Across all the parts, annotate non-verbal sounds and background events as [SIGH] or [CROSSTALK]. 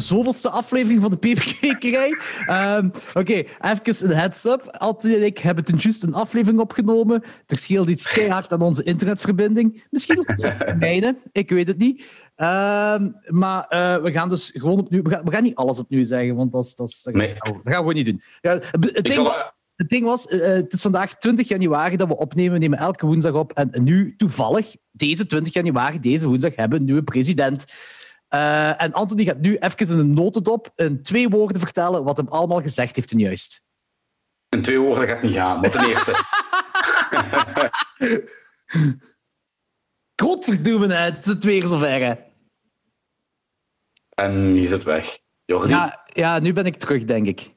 zoveelste aflevering van de Peperkwekerij. Um, Oké, okay, even een heads-up. Anthony en ik hebben ten juist een aflevering opgenomen. Er scheelt iets keihard aan onze internetverbinding. Misschien ook [LAUGHS] mijne, ik weet het niet. Um, maar uh, we gaan dus gewoon opnieuw... We gaan, we gaan, niet alles opnieuw zeggen, want dat, dat, dat, nee. dat gaan we gewoon niet doen. Ja, het ding, zal... Het ding was, uh, het is vandaag 20 januari dat we opnemen. We nemen elke woensdag op. En nu, toevallig, deze 20 januari, deze woensdag, hebben we een nieuwe president. Uh, en Anthony gaat nu even in een notendop in twee woorden vertellen wat hem allemaal gezegd heeft juist. In twee woorden gaat niet gaan, maar ten [LAUGHS] eerste... Godverdomme, het is weer zover. Hè. En je zit weg. Jordi? Ja, ja, nu ben ik terug, denk ik.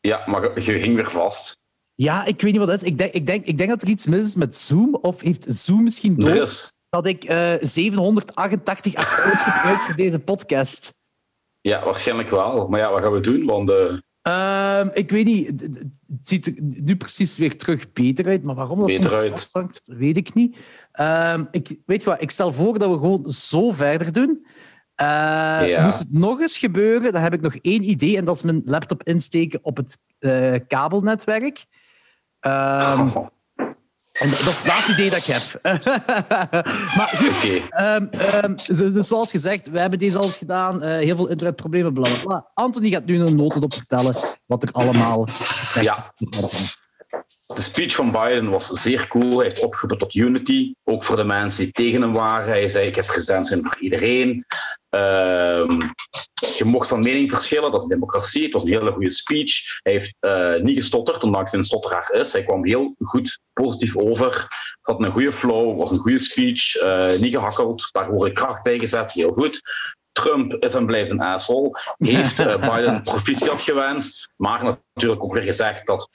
Ja, maar je ging weer vast. Ja, ik weet niet wat dat is. Ik denk, ik, denk, ik denk dat er iets mis is met Zoom. Of heeft Zoom misschien door dat ik uh, 788 accounts gebruik voor deze podcast? Ja, waarschijnlijk wel. Maar ja, wat gaan we doen? Want... Uh... Uh, ik weet niet. Het ziet er nu precies weer terug beter uit. Maar waarom dat beter uit. Weet ik niet. Uh, ik, weet je wat, ik stel voor dat we gewoon zo verder doen. Ja. Moest het nog eens gebeuren, dan heb ik nog één idee. En dat is mijn laptop insteken op het kabelnetwerk. Oh. [LAUGHS] En dat is het laatste idee dat ik heb. [LAUGHS] maar goed, okay. um, um, dus zoals gezegd, we hebben deze al eens gedaan. Uh, heel veel internetproblemen, bla, bla. Anthony gaat nu een notendop vertellen wat er allemaal ja. De speech van Biden was zeer cool. Hij heeft opgeroepen tot unity. Ook voor de mensen die tegen hem waren. Hij zei: Ik heb zijn voor iedereen. Uh, je mocht van mening verschillen, dat is democratie. Het was een hele goede speech. Hij heeft uh, niet gestotterd, ondanks hij een stotteraar is. Hij kwam heel goed positief over. Had een goede flow, was een goede speech. Uh, niet gehakkeld, daar wordt kracht bij gezet, heel goed. Trump is en blijft een asshole. Heeft uh, [LAUGHS] Biden proficiat gewenst, maar natuurlijk ook weer gezegd dat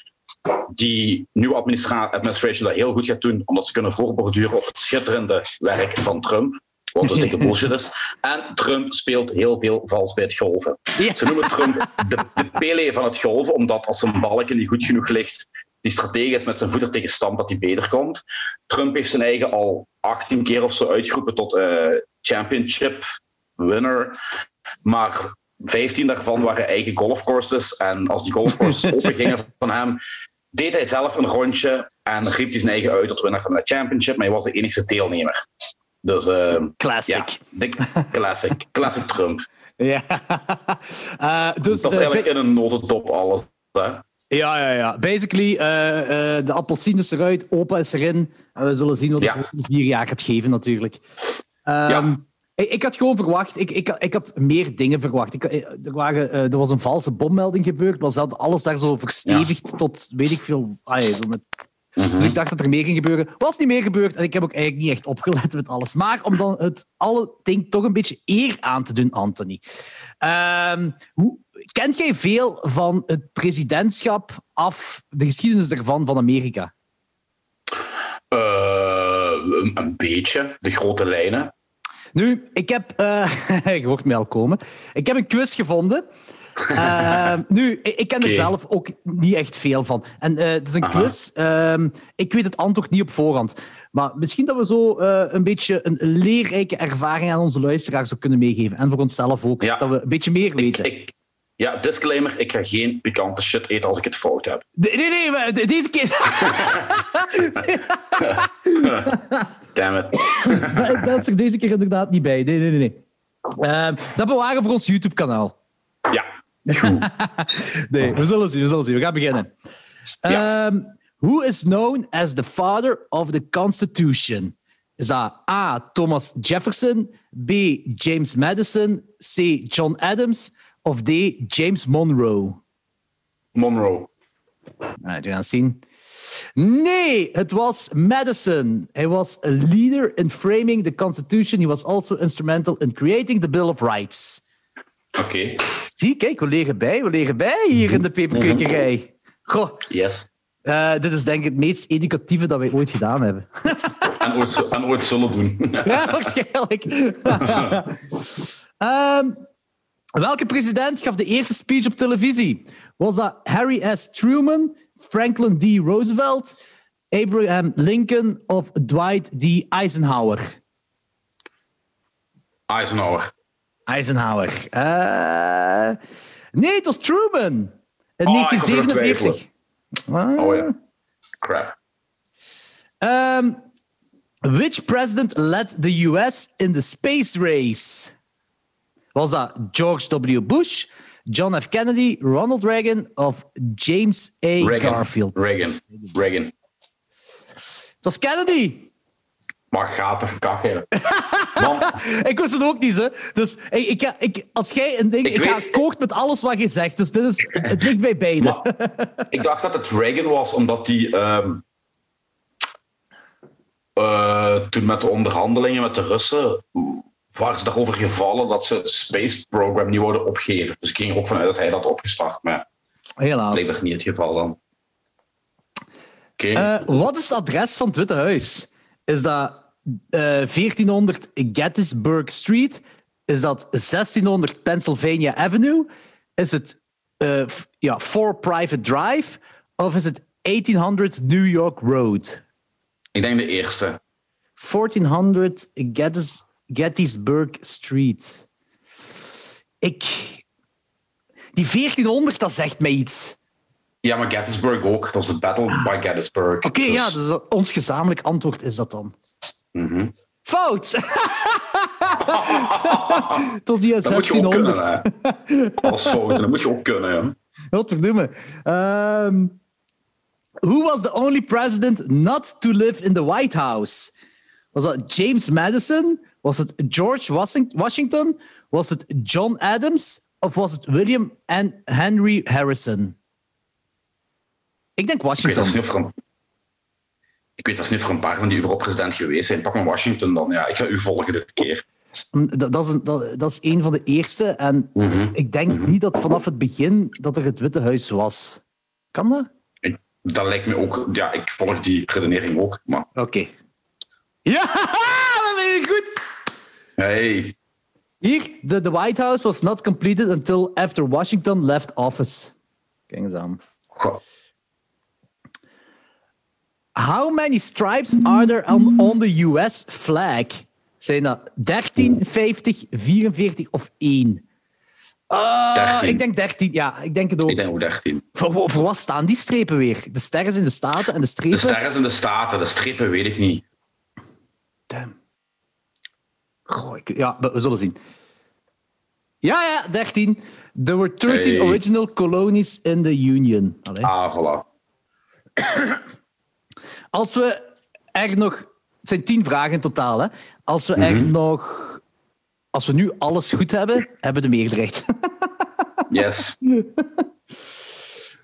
die nieuwe administration dat heel goed gaat doen, omdat ze kunnen voorborduren op het schitterende werk van Trump. Wat dus dikke [LAUGHS] bullshit is. En Trump speelt heel veel vals bij het golven. Ja. Ze noemen Trump de, de Pele van het golven, omdat als een balkje niet goed genoeg ligt, die strategisch met zijn voeten tegen stand dat hij beter komt. Trump heeft zijn eigen al 18 keer of zo uitgeroepen tot uh, championship winner. Maar 15 daarvan waren eigen golfcourses. En als die golfcourses [LAUGHS] opengingen van hem, deed hij zelf een rondje en riep hij zijn eigen uit tot winnaar van de championship, maar hij was de enige deelnemer. Dus, uh, classic. Ja, classic. [LAUGHS] classic Trump. Ja. Uh, [LAUGHS] dus, dat is eigenlijk in een notendop alles. Hè? Ja, ja, ja. Basically, uh, uh, de appelsien is eruit, opa is erin. En we zullen zien wat ja. volgende vier jaar gaat geven, natuurlijk. Um, ja. ik, ik, had gewoon verwacht, ik, ik, ik had meer dingen verwacht. Ik, er, waren, uh, er was een valse bommelding gebeurd, maar ze hadden alles daar zo verstevigd ja. tot, weet ik veel, ah, zo met Dus ik dacht dat er meer ging gebeuren. Was niet meer gebeurd en ik heb ook eigenlijk niet echt opgelet met alles. Maar om dan het alle ding toch een beetje eer aan te doen, Anthony. Um, hoe, kent jij veel van het presidentschap af, de geschiedenis ervan van Amerika? Uh, een beetje, de grote lijnen. Nu, ik heb... Uh, [LAUGHS] je hoort mij al komen. Ik heb een quiz gevonden. Uh, nu, ik ken er zelf ook niet echt veel van. En uh, het is een Aha. quiz. Uh, ik weet het antwoord niet op voorhand. Maar misschien dat we zo uh, een beetje een leerrijke ervaring aan onze luisteraars ook kunnen meegeven. En voor onszelf ook. Ja. Dat we een beetje meer weten. Ik, ik, ja, disclaimer. Ik ga geen pikante shit eten als ik het fout heb. Nee, nee, nee. De, deze keer... [LAUGHS] Damn it. [LAUGHS] dat is er deze keer inderdaad niet bij. Nee, nee, nee. nee. Ehm, dat bewaren we voor ons YouTube-kanaal. Nee, we zullen zien, we zullen zien. We gaan beginnen. Ja. Um, who is known as the father of the Constitution? Is dat A. Thomas Jefferson, B. James Madison, C. John Adams of D. James Monroe? Monroe. Right, we gaan zien. Nee, het was Madison. Hij was a leader in framing the Constitution. He was also instrumental in creating the Bill of Rights. Oké. Okay. Zie, kijk, we leren bij. We leren bij hier in de peperkwekerij. Goh. Yes. Uh, dit is denk ik het meest educatieve dat wij ooit gedaan hebben. [LAUGHS] en, ooit, en ooit zullen doen. [LAUGHS] ja, waarschijnlijk. um, [LAUGHS] welke president gaf de eerste speech op televisie? Was dat Harry S. Truman, Franklin D. Roosevelt, Abraham Lincoln of Dwight D. Eisenhower? Eisenhower. Eisenhower. Uh, nee, het was Truman. In oh, 1947. Oh ja. Crap. Um, which president led the US in the space race? Was dat George W. Bush, John F. Kennedy, Ronald Reagan of James A. Reagan. Garfield? Reagan. Reagan. Het was Kennedy. Maar gaat er kakken. ik wist het ook niet, hè. Dus ik, ik, ik, als jij een ding... Ik, ik ga akkoord met alles wat je zegt. Dus dit is, het ligt bij beiden. ik dacht dat het Reagan was, omdat hij... Um, uh, toen met de onderhandelingen met de Russen waren ze erover gevallen dat ze het space program niet worden opgeven. Dus ik ging er ook vanuit dat hij dat opgestart. Maar Helaas. dat niet het geval dan. Okay. Uh, wat is het adres van het Witte Huis? Is dat uh, eh, 1400 Gettysburg Street? Is dat 1600 Pennsylvania Avenue? Is het uh, ja, 4 Private Drive? Of is het 1800 New York Road? Ik denk de eerste. 1400 Gettys, Gettysburg Street. Ik. Die 1400, dat zegt mij iets. Ja, maar Gettysburg ook. Dat is de Battle ah. by Gettysburg. Oké, dus... ja, dus ons gezamenlijk antwoord is dat dan. Mm -hmm. Fout! Tot die 1600. Dat is fout, dat moet je ook kunnen. Ja. Wat verdomme. Um, who was the only president not to live in the White House? Was dat James Madison? Was het George Washington? Was het John Adams? Of was het William en Henry Harrison? Ik denk Washington. Ik weet, dat een, ik weet dat niet voor een paar van die Europresident geweest zijn. Pak maar Washington dan. Ja, ik ga u volgen dit keer. Mm, dat, dat, is, een, dat, dat is een van de eerste. En mhm. ik denk mhm. niet dat vanaf het begin dat er het Witte Huis was. Kan dat? Ik, dat lijkt me ook... Ja, ik volg die redenering ook. Maar... Oké. [LAUGHS] Ja, [LAUGHS] dat ben je goed. Hey. Hier, the, the White House was not completed until after Washington left office. Kijk eens aan. Goh. How many stripes are there on, on the US flag? Zijn dat 13, 50, 44 of 1? Uh, ik denk 13, ja. Ik denk het ook. Ik denk ook 13. Voor, voor wat staan die strepen weer? De sterren in de Staten en de strepen? De sterren in de Staten, de strepen weet ik niet. Damn. Goh, ik, ja, we zullen zien. Ja, ja, 13. There were 13 hey. original colonies in the Union. Allee. Ah, voilà. Als we er nog... Het zijn tien vragen in totaal, hè. Als we er mhm. nog... Als we nu alles goed hebben, hebben we de meerderheid. [LAUGHS] yes.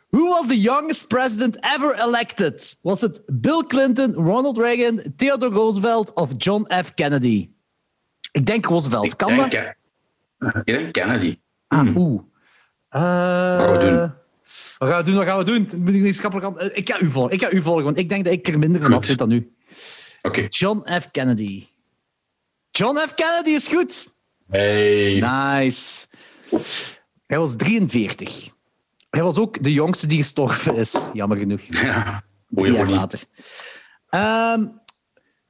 Who was the youngest president ever elected? Was het Bill Clinton, Ronald Reagan, Theodore Roosevelt of John F. Kennedy? Ik denk Roosevelt. kan dat? Ik denk Kennedy. Ah, hmm. oeh. Uh, Wat we doen? Wat gaan we doen? Wat gaan we doen? Moet ik, ik ga u volgen. Ik ga u volgen, want ik denk dat ik er minder van af zit dan u. Oké. John F. Kennedy. John F. Kennedy is goed. Hey. Nice. Hij was 43. Hij was ook de jongste die gestorven is, jammer genoeg. [LAUGHS] Ja, Drie jaar later. Um,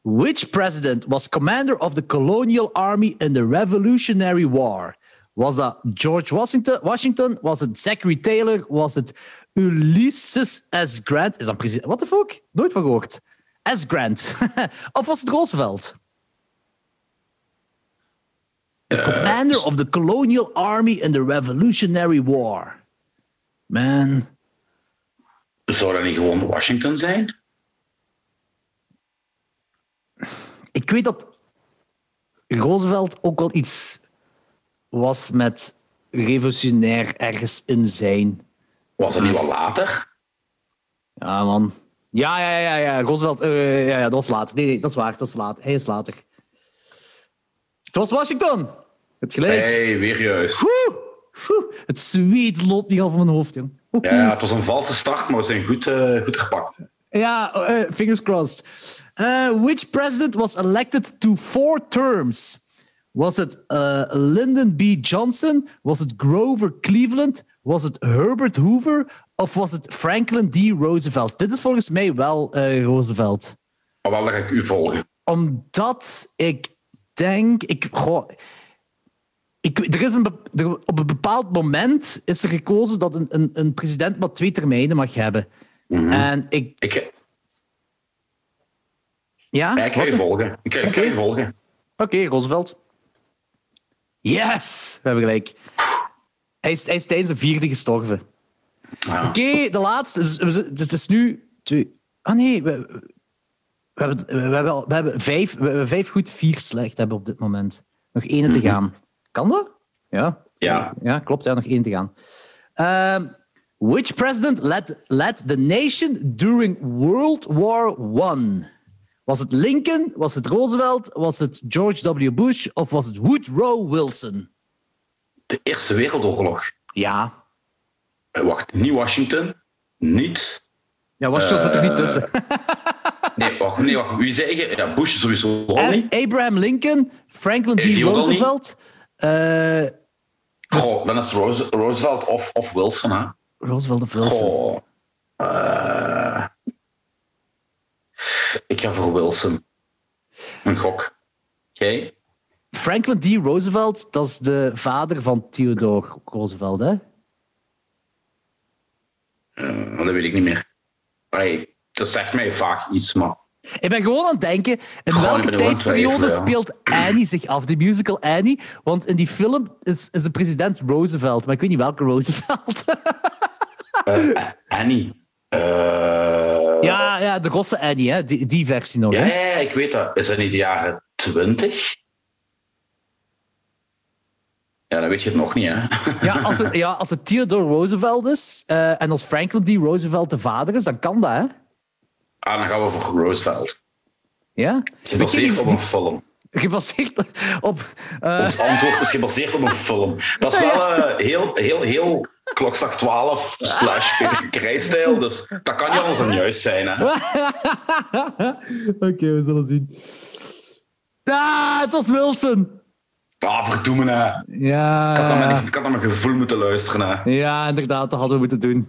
which president was commander of the colonial army in the Revolutionary War? Was dat George Washington? Washington? Was het Zachary Taylor? Was het Ulysses S. Grant? Is dat precies... What the fuck? Nooit van gehoord. S. Grant. [LAUGHS] of was het Roosevelt? The uh, commander of the colonial army in the Revolutionary War. Man. Zou dat niet gewoon Washington zijn? Ik weet dat Roosevelt ook wel iets was met revolutionair ergens in zijn. Was het niet wel later? Ja, man. Ja, ja, ja, ja. Roosevelt. Uh, ja, ja, dat was later. Nee, nee, dat is waar. Dat is later. Hij is later. Het was Washington. Het gelijk. hey, weer juist. Het zweet loopt niet al van mijn hoofd, jong. Ja, het was een valse start, maar we zijn goed, uh, goed gepakt. Ja, uh, fingers crossed. which president was elected to four terms? Was het uh, Lyndon B. Johnson? Was het Grover Cleveland? Was het Herbert Hoover? Of was het Franklin D. Roosevelt? Dit is volgens mij wel uh, Roosevelt. Maar wel ik u volgen. Omdat ik denk... Ik, goh, Ik, er is een, op een bepaald moment is er gekozen dat een, een, een president maar twee termijnen mag hebben. Mhm. En ik... ik... Ja? ik ga je volgen. Ik ga, je volgen. Oké, Roosevelt. Yes! We hebben gelijk. Hij is, hij is tijdens de vierde gestorven. Oké, de laatste. Dus, het is nu... Twee... Ah nee, we, we, hebben, we, hebben, we, hebben vijf, we hebben vijf goed, vier slecht hebben op dit moment. Nog één te mhm. gaan. Kan dat? Ja. Ja. Ja, klopt. Ja, nog één te gaan. Uh, which president led, led the nation during World War I? Was het Lincoln, was het Roosevelt, was het George W. Bush of was het Woodrow Wilson? De Eerste Wereldoorlog. Ja. Eh, wacht, niet Washington, niet. Ja, Washington uh, zit er niet tussen. [LAUGHS] nee, wacht, nee, wacht. Wie zei je? Ja, Bush sowieso al niet. Abraham Lincoln, Franklin D. Roosevelt. Uh, dus... dan is Roosevelt of, of Wilson, hè? Roosevelt of Wilson. Uh, ik ga voor Wilson. Een gok. Jij? Franklin D. Roosevelt, dat is de vader van Theodore Roosevelt, hè? Uh, dat weet ik niet meer. Dat zegt mij vaak iets, maar... Ik ben gewoon aan het denken, in welke tijdsperiode speelt Annie zich af, die musical Annie? Want in die film is, is de president Roosevelt, maar ik weet niet welke Roosevelt. [LAUGHS] uh, Annie. Uh... Ja, ja, de rosse Annie, hè? Die, die versie nog. Ja, ik weet dat. Is dat niet de jaren 20? Ja, dan weet je het nog niet, hè? Ja, als het, ja, als het Theodore Roosevelt is uh, en als Franklin D. Roosevelt de vader is, dan kan dat, hè? Ah, dan gaan we voor Roosevelt. Ja? Gebaseerd op een film. Gebaseerd op... Uh... Ons antwoord is gebaseerd op een film. Dat is wel uh, heel, heel, heel klokslag 12 slash Peter dus dat kan niet alles een juist zijn. [LAUGHS] Oké, okay, we zullen zien. Ah, het was Wilson. Ah, verdoemen, hè. Ja. Ik had, naar mijn, ik had naar mijn gevoel moeten luisteren, hè. Ja, inderdaad, dat hadden we moeten doen.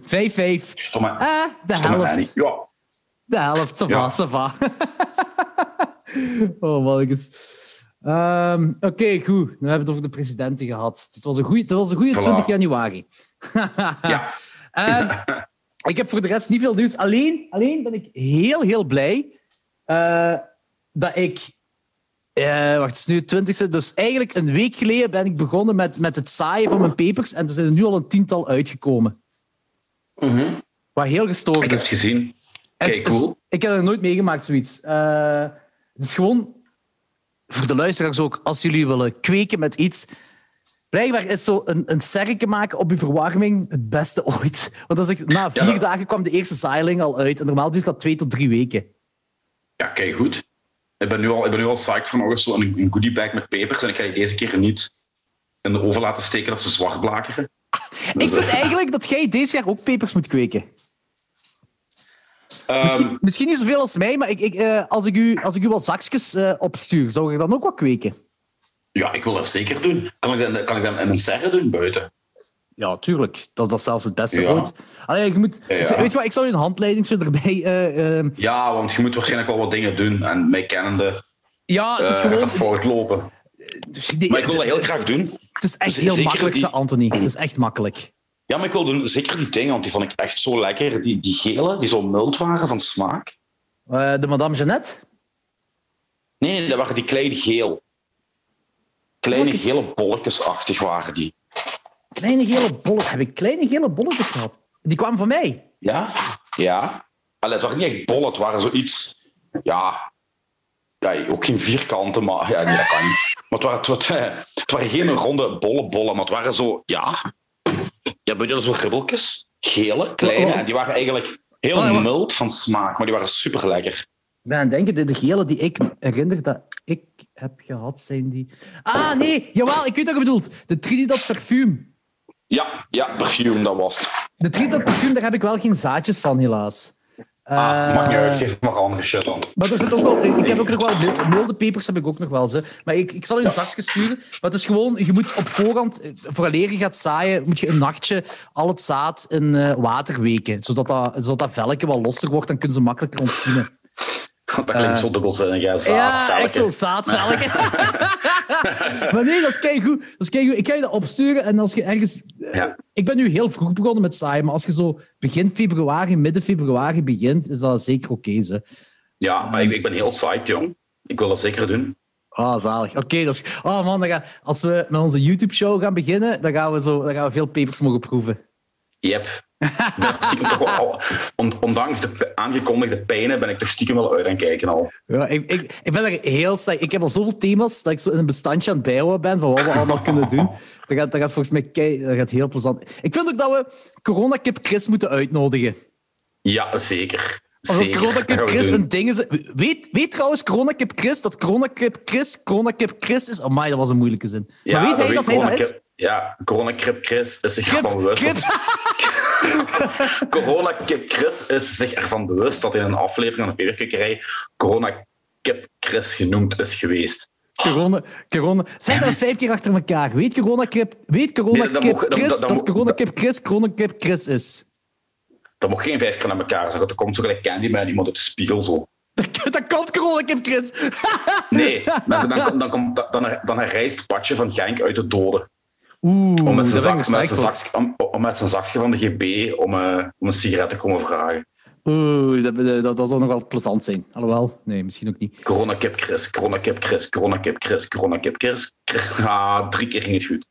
5-5. Stomme. Ah, de helft. Ja. De helft, ça va, ça va. [LAUGHS] oh, mannetjes. Um, Oké, okay, goed. We hebben het over de presidenten gehad. Het was een goede voilà. 20 januari. [LAUGHS] ja. Um, [LAUGHS] ik heb voor de rest niet veel nieuws. Alleen, alleen ben ik heel, heel blij uh, dat ik. Uh, wacht, het is nu 20 Dus eigenlijk een week geleden ben ik begonnen met, met het zaaien van mijn papers. En er zijn er nu al een tiental uitgekomen. Mm -hmm. Wat heel gestoord is. Ik heb het gezien. Kijk, cool. ik heb er nooit meegemaakt, zoiets. Uh, het is gewoon voor de luisteraars ook, als jullie willen kweken met iets. Blijkbaar is zo een, een serke maken op je verwarming het beste ooit. Want als ik, na vier dagen kwam de eerste zeiling al uit. En normaal duurt dat twee tot drie weken. Ja, kijk goed. Ik ben nu al, ik ben nu al psyched voor nog eens een, een goodie bag met pepers. En ik ga je deze keer niet in de oven laten steken dat ze zwart blakeren. ik vind dus, eh, [LAUGHS] eigenlijk dat jij deze jaar ook pepers moet kweken. Misschien, ehm, misschien, niet zoveel als mij, maar ik, ik, uh, als, ik u, als ik u wat zakjes uh, opstuur, zou je dan ook wat kweken? Ja, ik wil dat zeker doen. Kan ik dat, kan ik in mijn serre doen buiten? Ja, tuurlijk. Dat is dat zelfs het beste ja. Allee, je moet, ja, ja. Weet je wat, ik zou een handleiding erbij... Uh, ja, want je moet waarschijnlijk wel wat dingen doen. En mij kennende... Ja, het is gewoon... voortlopen. Dus maar ik wil dat heel graag doen. Het is echt heel makkelijk, die... Anthony. Het is echt makkelijk. Ja, maar ik wil doen, zeker die dingen, want die vond ik echt zo lekker. Die, die gele, die zo mild waren van smaak. Uh, de Madame Jeannette? Nee, nee, dat waren die kleine geel. Kleine okay. gele bolletjesachtig waren die. Kleine gele bolletjes? Heb ik kleine gele bolletjes gehad? Die kwamen van mij? Ja, ja. Allee, het waren niet echt bollen, het waren zoiets... Ja, ja, ook geen vierkanten, maar ja, nee, dat kan niet. Maar het waren, het, het, [LAUGHS] het waren geen ronde bolle bollen, maar het waren zo, ja, ja, je zo ribbeltjes, gele, kleine. Oh. En die waren eigenlijk heel oh, mild van smaak, maar die waren super lekker. Ik ben aan het denken, de, de gele die ik herinner dat ik heb gehad, zijn die... Ah, nee, jawel, ik weet wat je bedoelt. De Trinidad Parfum. Ja, ja, perfume, dat was het. De Trinidad Parfum, daar heb ik wel geen zaadjes van, helaas. Ah, mag niet uit, geef maar andere shit dan. Maar er zit ook wel, ik heb ook nog wel milde pepers, heb ik ook nog wel. Ze. Maar ik, ik zal je een zakje sturen. Maar het is gewoon, je moet op voorhand, vooraleer je gaat zaaien, moet je een nachtje al het zaad in uh, water weken. Zodat dat, zodat dat velkje wat losser wordt, dan kunnen ze makkelijker ontkiemen. [LAUGHS] Dat klinkt zo dubbelzinnig, ja. Ja, echt zo zaadvelk. maar nee, dat is kei goed. Dat is. Ik ga je dat opsturen en als je ergens... Ja. Ik ben nu heel vroeg begonnen met saai, maar als je zo begin februari, midden februari begint, is dat zeker oké, okay, Ja, maar ik, ik ben heel psyched, jong. Ik wil dat zeker doen. Ah, zalig. Oké. Oh man, dan gaan... als we met onze YouTube-show gaan beginnen, dan gaan, we zo... dan gaan we veel papers mogen proeven. Yep. ondanks de aangekondigde pijnen ben ik toch stiekem wel uit aan kijken al. Ja, ik, ik, ik ben er heel saai. Ik heb al zoveel thema's dat ik zo in een bestandje aan het bijhouden ben van wat we allemaal kunnen doen. [LAUGHS] Dat gaat, dat gaat volgens mij kei, dat gaat heel plezant. Ik vind ook dat we Coronakip Chris moeten uitnodigen. Ja, zeker. Als Coronakip Chris een ding is... Weet, weet trouwens Coronakip Chris dat Coronakip Chris Coronakip Chris is? Oh my, dat was een moeilijke zin. Ja, maar weet hij dat hij dat is? Ja, Coronakip Chris is zich ervan bewust. [LAUGHS] Coronakip Chris is zich ervan bewust dat in een aflevering van de Peperkikkerij Coronakip Chris genoemd is geweest. Corona, corona. Zeg dat eens vijf keer achter elkaar. Weet Coronakip, weet corona nee, Kip Chris dat, dat, Coronakip Chris Coronakip Chris is? Dat mag geen vijf keer naar elkaar zeggen. Dat komt zo gelijk Candy bij iemand uit de spiegel zo. Dat komt Coronakip Chris. nee, dan, dan, dan, komt, dan, dan, dan herrijst Patje van Genk uit de doden. Oeh, om met zijn, zak, met zijn zak, om, om, met zijn zakje van de GB om, uh, om een sigaret te komen vragen. Oeh, dat, dat, nog wel plezant zijn. Alhoewel, nee, misschien ook niet. Corona Kip Chris, Corona Kip Chris, Corona Kip Chris, Corona Kip Chris. Ah, drie keer ging het goed.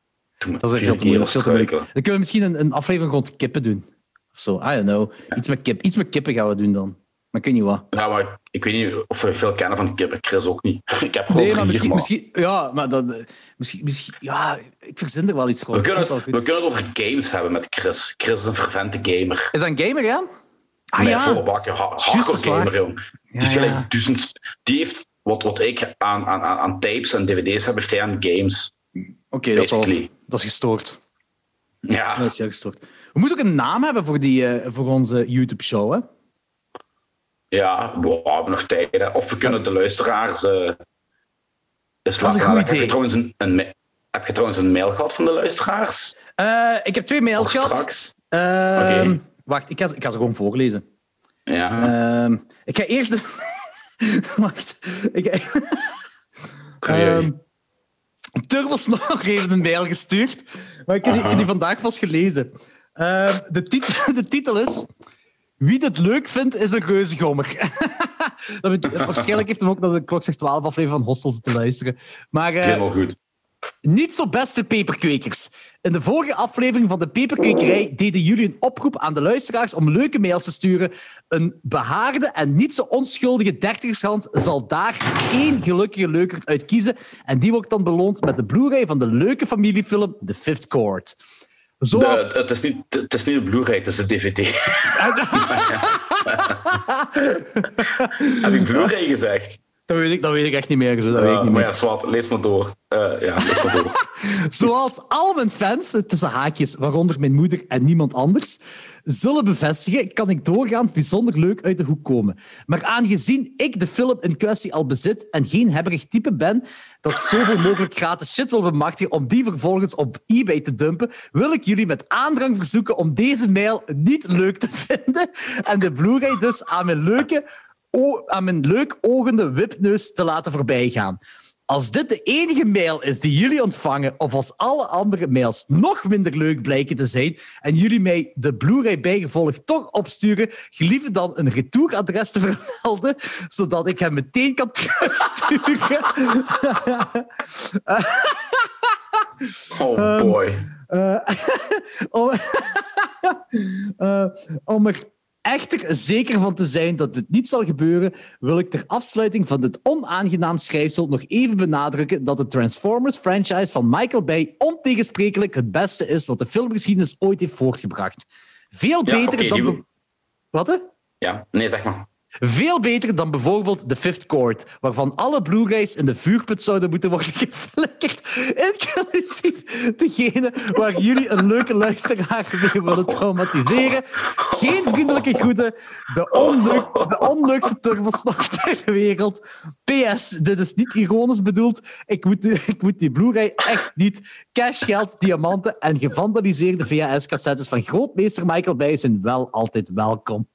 dat is veel te moeilijk. Dan kunnen we misschien een, een aflevering rond kippen doen. Of zo, I don't know. Iets, met kip, iets met kippen gaan we doen dan. Maar ik weet niet wat. Ja, maar ik weet niet of we veel kennen van kippen. Chris ook niet. [LAUGHS] Ik heb nee, maar misschien, misschien, ja, maar dat, eh, misschien, misschien, ja, ik verzin er wel iets voor. We kunnen, het, we kunnen het over games hebben met Chris. Chris is een fervente gamer. Is dat een gamer, ja? Ah, nee, ja. volle bakken. Hardcore gamer, jong. Ja, die, ja. duizend, die heeft wat, wat ik aan, aan, aan tapes en dvd's heb, heeft hij aan games. Oké, okay, dat, dat, is gestoord. Ja. Dat is heel gestoord. We moeten ook een naam hebben voor, die, uh, voor onze YouTube-show, hè? Ja, we hebben nog tijd. Of we kunnen de luisteraars. Uh, dus dat is een goed idee. Heb je, trouwens een, een, heb je trouwens een mail gehad van de luisteraars? Uh, ik heb twee mails gehad. Straks. Uh, okay. Wacht, ik ga, ik ga ze gewoon voorlezen. Ja. Uh, ik ga eerst. De... [LAUGHS] wacht. Ik... um, [LAUGHS] Turbosnor heeft een mail gestuurd, maar ik heb die, die vandaag pas gelezen. De, tit [LAUGHS] de titel is wie dit leuk vindt, is een reuzegommer. [LAUGHS] waarschijnlijk heeft hem ook naar de klok 12 aflevering van Hostel zitten luisteren. Maar, uh, Helemaal goed. Niet zo beste peperkwekers. In de vorige aflevering van de Peperkwekerij deden jullie een oproep aan de luisteraars om leuke mails te sturen. Een behaarde en niet zo onschuldige dertigershand zal daar één gelukkige leukert uit kiezen. En die wordt dan beloond met de Blu-ray van de leuke familiefilm The Fifth Chord. Zoals... het, is niet, het is niet een Blu-ray, het is een DVD. Heb ik Blu-ray gezegd? Dat weet, ik, dat weet ik echt niet meer. Dat weet ik niet maar ja, zwart, lees maar door. Uh, ja, lees maar door. [LAUGHS] Zoals al mijn fans, tussen haakjes, waaronder mijn moeder en niemand anders, zullen bevestigen, kan ik doorgaans bijzonder leuk uit de hoek komen. Maar aangezien ik de film in kwestie al bezit en geen hebberig type ben dat zoveel mogelijk gratis shit wil bemachtigen om die vervolgens op eBay te dumpen, wil ik jullie met aandrang verzoeken om deze mail niet leuk te vinden en de Blu-ray dus aan mijn leuke aan mijn leuk ogende wipneus te laten voorbijgaan. Als dit de enige mail is die jullie ontvangen, of als alle andere mails nog minder leuk blijken te zijn en jullie mij de Blu-ray bijgevolg toch opsturen, gelieve dan een retouradres te [LAUGHS] vermelden, zodat ik hem meteen kan terugsturen. [LAUGHS] oh boy. Uh, [LAUGHS] om, uh, om er echter zeker van te zijn dat dit niet zal gebeuren, wil ik ter afsluiting van dit onaangenaam schrijfsel nog even benadrukken dat de Transformers franchise van Michael Bay ontegensprekelijk het beste is wat de filmgeschiedenis ooit heeft voortgebracht. Veel beter dan... Wat? Ja, nee, zeg maar. Veel beter dan bijvoorbeeld The Fifth Chord, waarvan alle Blu-rays in de vuurput zouden moeten worden [LAUGHS] geflikkerd, inclusief degene waar jullie een leuke luisteraar mee willen traumatiseren. Geen vriendelijke groeten, de, onleuk, de onleukste turbosnog ter wereld. PS, dit is niet ironisch bedoeld. Ik moet, ik moet die Blu-ray echt niet. Cashgeld, diamanten en gevandaliseerde VHS-cassettes van grootmeester Michael Bay zijn wel altijd welkom.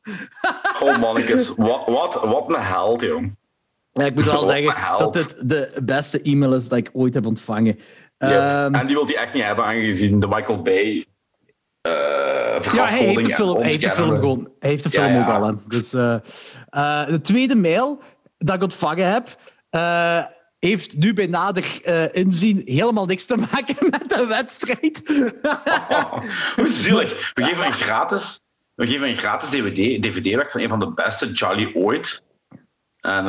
oh mannetjes, wat, wat, wat een held, jong. Ja, ik moet wel zeggen dat dit de beste e-mail is dat ik ooit heb ontvangen. Ehm, en die wil hij echt niet hebben, aangezien de Michael Bay. Uh, ja, hij heeft de film, hij heeft de film gewoon. Hij heeft de film ook al. Hè. Dus, uh, uh, de tweede mail dat ik ontvangen heb, heeft nu bij nader inzien helemaal niks te maken [LAUGHS] met de wedstrijd. [LAUGHS] hoe zielig. We geven een [LAUGHS] gratis, we geven een gratis DVD, DVD-werk van een van de beste Charlie ooit. En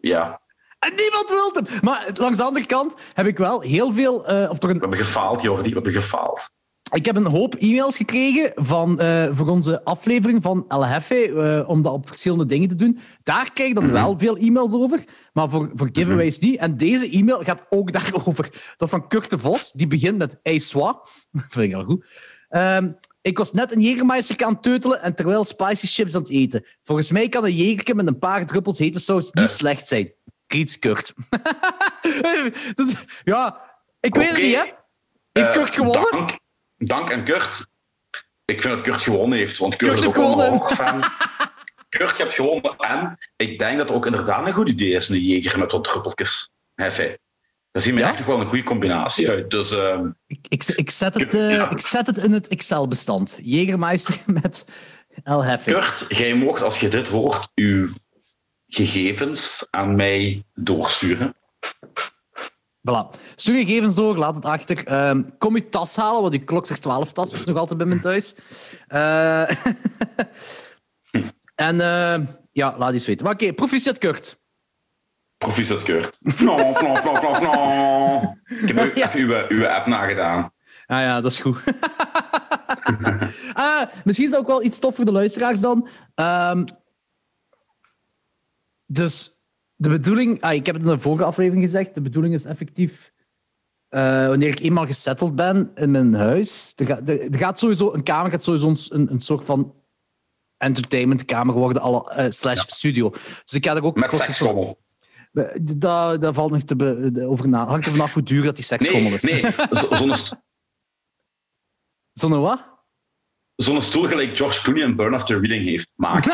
ja, en niemand wil hem. Maar langs de andere kant heb ik wel heel veel... Uh, of toch een... We hebben gefaald, Jordi. We hebben gefaald. Ik heb een hoop e-mails gekregen van, uh, voor onze aflevering van El Hefe, uh, om dat op verschillende dingen te doen. Daar krijg ik dan mhm. wel veel e-mails over, maar voor, voor giveaways mm niet. En deze e-mail gaat ook daarover. Dat van Kurt de Vos, die begint met Hey soi. [LAUGHS] Vind ik heel goed. Um, ik was net een Jägermeister aan het teutelen en terwijl spicy chips aan het eten. Volgens mij kan een Jägerke met een paar druppels hete saus niet slecht zijn. Griets Kurt. [LAUGHS] dus, ja, ik weet het niet, hè. Heeft uh, Kurt gewonnen? Dank, dank aan Kurt. Ik vind dat Kurt gewonnen heeft, want Kurt, Kurt is ook een fan. [LAUGHS] Kurt, je hebt gewonnen. En ik denk dat het ook inderdaad een goed idee is, een jeger met wat druppeltjes. Heffy. Dat ziet me ja? echt wel een goede combinatie uit. Dus, uh, ik, ik, ik, zet het, uh, ik zet het in het Excel-bestand. Jägermeister [LAUGHS] met El Hefe. Kurt, jij mocht, als je dit hoort, uw gegevens aan mij doorsturen. Voilà. Stuur gegevens door, laat het achter. Um, kom je tas halen, want die klok zegt 12 tas is nog altijd bij mijn thuis. Uh, [LAUGHS] en uh, ja, laat eens weten. Maar oké, okay, proficiat Kurt. Proficiat Kurt. Flan, [LAUGHS] flan, flan, flan, flan. Ik heb ja. even uw, uw app nagedaan. Ah ja, dat is goed. uh, [LAUGHS] misschien is ook wel iets tof voor de luisteraars dan. Um, dus de bedoeling, ah, ik heb het in de vorige aflevering gezegd, de bedoeling is effectief, uh, wanneer ik eenmaal gesetteld ben in mijn huis, er gaat, er gaat sowieso, een kamer gaat sowieso een, een soort van entertainmentkamer worden, alle, uh, slash studio. Dus ik ga er ook... Met seksschommel. Daar, daar valt nog te be, over na. Hangt er vanaf hoe duur dat die seksschommel nee, is. Nee, [LAUGHS] zo'n... Zo'n wat? Zo'n stoel gelijk George Clooney en Burn After Reading heeft maakt.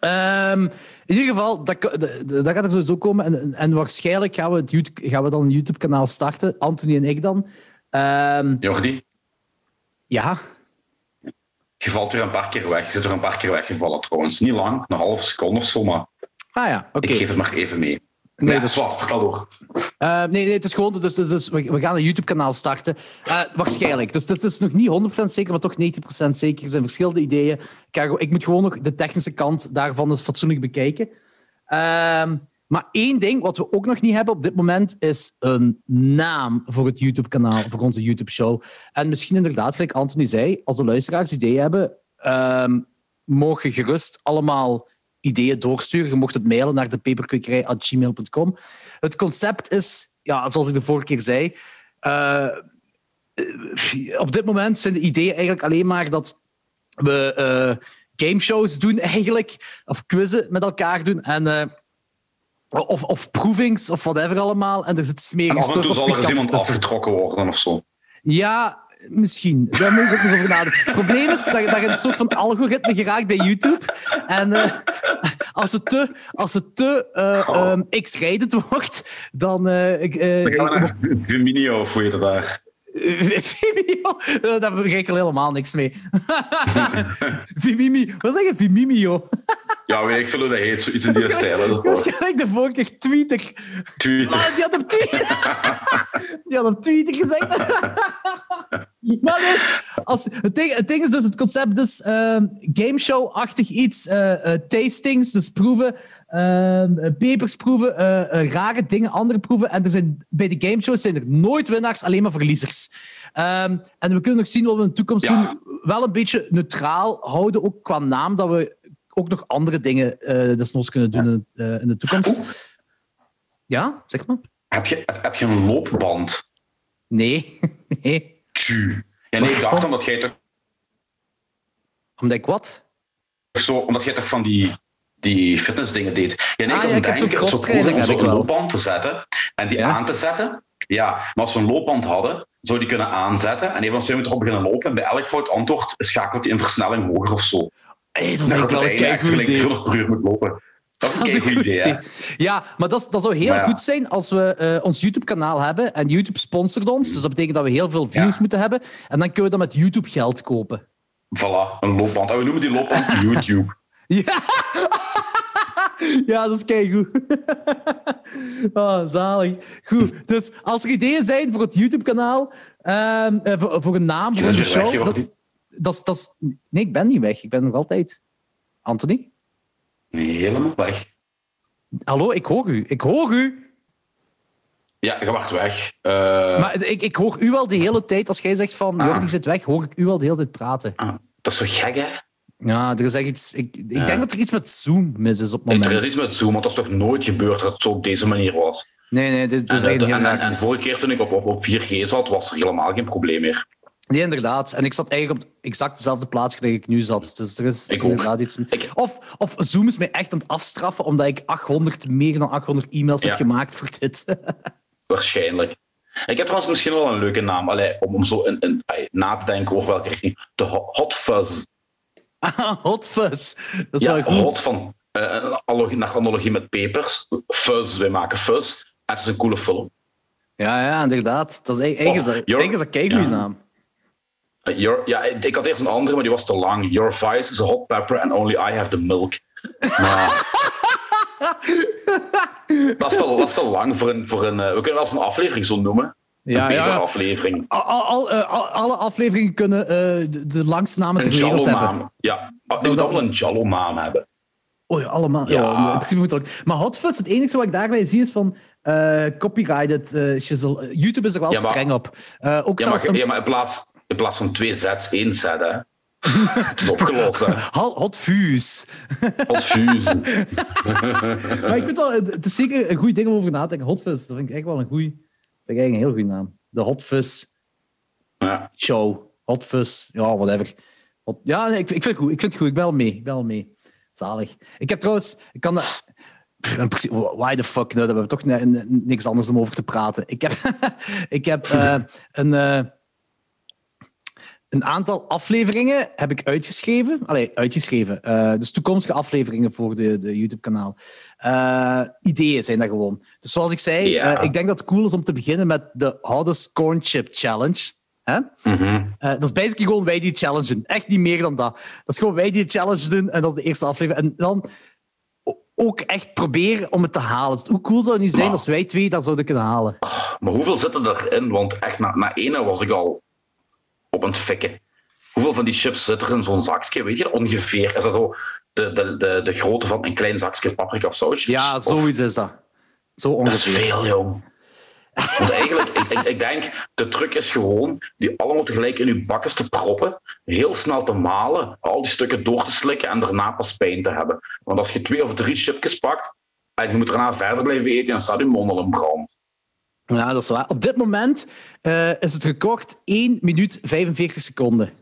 Um, [LAUGHS] in ieder geval, dat, dat, gaat er sowieso komen. En, en waarschijnlijk gaan we, het YouTube, gaan we dan een YouTube-kanaal starten. Anthony en ik dan. Um, Jordi? Ja? Je valt weer een paar keer weg. Je zit er een paar keer weggevallen trouwens. Niet lang, een halve seconde of zo, maar... Ah ja, oké. Ik geef het maar even mee. Nee, dat is wat. Door. Uh, nee, nee, het is gewoon... Dus, dus, dus we, gaan een YouTube-kanaal starten. Uh, waarschijnlijk. Dus het is nog niet 100% zeker, maar toch 90% zeker. Er zijn verschillende ideeën. Kijk, ik moet gewoon nog de technische kant daarvan eens fatsoenlijk bekijken. Uh, maar één ding wat we ook nog niet hebben op dit moment is een naam voor het YouTube-kanaal, voor onze YouTube-show. En misschien inderdaad, gelijk Anthony zei, als de luisteraars ideeën hebben, ehm, mogen gerust allemaal ideeën doorsturen. Je mocht het mailen naar de paperkwekerij.gmail.com. Het concept is, ja, zoals ik de vorige keer zei, uh, op dit moment zijn de ideeën eigenlijk alleen maar dat we uh, gameshows doen eigenlijk, of quizzen met elkaar doen en... Uh, of, of proevings, of whatever allemaal. En er zit smerige stof of zal er eens iemand afgetrokken worden of zo. Ja, Misschien. Daar moet ik ook nog over nadenken. Het probleem is dat, dat je een soort van algoritme geraakt bij YouTube. En uh, als het te, als het te uh, um, X-rated wordt, dan... Uh, dan gaan we naar Vimeo, of hoe je daar? [LAUGHS] Vimeo? Daar begrijp ik helemaal niks mee. [LAUGHS] Vimimi. Wat zeg je? Vimimio? [LAUGHS] ja, weet ik veel hoe dat heet. Zoiets in die stijl. Dat was gelijk de vorige keer Twitter. Twitter. Ah, die had op Twitter... die had op Twitter gezegd. maar dus, als, het, ding, het ding is dus, het concept is uh, gameshow-achtig iets. Uh, uh, tastings, dus proeven uh, papers proeven, uh, uh, rare dingen, andere proeven. En er zijn, bij de gameshows zijn er nooit winnaars, alleen maar verliezers. Um, en we kunnen nog zien wat we in de toekomst ja. doen. Wel een beetje neutraal houden, ook qua naam, dat we ook nog andere dingen uh, desnoods kunnen doen ja. in, de toekomst. Ja, zeg maar. Heb je, heb je een loopband? Nee. [LAUGHS] nee. Tju. Ja, nee, ik dacht omdat jij toch... Omdat ik wat? Zo, omdat jij toch van die die fitnessdingen deed. Ah, ja, ik heb zo'n om een loopband te zetten en die ja? aan te zetten. Ja, maar als we een loopband hadden, zou die kunnen aanzetten en even als we erop beginnen lopen en bij elk fout antwoord schakelt hij in versnelling hoger of zo. Hey, dat is eigenlijk wel een gelijk 30 per uur moet lopen. Dat is een [LAUGHS] goed idee. Ja, maar dat, dat zou heel goed zijn als we uh, ons YouTube-kanaal hebben en YouTube sponsort ons. Dus dat betekent dat we heel veel views moeten hebben. En dan kunnen we dat met YouTube geld kopen. Voilà, een loopband. En we noemen die loopband [LAUGHS] YouTube. Ja. ja, dat is keigoed. oh, zalig. Goed, dus als er ideeën zijn voor het YouTube-kanaal, uh, voor, voor, een naam voor de show... Weg, dat, dat, dat, nee, ik ben niet weg. Ik ben nog altijd... Anthony? Nee, helemaal weg. Hallo, ik hoor u. Ik hoor u. Ja, je wacht weg. Uh... Maar ik, ik hoor u wel de hele tijd. Als jij zegt van, ah. Jordi zit weg, hoor ik u wel de hele tijd praten. Ah, dat is zo gek, hè? Ja, er is echt iets... Ik, ik denk dat er iets met Zoom mis is op het moment. Er is iets met Zoom, want dat is toch nooit gebeurd dat het zo op deze manier was? Nee, nee, dit, is en, en, en, vorige keer toen ik op, op, op 4G zat, was er helemaal geen probleem meer. Nee, inderdaad. En ik zat eigenlijk op exact dezelfde plaats waar ik nu zat. Dus er is ik inderdaad iets... Of, of Zoom is mij echt aan het afstraffen omdat ik 800, meer dan 800 e-mails heb gemaakt voor dit. [LAUGHS] Waarschijnlijk. Ik heb trouwens misschien wel een leuke naam Allee, om, om zo in, in, na te denken over welke richting. De Hot Fuzz. Hot Fuzz. Dat ja, wel goed. hot van uh, analogie, naar analogie met pepers. Fuzz, wij maken fuzz. Het is een coole film. Ja, ja, inderdaad. Dat is eigenlijk oh, een keigoede naam. Your, ja, ik had eerst een andere, maar die was te lang. Your vice is a hot pepper and only I have the milk. [LAUGHS] dat, is te, dat is te lang voor een... Voor een uh, we kunnen wel eens een aflevering zo noemen. Ja, ja, aflevering. Al, al, uh, alle afleveringen kunnen uh, de, de, langste namen ter wereld hebben. Ja, die moeten allemaal een Jallo-naam hebben. Oh ja, allemaal. Ja. ja in principe moet het Maar Hotfuzz, het enige wat ik daarbij zie is van uh, copyrighted uh, YouTube is er wel ja, maar, streng op. Uh, ook ja, maar, een... ja, maar in plaats, in plaats van twee zets, één zet, hè. [LAUGHS] het is opgelost, hè. Hot fuse. Hot fuse. [LAUGHS] maar ik vind wel, het is zeker een goed ding om over na te denken. Hot fuzz, dat vind ik echt wel een goeie, vind ik een heel goede naam. De Hot fuzz ja. show. Hot fuzz, ja, whatever. Hot, ja, ik, ik, vind het goed. Ik vind het goed. Ik ben wel mee. Ik ben wel mee. Zalig. Ik heb trouwens, ik kan dat, why the fuck, nou, we hebben toch niks anders om over te praten. Ik heb, [LAUGHS] ik heb uh, een, uh, een aantal afleveringen heb ik uitgeschreven. Allee, uitgeschreven. Uh, dus toekomstige afleveringen voor de, de YouTube-kanaal. Ideeën zijn dat gewoon. Dus zoals ik zei, ik denk dat het cool is om te beginnen met de Houders Corn Chip Challenge. Hè? Mm dat is basically gewoon wij die challenge doen. Echt niet meer dan dat. Dat is gewoon wij die challenge doen en dat is de eerste aflevering. En dan ook echt proberen om het te halen. Hoe cool zou het niet zijn als wij twee dat zouden kunnen halen? Maar hoeveel zitten erin? Want echt na, na ene was ik al op een fikken. Hoeveel van die chips zitten er in zo'n zakje? Weet je ongeveer? Is dat zo de, de, de, de grootte van een klein zakje paprika of saus? Ja, zoiets is dat. Zo ongeveer. Dat is veel, jong. Want eigenlijk, ik, ik, ik, denk, de truc is gewoon die allemaal tegelijk in je bakkes te proppen, heel snel te malen, al die stukken door te slikken en daarna pas pijn te hebben. Want als je twee of drie chipjes pakt en je moet daarna verder blijven eten, dan staat je mond al in brand. Ja, dat is waar. Op dit moment uh, is het record 1 minuut 45 seconden.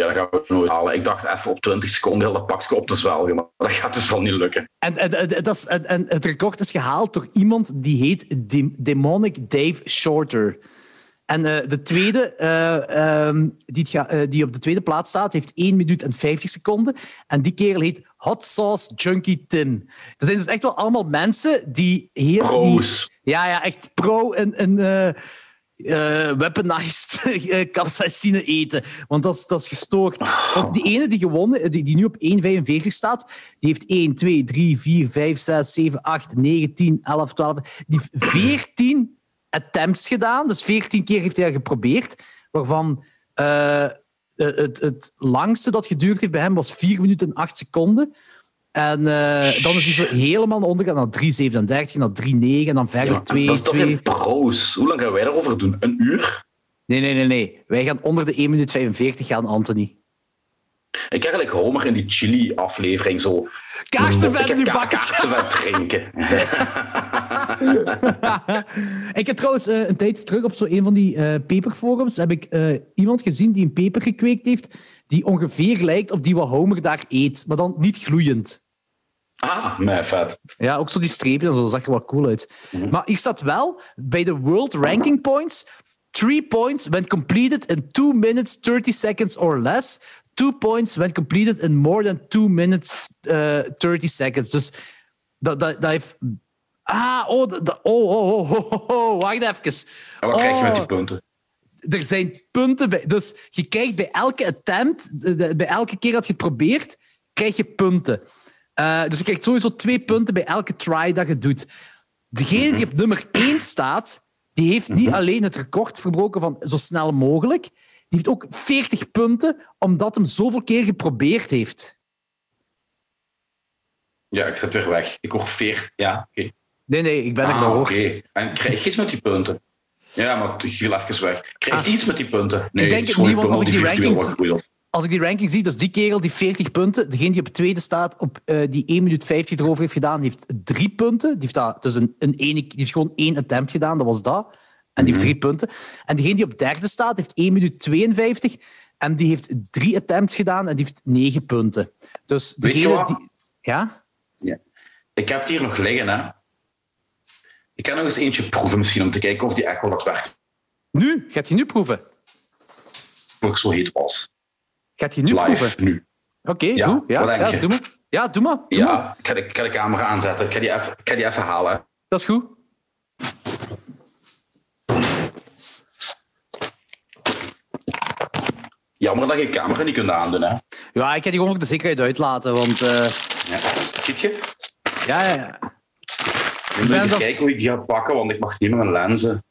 Ja, dat gaan we nooit halen. Ik dacht even op 20 seconden heel dat pakje op te zwelgen, maar dat gaat dus al niet lukken. En, en, dat is, en, het record is gehaald door iemand die heet Demonic Dave Shorter. En uh, de tweede, uh, um, die, ga, uh, die, op de tweede plaats staat, heeft 1 minuut en 50 seconden. En die kerel heet Hot Sauce Junkie Tim. Er zijn dus echt wel allemaal mensen die heel... Pro's. ja, ja, echt pro en... en uh, weaponized uh, [LAUGHS] capsaicine eten. Want dat is, dat is gestoord. Want die ene die gewonnen, die, die nu op 1,45 staat, die heeft 1, 2, 3, 4, 5, 6, 7, 8, 9, 10, 11, 12... Die heeft 14 attempts gedaan. Dus 14 keer heeft hij dat geprobeerd. Waarvan uh, het, het langste dat geduurd heeft bij hem was 4 minuten en 8 seconden. En uh, dan is hij zo helemaal naar onder naar 3,37, naar 3,9 en dan verder ja, 2. Dat is toch een. Hoe lang gaan wij erover doen? Een uur? Nee, nee, nee, nee. Wij gaan onder de 1 minuut 45 gaan, Anthony. Ik heb eigenlijk Homer in die chili-aflevering zo... Kaarsenvet in uw bakkes. Kaarsenvet drinken. [LAUGHS] ik heb trouwens uh, een tijd terug op zo een van die uh, peperforums heb ik uh, iemand gezien die een peper gekweekt heeft die ongeveer lijkt op die wat Homer daar eet, maar dan niet gloeiend. Ah, mijn vet. Ja, ook zo die strepen en zo, dat zag er wel cool uit. Mm -hmm. Maar hier staat wel bij de World Ranking Points: three points when completed in 2 minutes 30 seconds or less. Two points when completed in more than two minutes uh, 30 seconds. Dus dat, dat, dat heeft... Ah, oh, dat, oh, oh, oh, oh, oh, wacht even. En wat krijg je met die punten? Er zijn punten bij. Dus je krijgt bij elke attempt, bij elke keer dat je het probeert, krijg je punten. Uh, dus je krijgt sowieso twee punten bij elke try dat je doet. Degene die op nummer 1 staat, die heeft niet alleen het record verbroken van zo snel mogelijk, die heeft ook 40 punten, omdat hem zoveel keer geprobeerd heeft. Ja, ik zet weer weg. Ik hoor 40. Ja, oké. Nee, nee, ik ben er ah, nog Oké. En krijg je iets met die punten? Ja, maar ik viel even weg. Krijg je ah. iets met die punten? Nee, ik denk het niet, want als ik die rankings als ik die ranking zie, dus die kerel die 40 punten, degene die op tweede staat, op, uh, die 1 minuut 50 erover heeft gedaan, heeft drie punten. Die heeft, dat, dus een, een ene, die heeft gewoon één attempt gedaan, dat was dat. En die heeft mhm. drie punten. En degene die op derde staat, heeft 1 minuut 52 en die heeft drie attempts gedaan en die heeft negen punten. Dus degene die... Ja? ja? Ik heb het hier nog liggen, hè. Ik kan nog eens eentje proeven misschien, om te kijken of die echt wel wat werkt. Nu? Gaat hij nu proeven? Of ik zo heet was. Gaat hij nu Live, proeven? nu. Oké, okay, ja, Ja, ja, doe maar. Ja, doe maar. Doe ja, maar. Ik, ga de, ik ga de camera aanzetten. Ik ga die even, ga die even halen. Dat is goed. Jammer dat je de camera niet kunt aandoen, hè? Ja, ik ga die gewoon ook de zekerheid uitlaten, want... Uh... Ja, ziet je? Ja, ja, ja. Ik moet eens kijken hoe ik die ga pakken, want ik mag niet met mijn lenzen.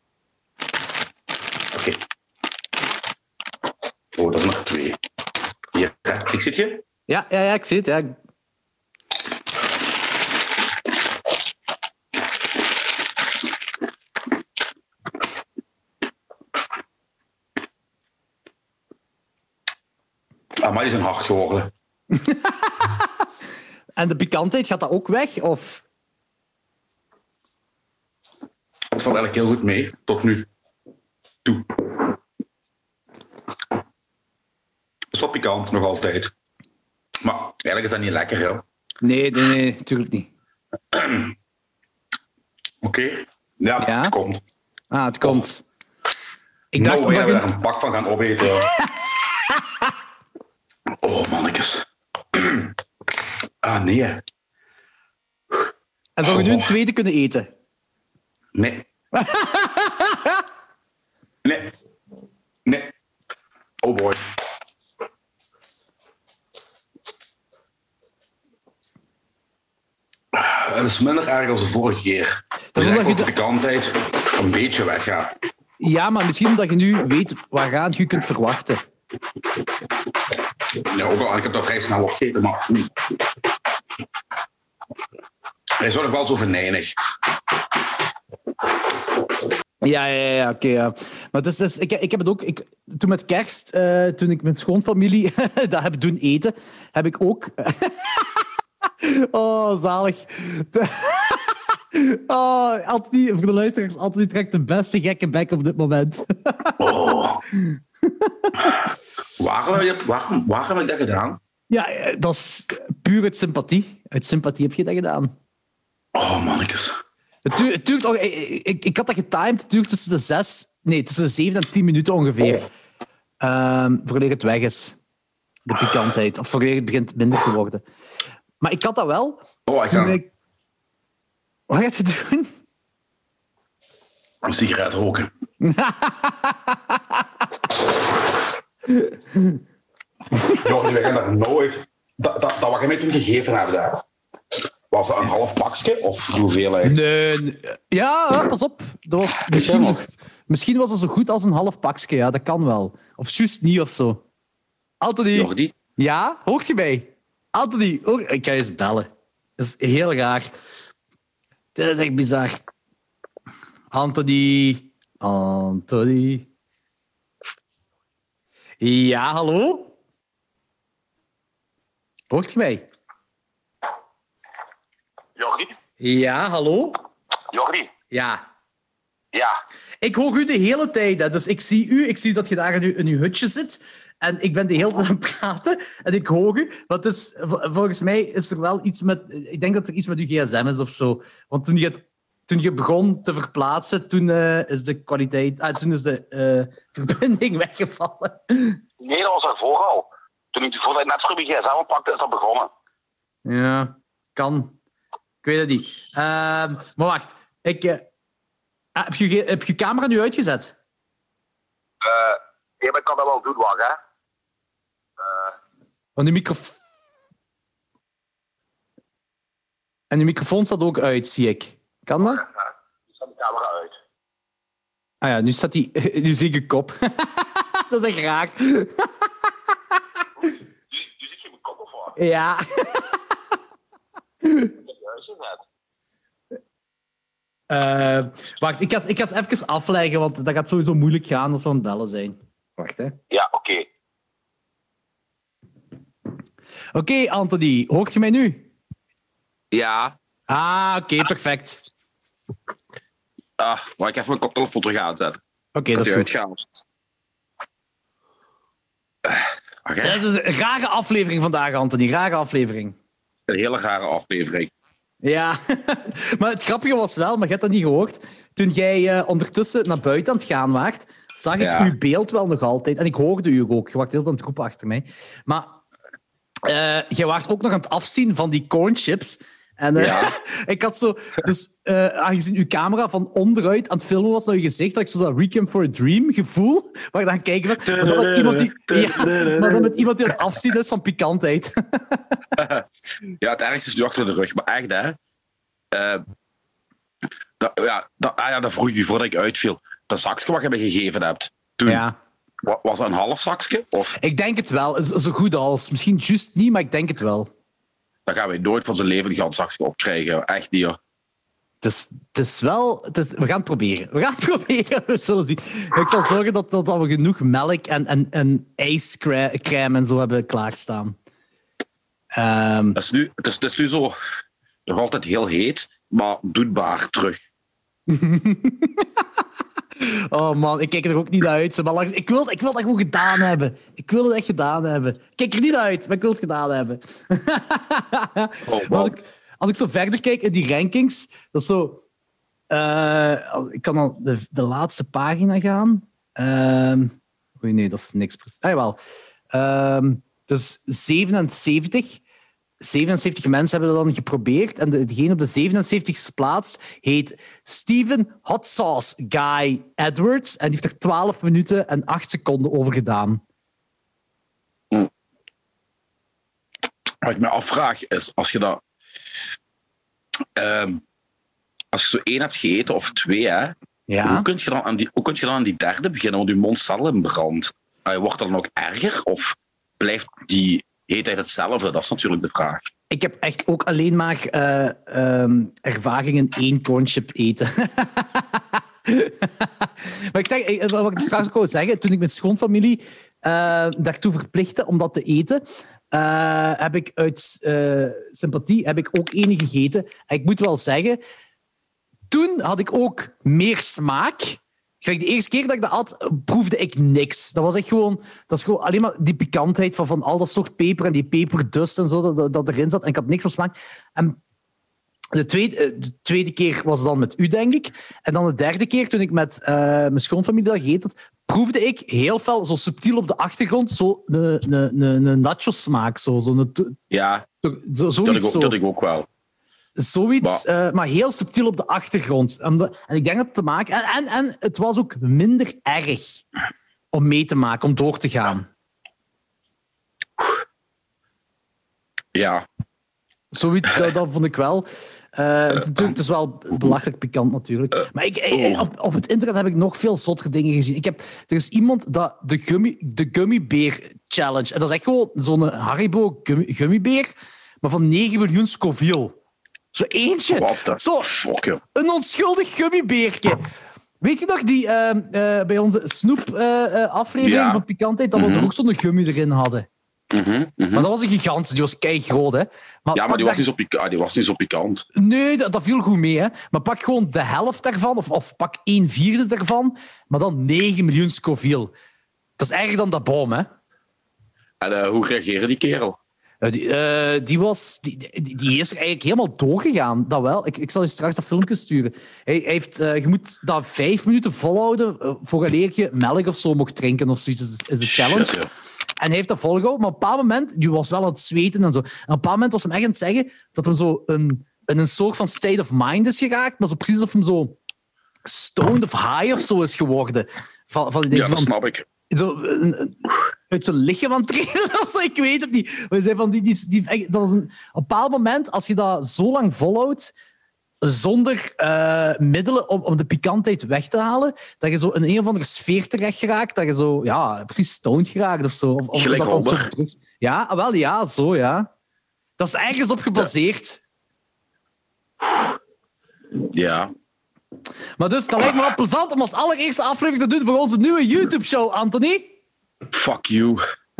Oké. Oh, dat is nog twee. Hier, ik zit je? Ja, ja, ja, ik zit, ja. Ah, maar die zijn hard geworden. [LAUGHS] en de pikantheid, gaat dat ook weg? Of? Het valt eigenlijk heel goed mee, tot nu toe. wel pikant, nog altijd. Maar eigenlijk is dat niet lekker, hè? Nee, nee, nee, natuurlijk niet. [CLEARS THROAT] Oké. Ja, ja, het komt. Ah, het komt. Ik dacht nou, dat we er een pak van gaan opeten. [LAUGHS] oh, mannetjes. [CLEARS THROAT] ah, nee. En zou je nu een oh. tweede kunnen eten? Nee. [LAUGHS] nee. Nee. Oh boy. Het is minder erg als de vorige keer. Dat is omdat je de een beetje weggaat. Ja, maar misschien omdat je nu weet waaraan je kunt verwachten. Ja, ook al, ik heb dat vrij snel opgegeten, maar... Hij is ook wel zo venijnig. Ja, ja, ja, oké. ja. Maar is, dus, ik, ik heb het ook... Ik, toen met kerst, uh, toen ik mijn schoonfamilie [LAUGHS] dat heb doen eten, heb ik ook... [LAUGHS] Oh, zalig. [LAUGHS] Oh, Anthony, voor de luisteraars, Anthony trekt de beste gekke bek op dit moment. Oh. waarom, heb je, waarom, waarom heb ik dat gedaan? Ja, eh, dat is puur uit sympathie. Uit sympathie heb je dat gedaan. Oh, mannetjes. Het, duurt, het duurt ook, ik, ik, had dat getimed. Het duurt tussen de zes... Nee, tussen de zeven en tien minuten ongeveer. Um, voordat het weg is. De pikantheid. Of voordat het begint minder te worden. Maar ik had dat wel. Oh, ik ga... Ik... Wat gaat je doen? Een sigaret roken. [LAUGHS] Joh, wij gaan daar nooit... Dat, dat, dat wat je mij toen gegeven hebt daar, was dat een half pakje of hoeveelheid? Nee, ja, pas op. Dat was [LAUGHS] misschien, misschien was het zo goed als een half pakje, ja, dat kan wel. Of juist niet of zo. Anthony. Ja, hoort je mij? Anthony, oh, ik ga je eens bellen. Dat is heel raar. Dat is echt bizar. Anthony. Anthony. Ja, hallo? Hoort je mij? Jordi? Ja, hallo? Jordi? Ja. Ja. Ik hoor u de hele tijd. Dus ik zie u, ik zie dat je daar in uw, in uw hutje zit. En ik ben de hele tijd aan het praten en ik hoor u. Want dus, volgens mij is er wel iets met... Ik denk dat er iets met uw gsm is of zo. Want toen je, toen je begon te verplaatsen, toen uh, is de kwaliteit... Ah, toen is de uh, [LAUGHS] verbinding weggevallen. Nee, dat was ervoor al. Toen ik voordat ik net voor mijn gsm pakte, is dat begonnen. Ja, kan. Ik weet het niet. Uh, maar wacht. Ik, uh, heb, je, heb je camera nu uitgezet? Uh, maar ik kan dat wel doen, wacht hè. Want die microfoon... En de microfoon staat ook uit, zie ik. Kan dat? Ja, nu staat de camera uit. Ah ja, nu staat die... [LAUGHS] Nu zie ik een kop. [LAUGHS] dat is echt raar. nu, nu zit je mijn kop of wat? Ja. [LAUGHS] Uh, wacht, ik ga, ik ga even afleggen, want dat gaat sowieso moeilijk gaan als we aan het bellen zijn. Wacht, hè. Ja, oké. Okay. Oké, okay, Anthony, hoort je mij nu? Ja. Ah, oké, okay, perfect. Ah, maar ik even mijn koptelefoon terug aanzetten. Oké, dat is goed. Okay. Dat is een rare aflevering vandaag, Anthony. Rare aflevering. Een hele rare aflevering. Ja, [LAUGHS] maar het grappige was wel, maar je hebt dat niet gehoord. Toen jij uh, ondertussen naar buiten aan het gaan waart, zag ik ja. uw beeld wel nog altijd. En ik hoorde u ook. Je wacht heel aan het roepen achter mij. Maar uh, jij waart ook nog aan het afzien van die cornchips. En uh, ja. [LAUGHS] ik had zo, dus uh, aangezien uw camera van onderuit aan het filmen was naar je gezicht, had ik zo dat Requiem for a Dream gevoel, [LAUGHS] waar ik dan kijken. Maar dan met iemand die, [LAUGHS] ja, maar dan met iemand die het afzien is van pikantheid. ja, het ergste is nu achter de rug, maar echt hè. Uh, dat, ja, dat, ah ja, dat vroeg je voordat ik uitviel. Dat zakje wat je me gegeven hebt. Toen, ja. Was dat een half zakje? Of? Ik denk het wel, zo goed als. Misschien juist niet, maar ik denk het wel. Dan gaan we nooit van zijn leven een ganszakje opkrijgen. Echt niet, hoor. Het is, het is wel... Het is, we gaan het proberen. We gaan het [LAUGHS] proberen. We zullen zien. Ik zal zorgen dat, dat, dat we genoeg melk en, en, en ijscrème en zo hebben klaarstaan. Um, het, is nu, het, is, het is nu zo... Nog altijd heel heet, maar doetbaar terug. [LAUGHS] Oh man, ik kijk er ook niet naar uit. Maar langs, ik, wil, ik wil dat gewoon gedaan hebben. Ik wil het echt gedaan hebben. Ik kijk er niet uit, maar ik wil het gedaan hebben. oh, als, ik, als ik zo verder kijk in die rankings, dat is zo. Uh, als, ik kan dan de, de laatste pagina gaan. Uh, oei, nee, dat is niks. Ah, jawel. Uh, dus 77. 77 mensen hebben dat dan geprobeerd. En degene op de 77ste plaats heet Steven Hot Sauce Guy Edwards. En die heeft er 12 minuten en 8 seconden over gedaan. Wat ik me afvraag is, als je dat... Um, als je zo één hebt gegeten of twee, hè, ja. hoe, kun je dan aan die, hoe kun je dan aan die derde beginnen? Want je mond zal in brand. Wordt dat dan ook erger? Of blijft die heet hij hetzelfde? Dat is natuurlijk de vraag. Ik heb echt ook alleen maar uh, um, ervaring in één cornchip eten. [LAUGHS] maar ik zeg, wat ik straks ook wil zeggen, toen ik mijn schoonfamilie uh, daartoe verplichtte om dat te eten, heb ik uit sympathie heb ik ook één gegeten. En ik moet wel zeggen, toen had ik ook meer smaak Kijk, de eerste keer dat ik dat had, proefde ik niks. Dat was echt gewoon, dat is gewoon alleen maar die pikantheid van, van al dat soort peper en die peperdust en zo dat, dat erin zat. En ik had niks van smaak. En de tweede, de tweede keer was het dan met u, denk ik. En dan de derde keer, toen ik met uh, mijn schoonfamilie dat gegeten had, proefde ik heel veel, zo subtiel op de achtergrond, zo een, nacho-smaak. Zo, zo ja, zo, zoiets dat, ik, zo. dat ik ook wel. Zoiets, maar, uh, maar heel subtiel op de achtergrond. En, de, en ik denk dat het te maken... En, en, en het was ook minder erg om mee te maken, om door te gaan. Ja. Zoiets, dat, dat vond ik wel. Uh, het is wel belachelijk pikant natuurlijk. Maar ik, eh, op, op het internet heb ik nog veel zottere dingen gezien. Ik heb, er is iemand dat de, gummi, de gummibeer challenge. En dat is echt gewoon zo'n Haribo gummi, gummibeer, maar van 9 miljoen Scoville. Zo eentje. Zo, fuck, joh. Een onschuldig gummibeertje. Weet je nog, die, uh, uh, bij onze snoep-aflevering uh, Ja. van Pikantheid, dat we Mhm. er ook zo'n gummi erin hadden. Mhm, mhm. Maar dat was een gigant, die was kei groot, hè. Maar Ja, maar die was, daar- niet zo ah, die was niet zo pikant. Nee, dat, dat viel goed mee, hè. Maar pak gewoon de helft daarvan, of, of pak een vierde daarvan, maar dan 9 miljoen Scoville. Dat is erger dan dat boom, hè. En eh, hoe reageerde die kerel? Eh, Die, eh, die, was, die, die, is er eigenlijk helemaal doorgegaan. Dat wel. Ik, ik zal je straks dat filmpje sturen. Hij, hij heeft, eh, je moet dat vijf minuten volhouden uh, vooraleer je melk of zo mocht drinken of zoiets. Is, is de challenge. Shit, ja. En hij heeft dat volgehouden, maar op een bepaald moment, die was wel aan het zweten en zo. En op een bepaald moment was hij echt aan het zeggen dat hij zo een, in een soort van state of mind is geraakt, maar zo precies of hem zo stoned of high of zo is geworden. Van, van, ja, dat snap ik. Zo, een, uit zijn lichaam aan het treden of zo, ik weet het niet. We zijn van die, die, die, dat is een, op een bepaald moment, als je dat zo lang volhoudt, zonder uh, middelen om, om de pikantheid weg te halen, dat je zo in een of andere sfeer terecht geraakt, dat je zo, ja, precies stoned geraakt of zo. Of, of Gelijk dat zo terug- Ja, wel, ja, zo, ja. Dat is ergens op gebaseerd. Ja. Maar dus, dat lijkt me wel plezant om als allereerste aflevering te doen voor onze nieuwe YouTube-show, Anthony. Fuck you. [LAUGHS]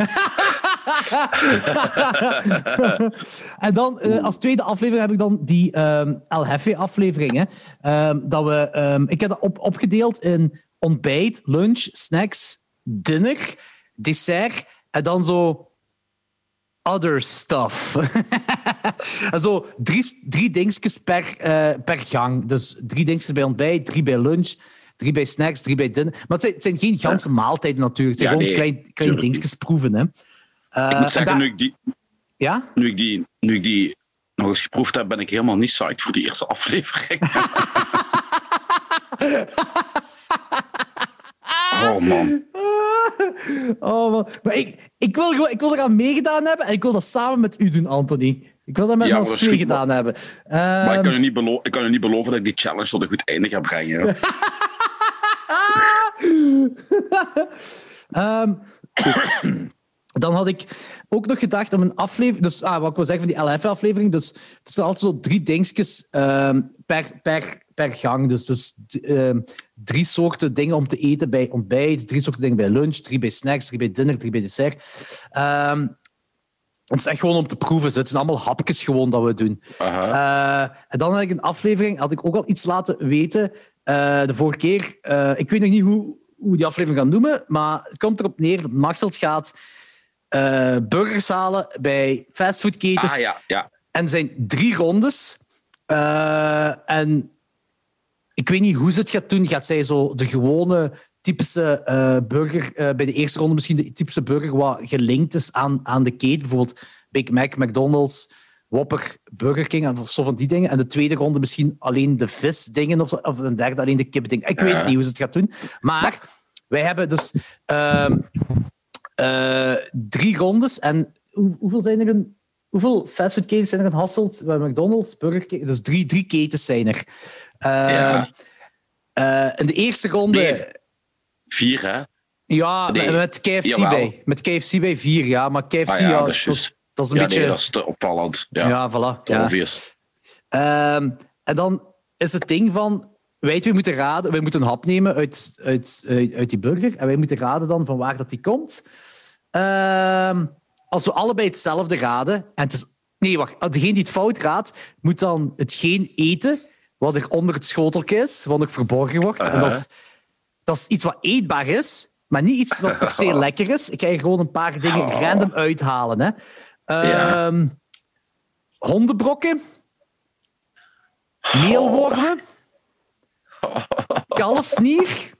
en dan eh, als tweede aflevering heb ik dan die ehm El Jefe-aflevering. hè. Ehm, dat we, ehm, ik heb dat op, opgedeeld in ontbijt, lunch, snacks, dinner, dessert en dan zo other stuff. [LAUGHS] en zo drie, drie dingetjes per, eh, per gang. Dus drie dingetjes bij ontbijt, drie bij lunch, drie bij snacks, drie bij dinner. Maar het zijn, het zijn geen ganse maaltijden natuurlijk. Het zijn Ja, gewoon nee, klein, tuurlijk dingetjes proeven. Hè. Eh, Ik moet zeggen, daar- nu ik, die, Ja? nu, ik die, nu ik die nog eens geproefd heb, ben ik helemaal niet psyched voor die eerste aflevering. [LAUGHS] oh man. Oh, man. Maar ik, ik, wil gewoon, ik wil eraan meegedaan hebben en ik wil dat samen met u doen, Anthony. Ik wil dat met Ja, ons twee gedaan hebben. Maar ik Ehm, kan, u niet belo- ik kan u niet beloven dat ik die challenge tot een goed einde ga brengen. [LAUGHS] [LAUGHS] ehm, dan had ik ook nog gedacht om een aflevering... Dus ah, wat ik wil zeggen van die LF-aflevering. Dus het zijn altijd zo drie dingetjes ehm, per, per, per gang. Dus, dus ehm, drie soorten dingen om te eten bij ontbijt, drie soorten dingen bij lunch, drie bij snacks, drie bij dinner, drie bij dessert. Het is echt gewoon om te proeven. Het zijn allemaal hapjes gewoon dat we doen. Eh, en dan had ik een aflevering, had ik ook al iets laten weten. eh, de vorige keer, eh, ik weet nog niet hoe, hoe die aflevering gaan noemen, maar het komt erop neer dat Maxelt gaat eh burgers halen bij fastfoodketens. Ah ja, ja. En zijn drie rondes. Eh, en ik weet niet hoe ze het gaat doen. Gaat zij zo de gewone typische eh, burger, bij de eerste ronde misschien de typische burger wat gelinkt is aan, aan de keten, bijvoorbeeld Big Mac, McDonald's, Whopper, Burger King of zo van die dingen. En de tweede ronde misschien alleen de visdingen of, zo, of een derde alleen de kipdingen. Ik weet niet hoe ze het gaat doen. Maar wij hebben dus ehm, eh, drie rondes. En hoe- hoeveel zijn er een Hoeveel fastfoodketens zijn er in Hasselt? We hebben McDonald's, Burger King. Dus drie, drie ketens zijn er. Eh, Ja. eh, in de eerste ronde... Nee. Vier, hè? Ja, Nee. met KFC Jawel. bij. Met KFC bij vier, ja. Maar KFC, Ah ja, dat, is een Ja, beetje... nee, dat is te opvallend. Ja, ja, voilà. te Ja. obvious. Ehm, en dan is het ding van... Wij twee moeten raden... Wij moeten een hap nemen uit, uit, uit, uit die burger. En wij moeten raden dan van waar dat die komt. Ehm, als we allebei hetzelfde raden... En het is, nee, wacht. Degene die het fout raadt, moet dan hetgeen eten wat er onder het schoteltje is, wat nog verborgen wordt. En dat is, dat is iets wat eetbaar is, maar niet iets wat per se [LAUGHS] lekker is. Ik ga hier gewoon een paar dingen Oh. random uithalen. Hè. Ja. Ehm, hondenbrokken. Meelwormen. Kalfsnier.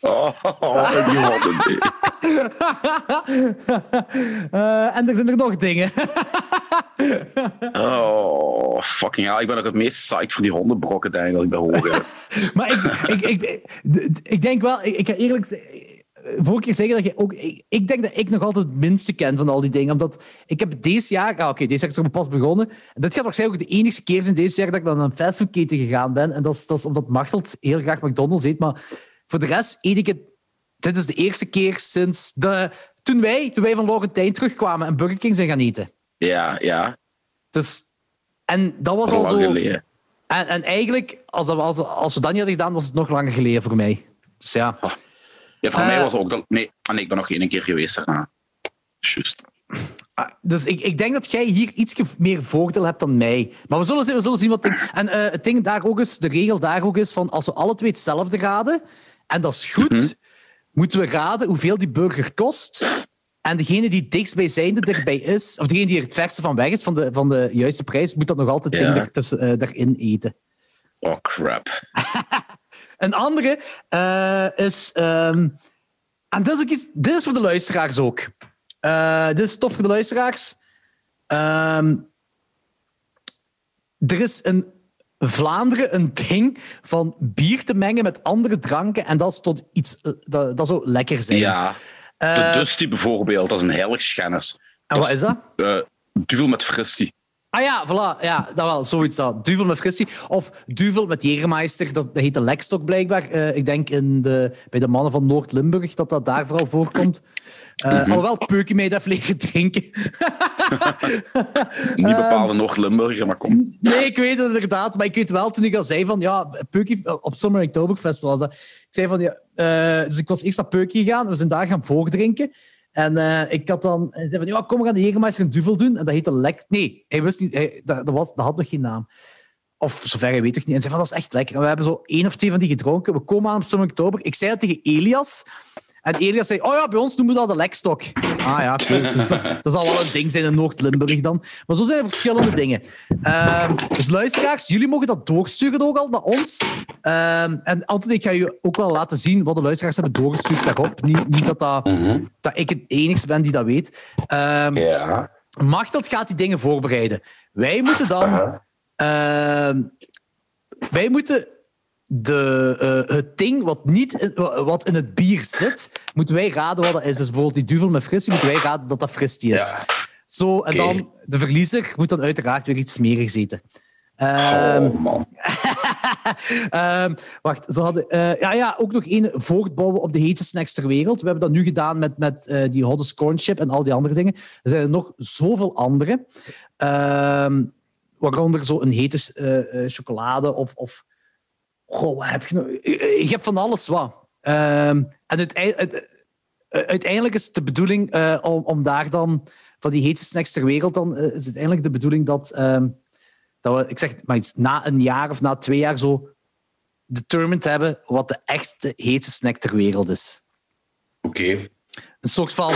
Oh, die hadden die. Eh, en er zijn er nog dingen. Oh, fucking hell. Ik ben ook het meest psyched voor die hondenbrokken, denk ik, als ik dat hoor. [LAUGHS] maar ik, ik, ik, ik denk wel, ik, ik eerlijk vorige keer zeggen dat je ook. Ik, ik denk dat ik nog altijd het minste ken van al die dingen. Omdat ik heb deze jaar. Ah, Oké, deze jaar is er pas begonnen. En dit gaat waarschijnlijk ook de enige keer zijn deze jaar dat ik dan naar een fastfoodketen gegaan ben. En dat is, dat is omdat Machteld heel graag McDonald's eet. Maar voor de rest eet ik het. Dit is de eerste keer sinds de, toen, wij, toen wij van Laurentijn terugkwamen en Burger King zijn gaan eten. Ja, ja. Dus, en dat was al zo. geleden. En, en eigenlijk, als, dat, als, als we dat niet hadden gedaan, was het nog langer geleden voor mij. Dus ja. Ja, voor Eh. mij was het ook dat... Nee, ah, nee, ik ben nog één keer geweest daarna. Juist. Ah, Dus ik, ik denk dat jij hier iets meer voordeel hebt dan mij. Maar we zullen zien, we zullen zien wat... Ding, en eh, het ding daar ook is, de regel daar ook is van als we alle twee hetzelfde raden, en dat is goed, Mhm. moeten we raden hoeveel die burger kost. En degene die dichtstbijzijnde erbij is, of degene die er het verste van weg is, van de, van de juiste prijs, moet dat nog altijd Ja. ding tussen, eh, daarin eten. Oh, crap. [LAUGHS] Een andere eh, is... ehm, en dit is, ook iets, dit is voor de luisteraars ook. Uh, dit is tof voor de luisteraars. Ehm, er is in Vlaanderen een ding van bier te mengen met andere dranken en dat is tot iets eh, dat, dat zou lekker zijn. Ja, de Dusty bijvoorbeeld, dat is een heilig schennis. En wat is dat? Uh, duvel met fristie. Ah ja, voilà. Ja, dat wel. Zoiets dat. Duvel met Fristie. Of Duvel met Jägermeister. Dat, dat heet de Lekstok blijkbaar. Uh, ik denk in de, bij de mannen van Noord-Limburg dat dat daar vooral voorkomt. Uh, mm -hmm. Alhoewel Peukie mij dat leren drinken. [LAUGHS] Niet bepaalde Noord-Limburger, maar kom. Nee, ik weet het inderdaad. Maar ik weet wel, toen ik al zei van... Ja, Peukie... Op Summer Oktoberfest was dat. Ik zei van... Ja, uh, dus ik was eerst naar Peukie gegaan. We zijn daar gaan voordrinken. En uh, ik had dan... Zei van, ja, kom, we gaan de Jägermeister een duvel doen. En dat heette Lek... Nee, hij wist niet... Hij, dat, dat, was, dat had nog geen naam. Of zover hij weet toch niet. En zei van, dat is echt lekker. We hebben zo één of twee van die gedronken. We komen aan op Summer Oktober. Ik zei dat tegen Elias. En Elias zei, oh ja, bij ons noemen we dat de lekstok. Dus, ah ja. Dus dat, dat, zal wel een ding zijn in Noord-Limburg dan. Maar zo zijn er verschillende dingen. Um, dus luisteraars, jullie mogen dat doorsturen ook al naar ons. Um, en altijd, ik ga je ook wel laten zien wat de luisteraars hebben doorgestuurd daarop. Niet, niet dat, dat, mm -hmm. dat ik het enigste ben die dat weet. Um, ja. Machteld gaat die dingen voorbereiden. Wij moeten dan... Uh, wij moeten de, uh, het ding wat, niet in, wat in het bier zit, moeten wij raden wat dat is. Dus bijvoorbeeld die duvel met fristie, moeten wij raden dat dat fristie is. Ja. Zo, en okay. dan de verliezer moet dan uiteraard weer iets smerigs eten. Um, oh, man. um, [LAUGHS] wacht, ze hadden uh, ja, ja, ook nog één voortbouwen op de hete snacks ter wereld. We hebben dat nu gedaan met, met uh, die hot corn chip en al die andere dingen. Er zijn er nog zoveel andere. Um, waaronder zo een hete uh, chocolade of, of Goh, heb je? Je hebt van alles wat. Um, en uiteindelijk, uiteindelijk is het de bedoeling uh, om, om daar dan van die heetste snacks ter wereld, dan uh, is het uiteindelijk de bedoeling dat, um, dat we, ik zeg maar iets, na een jaar of na twee jaar zo determined hebben wat de echte heetste snack ter wereld is. Oké. Okay. Een soort van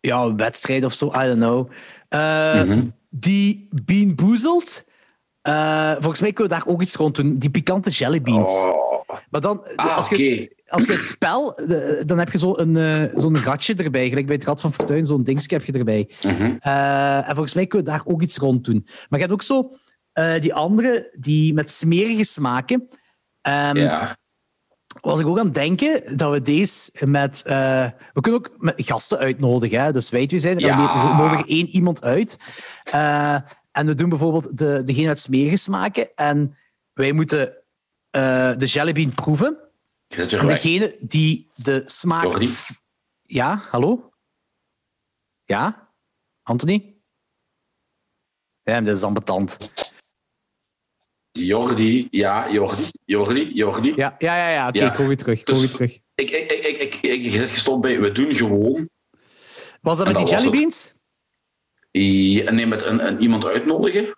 ja, wedstrijd of zo, I don't know. Mm -hmm. Die Bean Boozled uh, volgens mij kunnen we daar ook iets rond doen. Die pikante jellybeans. Oh. Maar dan, ah, als, je, okay. als je het spel, dan heb je zo'n uh, zo'n ratje erbij. Gelijk bij het Rad van Fortuin, zo'n dingetje heb je erbij. -hmm. uh, en volgens mij kunnen we daar ook iets rond doen. Maar je hebt ook zo die andere, die met smerige smaken. Um, ja. Was ik ook aan het denken dat we deze met. we kunnen ook met gasten uitnodigen. Hè? Dus wij twee zijn er. Ja. We nodigen één iemand uit. En we doen bijvoorbeeld de, degene met smerige smaken. En wij moeten uh, de jellybean proeven. En degene die de smaak... Jordi? Ja, hallo? Ja? Anthony? Ja, dat is ambetant. Jordi, ja, Jordi, Jordi, Jordi. Ja, ja, ja, ja. oké, okay, ja. kom weer terug. Kom dus weer terug. Ik, ik, ik, ik, ik, ik zit gestopt bij, we doen gewoon... Was dat met die jellybeans? Ja, nee, met een, een, iemand uitnodigen.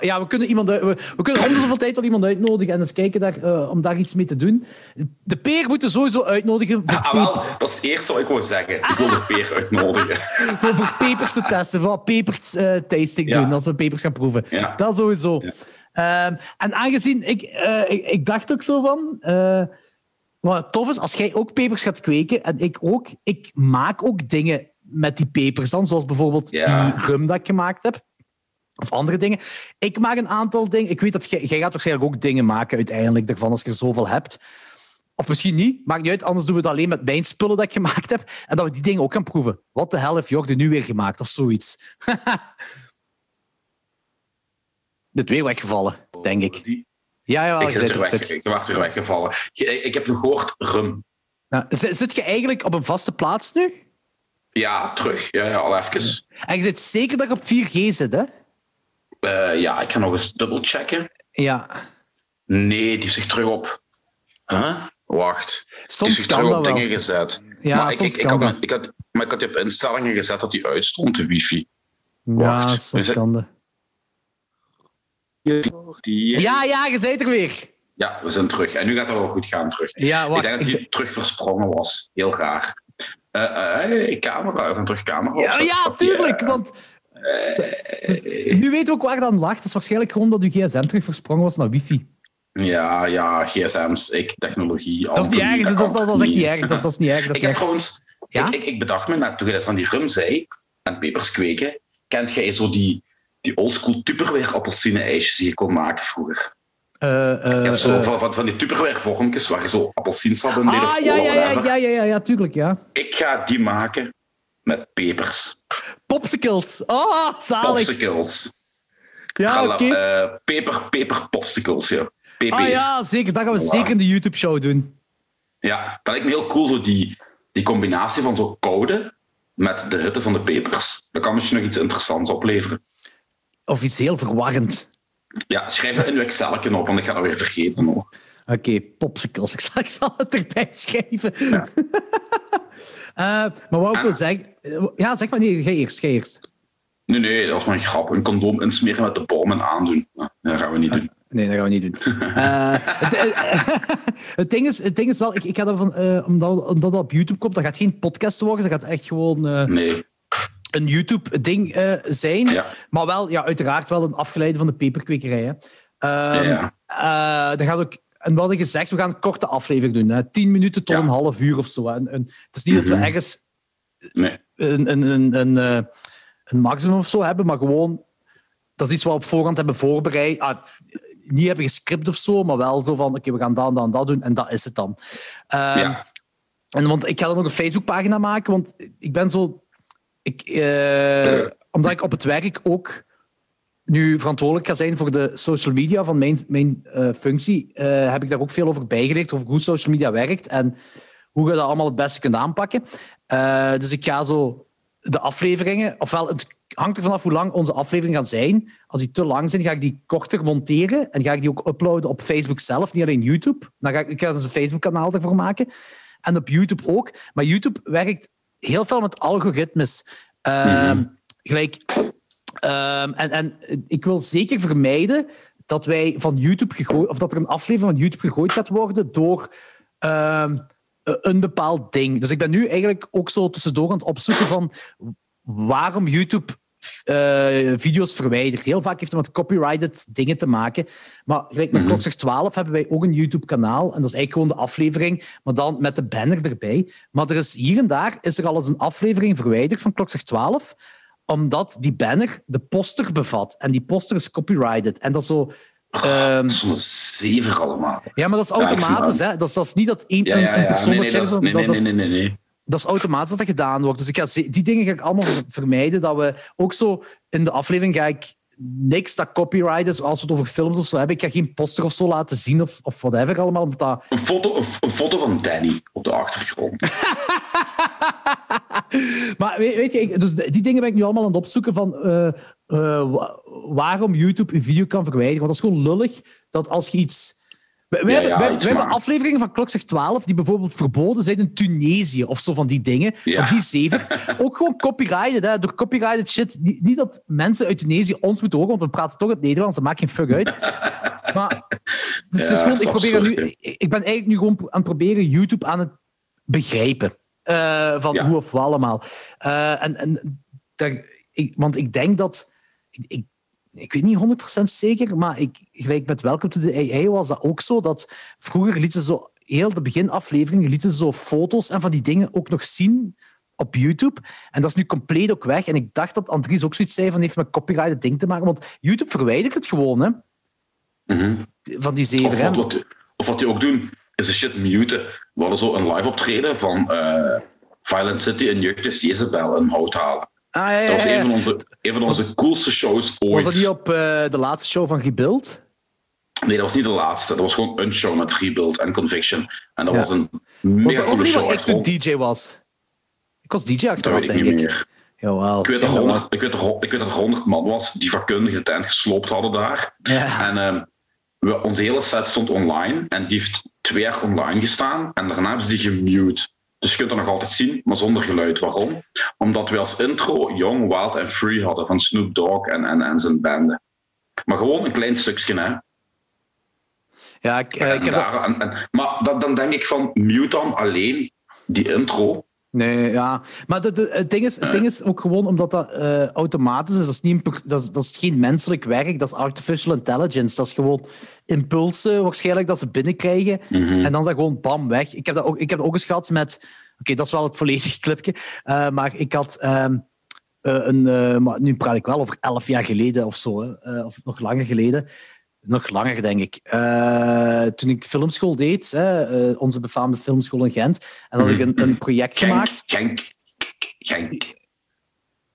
Ja, we kunnen, iemand, we, we kunnen om zoveel tijd wel iemand uitnodigen en eens kijken daar, uh, om daar iets mee te doen. De peer moeten we sowieso uitnodigen. Voor ah, wel, dat is het eerste wat ik wil zeggen. Ik wil de peer [LAUGHS] uitnodigen. voor, voor pepers te testen, voor pepers uh, tasting ja. doen, als we pepers gaan proeven. Ja. Dat sowieso. Um, en aangezien, ik, uh, ik, ik, dacht ook zo van... wat tof is, als jij ook pepers gaat kweken, en ik ook, ik maak ook dingen met die pepers dan, zoals bijvoorbeeld ja. die rum dat ik gemaakt heb. Of andere dingen. Ik maak een aantal dingen. Ik weet dat jij, jij gaat waarschijnlijk ook dingen maken uiteindelijk ervan als je er zoveel hebt. Of misschien niet, maakt niet uit. Anders doen we het alleen met mijn spullen dat ik gemaakt heb. En dat we die dingen ook gaan proeven. Wat de hel heeft Jordi nu weer gemaakt? Of zoiets. [LAUGHS] Dit weer weggevallen, denk ik. Ja, ja, ik, zit er weg, ik weer weggevallen. Ik heb nog gehoord rum. Nou, zit je eigenlijk op een vaste plaats nu? Ja, terug. Ja, ja al even. En je zit zeker dat je op 4G zit, hè? Uh, ja, ik ga nog eens dubbelchecken. Ja. Nee, die zich terug op. Huh? Wacht. Soms die kan terug op wel. dingen gezet. Ja, maar soms ik, ik, kan ik, dat. had, ik had, maar ik had op instellingen gezet dat die uitstond, de wifi. Ja, Wacht. soms We kan dat. Die... Ja, ja, je bent er weer. ja, we zijn terug. En nu gaat het wel goed gaan terug. Ja, wacht. ik denk dat hij terug versprongen was. Heel raar. Ik camera, we gaan terug camera Ja, ja, tuurlijk. Want dus, nu weten we ook waar dat lag. Het is waarschijnlijk gewoon dat uw gsm terug versprongen was naar wifi. Ja, ja, gsm's, ik, technologie. Dat is niet erg. Dat, is- dat, dat is echt niet erg. Dat is, dat is niet erg. Dat is Ik heb trouwens Ja? Ik, ik, ik bedacht me net, toen je dat van die rum zei, en pepers kweken, kent jij zo die, die oldschool Tupperware appelsine-ijsjes die je kon maken vroeger? Uh, uh, zo uh, van, van, van die Tupperware vormpjes waar je zo appelsiensap in deed ah, ja, ja, ja, ja, ja, ja, ja, tuurlijk, ja. Ik ga die maken met pepers. Popsicles. Oh, zalig. Popsicles. Ja, oké. Okay. Uh, peper, peper popsicles, ja. PP's. Ah ja, zeker. Dat gaan we zeker in de YouTube-show doen. Ja, dat lijkt me heel cool, zo die, die combinatie van zo koude met de hitte van de pepers. Dat kan misschien nog iets interessants opleveren. Of iets heel verwarrend. Ja, schrijf dat in uw Excel op, want ik ga dat weer vergeten. Nog. Oké, okay, popsicles. [LAUGHS] Ik zal, ik zal het erbij schrijven. Ja. uh, [LAUGHS] maar wat ik wil zeggen... Ja, zeg maar. Nee, ga eerst. Ga eerst. Nee, nee, dat was maar een grap. Een condoom insmeren met de bomen aandoen. Nou, dat gaan we niet doen. Nee, dat gaan we niet doen. uh, [LAUGHS] het, het, ding is, het ding is wel, ik, ik ga ervan, uh, omdat, omdat dat op YouTube komt, dat gaat geen podcast worden, dat gaat echt gewoon nee. Een YouTube-ding zijn. Ja. Maar wel, ja, uiteraard wel een afgeleide van de peperkwekerij. Hè. ja. dat gaat ook, en we hadden gezegd, we gaan een korte aflevering doen. Hè. Tien minuten tot ja. een half uur of zo. En, en het is niet mm -hmm. dat we ergens nee. een, een, een, een, een maximum of zo hebben, maar gewoon dat is iets wat we op voorhand hebben voorbereid. Ah, niet hebben gescript of zo, maar wel zo van, oké, okay, we gaan dat en dat en dat doen en dat is het dan. Um, ja. En want ik ga er nog een Facebookpagina maken, want ik ben zo... Uh, omdat ik op het werk ook nu verantwoordelijk ga zijn voor de social media van mijn, mijn uh, functie, uh, heb ik daar ook veel over bijgeleerd, over hoe social media werkt en hoe je dat allemaal het beste kunt aanpakken. Dus ik ga zo de afleveringen, ofwel het hangt er vanaf hoe lang onze afleveringen gaan zijn. Als die te lang zijn, ga ik die korter monteren en ga ik die ook uploaden op Facebook zelf, niet alleen YouTube. Dan ga ik, ik ga dus een Facebook-kanaal ervoor maken. En op YouTube ook. Maar YouTube werkt heel veel met algoritmes. Um, mm-hmm. Gelijk. Um, en, en ik wil zeker vermijden dat wij van YouTube gegooid, of dat er een aflevering van YouTube gegooid gaat worden door um, een bepaald ding. Dus ik ben nu eigenlijk ook zo tussendoor aan het opzoeken van waarom YouTube uh, video's verwijdert. Heel vaak heeft het met copyrighted dingen te maken. Maar gelijk met mm-hmm. Klokslag 12 hebben wij ook een YouTube-kanaal. En dat is eigenlijk gewoon de aflevering, maar dan met de banner erbij. Maar er is hier en daar is er al eens een aflevering verwijderd van Klokslag 12, omdat die banner de poster bevat. En die poster is copyrighted. En dat zo... Um, Soms zeven allemaal. Ja, maar dat is automatisch. Ja, hè? Dat, is, dat is niet dat één ja, persoon nee, nee, dat nee, nee, nee, nee. Dat is automatisch dat dat gedaan wordt. Dus ik ga, die dingen ga ik allemaal vermijden. Dat we ook zo in de aflevering ga ik niks dat copyright is, als we het over films of zo hebben. Ik ga geen poster of zo laten zien of, of whatever allemaal. Dat... Een, foto, een foto van Danny op de achtergrond. [LAUGHS] maar weet, weet, je, dus die dingen ben ik nu allemaal aan het opzoeken van uh, uh, waarom YouTube een video kan verwijderen. Want dat is gewoon lullig dat als je iets... We, we, Ja, hebben, ja, we, hebben afleveringen van Klokzeg 12 die bijvoorbeeld verboden zijn in Tunesië of zo van die dingen, Ja. van die zever. [LAUGHS] Ook gewoon copyrighted, hè, door copyrighted shit. Niet, niet dat mensen uit Tunesië ons moeten horen, want we praten toch het Nederlands, dat maakt geen fuck uit. [LAUGHS] Maar dus gewoon, ik, probeer nu, ik ben eigenlijk nu gewoon aan het proberen YouTube aan het begrijpen. eh, van hoe of wat allemaal. Eh, en, en daar, ik, want ik denk dat... Ik, ik, weet niet 100% zeker, maar ik, gelijk met Welcome to the AI was dat ook zo, dat vroeger lieten ze zo, heel de beginaflevering, lieten ze zo foto's en van die dingen ook nog zien op YouTube. En dat is nu compleet ook weg. En ik dacht dat Andries ook zoiets zei van heeft met copyrighted ding te maken, want YouTube verwijdert het gewoon, hè, Mhm. van die zeven. Of, wat, wat, of wat die ook doen, is de shit muten. We hadden zo een live optreden van eh, Violent City en Jeugd Jezebel in Houthalen. Ah, ja, ja, Dat was een van onze, een van onze coolste shows ooit. Was dat niet op eh, de laatste show van Rebuild? Nee, dat was niet de laatste. Dat was gewoon een show met Rebuild en Conviction. En dat was een Was, mega was dat niet show. wat ik toen DJ was? Ik was DJ achteraf, ik denk niet ik. meer. Jawel. Ik weet, dat Ja, wel. 100, ik, weet dat, ik weet dat er 100 man was die vakkundig de tent gesloopt hadden daar. En ehm, we, onze hele set stond online en die heeft twee jaar online gestaan. En daarna hebben ze die gemute. Dus je kunt dat nog altijd zien, maar zonder geluid. Waarom? Omdat we als intro Young, Wild and Free hadden van Snoop Dogg en, en, en zijn bende. Maar gewoon een klein stukje, hè. Ja, ik, eh, ik heb dat- daar- en- en- maar dan, dan denk ik van, mute dan alleen die intro Nee, ja. Maar de, het, ding is, het ding is ook gewoon omdat dat uh, automatisch is. Dat is, niet, dat, is, dat is geen menselijk werk, dat is artificial intelligence. Dat is gewoon impulsen waarschijnlijk dat ze binnenkrijgen. Mhm. En dan is dat gewoon bam, weg. Ik heb dat ook, ik heb dat ook eens gehad met... Oké, dat is wel het volledige [LAUGHS] clipje. Uh, maar ik had... Uh, een, maar nu praat ik wel over elf jaar geleden of zo, of nog langer geleden nog langer, denk ik. Uh, toen ik filmschool deed, uh, onze befaamde filmschool in Gent, en had ik een, een project Genk, gemaakt. Genk. Genk.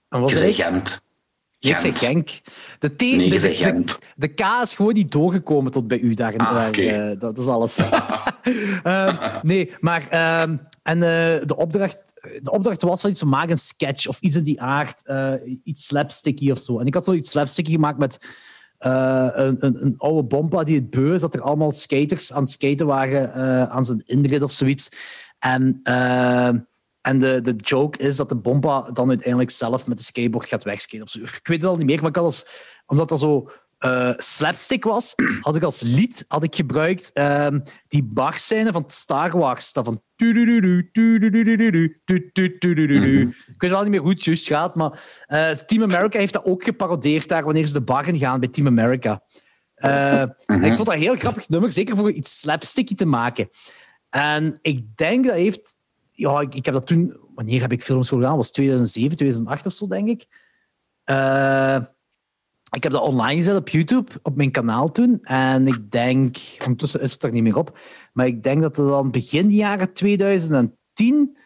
En was ik? Gent. Ik zeg Genk. De, T, nee, de, de, K is gewoon niet doorgekomen tot bij u daar. Ah, daar okay. uh, dat is alles. uh, [LAUGHS] nee, maar... Uh, en de, opdracht, de opdracht was van iets van maak een sketch of iets in die aard. iets slapsticky of zo. En ik had zoiets slapsticky gemaakt met uh, een, een, een, oude bompa die het beu is, dat er allemaal skaters aan het skaten waren uh, aan zijn inrit of zoiets. En, uh, en de, de joke is dat de bompa dan uiteindelijk zelf met de skateboard gaat wegskaten. Ik weet het al niet meer, maar ik had als, omdat dat zo uh, slapstick was, [CLEARS THROAT] had ik als lied had ik gebruikt uh, die barscène van Star Wars. Dat van... Mm-hmm. Ik weet wel niet meer hoe het juist gaat, maar uh, Team America heeft dat ook geparodeerd daar wanneer ze de bar in gaan bij Team America. Uh, mm-hmm. en ik vond dat een heel grappig nummer, zeker voor iets slapsticky te maken. En ik denk dat heeft... Ja, ik, ik heb dat toen... Wanneer heb ik filmschool gedaan? was 2007, 2008 of zo, denk ik. Uh, ik heb dat online gezet op YouTube, op mijn kanaal toen. En ik denk, ondertussen is het er niet meer op, maar ik denk dat het dan begin jaren 2010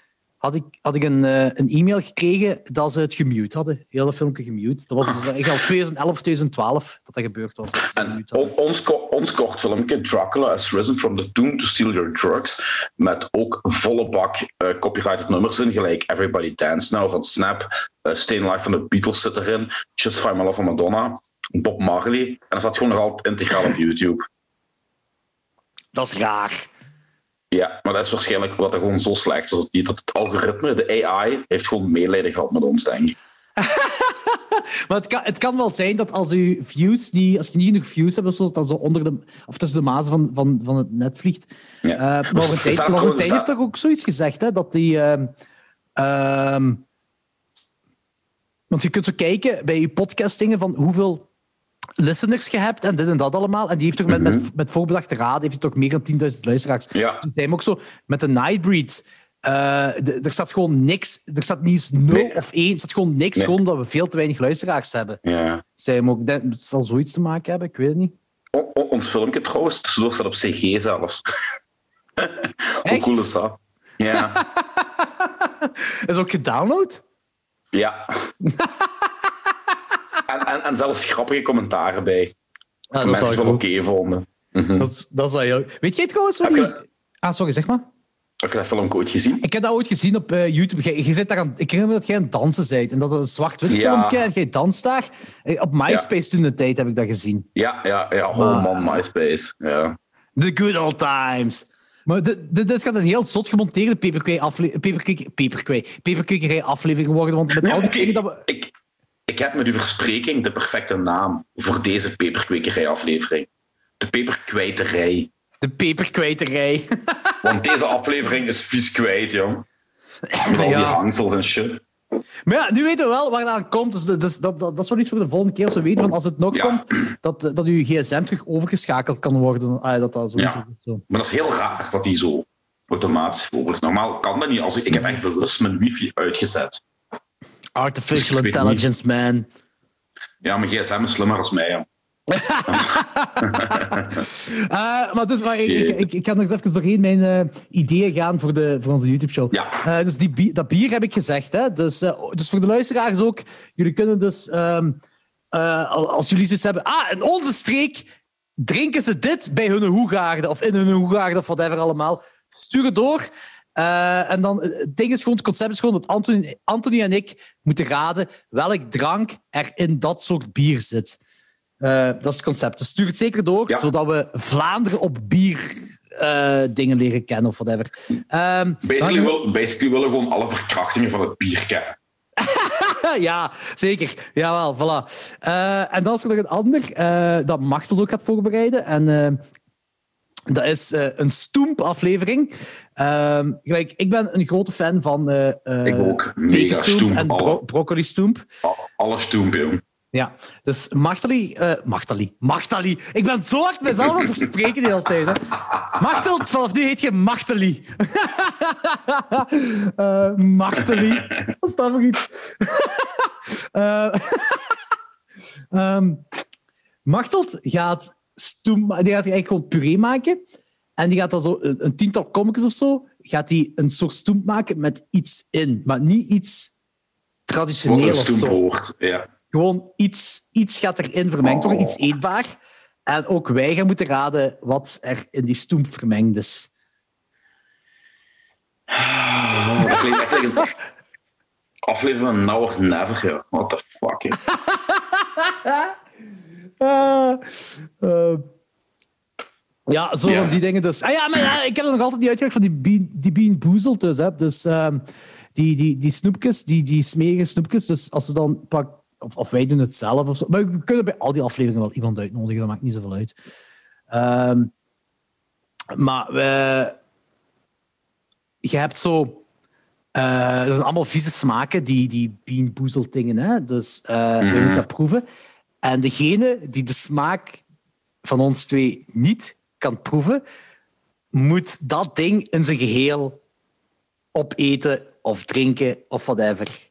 had ik, had ik een, uh, een e-mail gekregen dat ze het gemute hadden. Heel dat filmpje gemute. Dat was dus al 2011, 2012 dat dat gebeurd was. Dat en ons, ons kort filmpje, Dracula has risen from the tomb to steal your drugs, met ook volle bak uh, copyrighted nummers in, gelijk Everybody Dance Now van Snap, Stay Life van de Beatles zit erin, Justify My Love van Madonna, Bob Marley. En dat staat gewoon nog altijd integraal op YouTube. Dat is raar. Ja, maar dat is waarschijnlijk wat er gewoon zo slecht was. Dat het algoritme, de AI, heeft gewoon medelijden gehad met ons, denk ik. [LAUGHS] maar het kan, het kan wel zijn dat als, u views niet, als je niet genoeg views hebt, zoals dat zo onder de, of tussen de mazen van, van, van het net vliegt. Ja. Uh, Laurentijn, Laurentijn heeft toch ook zoiets gezegd, hè, dat die... Uh, uh, want je kunt zo kijken bij je podcastingen van hoeveel listeners je hebt en dit en dat allemaal. En die heeft toch met, mm-hmm. met, met voorbedachte raad heeft toch meer dan 10.000 luisteraars. Ja. Dus hij ook zo met de Nightbreed. Uh, er staat gewoon niks. Er staat niet eens 0 Nee. of 1. Er staat gewoon niks. Nee. Gewoon dat we veel te weinig luisteraars hebben. Ja. Zij ook. Het zal zoiets te maken hebben, ik weet het niet. O- o- ons filmpje trouwens, tussendoor staat op CG zelfs. [LAUGHS] Hoe cool is dat? Ja. [LAUGHS] Is ook gedownload? Ja. [LAUGHS] en, en, en zelfs grappige commentaren bij. Ah, dat Mensen wel oké vonden. Mhm. Dat is, dat is wel heel... Weet jij trouwens Heb die... je- Ah, sorry, zeg maar. Heb je dat filmpje ooit gezien? Ik heb dat ooit gezien op eh, YouTube. Jij- zit daar aan, ik herinner me dat jij aan het dansen bent. En dat het een zwart-wit Ja. filmpje en jij danst daar. Eh, Op MySpace toen de tijd heb ik dat gezien. Ja, ja, ja. Oh Ah. man, MySpace. Ja. The good old times. Maar dit, gaat een heel zot gemonteerde peperkwekerij aflevering worden. Want met al die dat we... ik, ik heb met uw verspreking de perfecte naam voor deze peperkwekerij-aflevering. De peperkwijterij. De peperkwijterij. Want deze aflevering is vies kwijt, jong. Met al die Ja. hangsels en shit. Maar ja, nu weten we wel waar het aan komt. Dus, dus dat, dat, dat is wel iets voor de volgende keer. Als we weten van als het nog Ja. komt, dat, dat uw gsm terug overgeschakeld kan worden. Ah, dat dat zoiets Ja. is. Zo. Maar dat is heel raar dat die zo automatisch volgt. Normaal kan dat niet. Als ik, ik heb echt bewust mijn wifi uitgezet. Artificial weet intelligence, man. Ja, mijn gsm is slimmer als mij. jong. [LAUGHS] Eh, maar dus, maar ik, ik, ik, ik ga nog eens even doorheen mijn eh, ideeën gaan voor, de, voor onze YouTube-show. Ja. Eh, dus die, dat bier heb ik gezegd. Hè? Dus, dus voor de luisteraars ook, jullie kunnen dus, ehm, eh, als jullie zoiets hebben, ah, in onze streek drinken ze dit bij hun hoegaarden of in hun hoegaarden of whatever allemaal. Stuur het door. En dan, het ding is gewoon, het concept is gewoon dat Anthony, Anthony en ik moeten raden welk drank er in dat soort bier zit. Eh, dat is het concept. Dus stuur het zeker door, Ja. zodat we Vlaanderen op bier eh, dingen leren kennen of whatever. Ehm, Basically, wil, basically willen we gewoon alle verkrachtingen van het bier kennen. [LAUGHS] ja, zeker. Jawel, voilà. Eh, en dan is er nog een ander dat Machtel ook gaat voorbereiden. En Dat is uh, een stoemp-aflevering. Uh, ik ben een grote fan van uh, ik ook. Mega stoemp. En bro broccoli stoemp. Alle stoemp, joh. Ja, dus Machtali, uh, Machtali, Machtali. Ik ben zo hard mezelf aan verspreken de hele tijd. Hè. Machtelt, vanaf nu heet je Machtali. uh, [LAUGHS] Machtali. Wat is dat voor iets? [LAUGHS] [LAUGHS] uh, um, Machtelt gaat stoem, die gaat eigenlijk gewoon puree maken. En die gaat dan zo een, een tiental kommetjes of zo, gaat die een soort stoemp maken met iets in. Maar niet iets traditioneel of zo. Hoort, ja. Gewoon iets, iets gaat erin vermengd worden, oh. iets eetbaar. En ook wij gaan moeten raden wat er in die stoemp vermengd is. Oh, dat klinkt echt een aflevering van Now or Never. Ja. What the fuck, uh, [LAUGHS] uh, ja, zo van die dingen dus. Ah ja, maar ja, ik heb er nog altijd niet uitgelegd van die Bean, die bean Boozled dus. Hè. Dus uh, die, die, die snoepjes, die, die smerige snoepjes. Dus als we dan pak of, of, wij doen het zelf of zo. Maar we kunnen bij al die afleveringen wel iemand uitnodigen, dat maakt niet zoveel uit. Um, maar we, je hebt zo. Uh, dat zijn allemaal vieze smaken, die, die bean dingen. Hè? Dus uh, mm. we mhm. moeten dat proeven. En degene die de smaak van ons twee niet kan proeven, moet dat ding in zijn geheel opeten of drinken of whatever.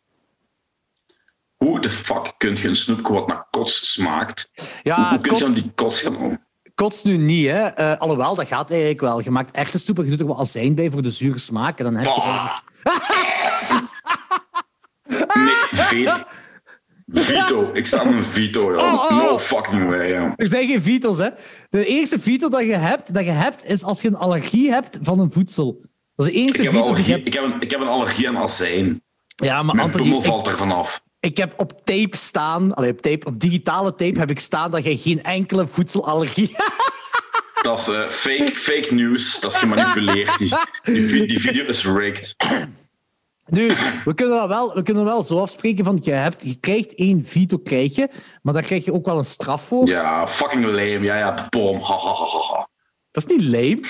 Hoe de fuck kun je een snoepje wat naar kots smaakt? Ja, hoe, kun je aan die kots gaan om? Kots nu niet, hè. Uh, alhoewel, dat gaat eigenlijk wel. Je maakt echte soep en je doet er wat azijn bij voor de zure smaak. En dan heb je... [LAUGHS] nee, veel. Vito. Ik sta aan een Vito, joh. Oh, oh, No fucking way, joh. Er zijn geen Vito's, hè. De eerste Vito dat je, hebt, dat je hebt, is als je een allergie hebt van een voedsel. Dat is de enige heb Vito die je hebt. Ik heb, een, ik heb een allergie aan azijn. Ja, maar Mijn Anthony... valt er vanaf ik heb op tape staan, allee, op, tape, op digitale tape heb ik staan dat je geen enkele voedselallergie [LAUGHS] Dat is uh, fake, fake news. Dat is gemanipuleerd. Die, die, die video is rigged. Nu, we kunnen, dat wel, we kunnen wel zo afspreken van je, hebt, je krijgt één veto, krijg je, maar daar krijg je ook wel een straf voor. Ja, fucking lame. Ja, ja, bom. Ha, ha, ha, ha. Dat is niet lame.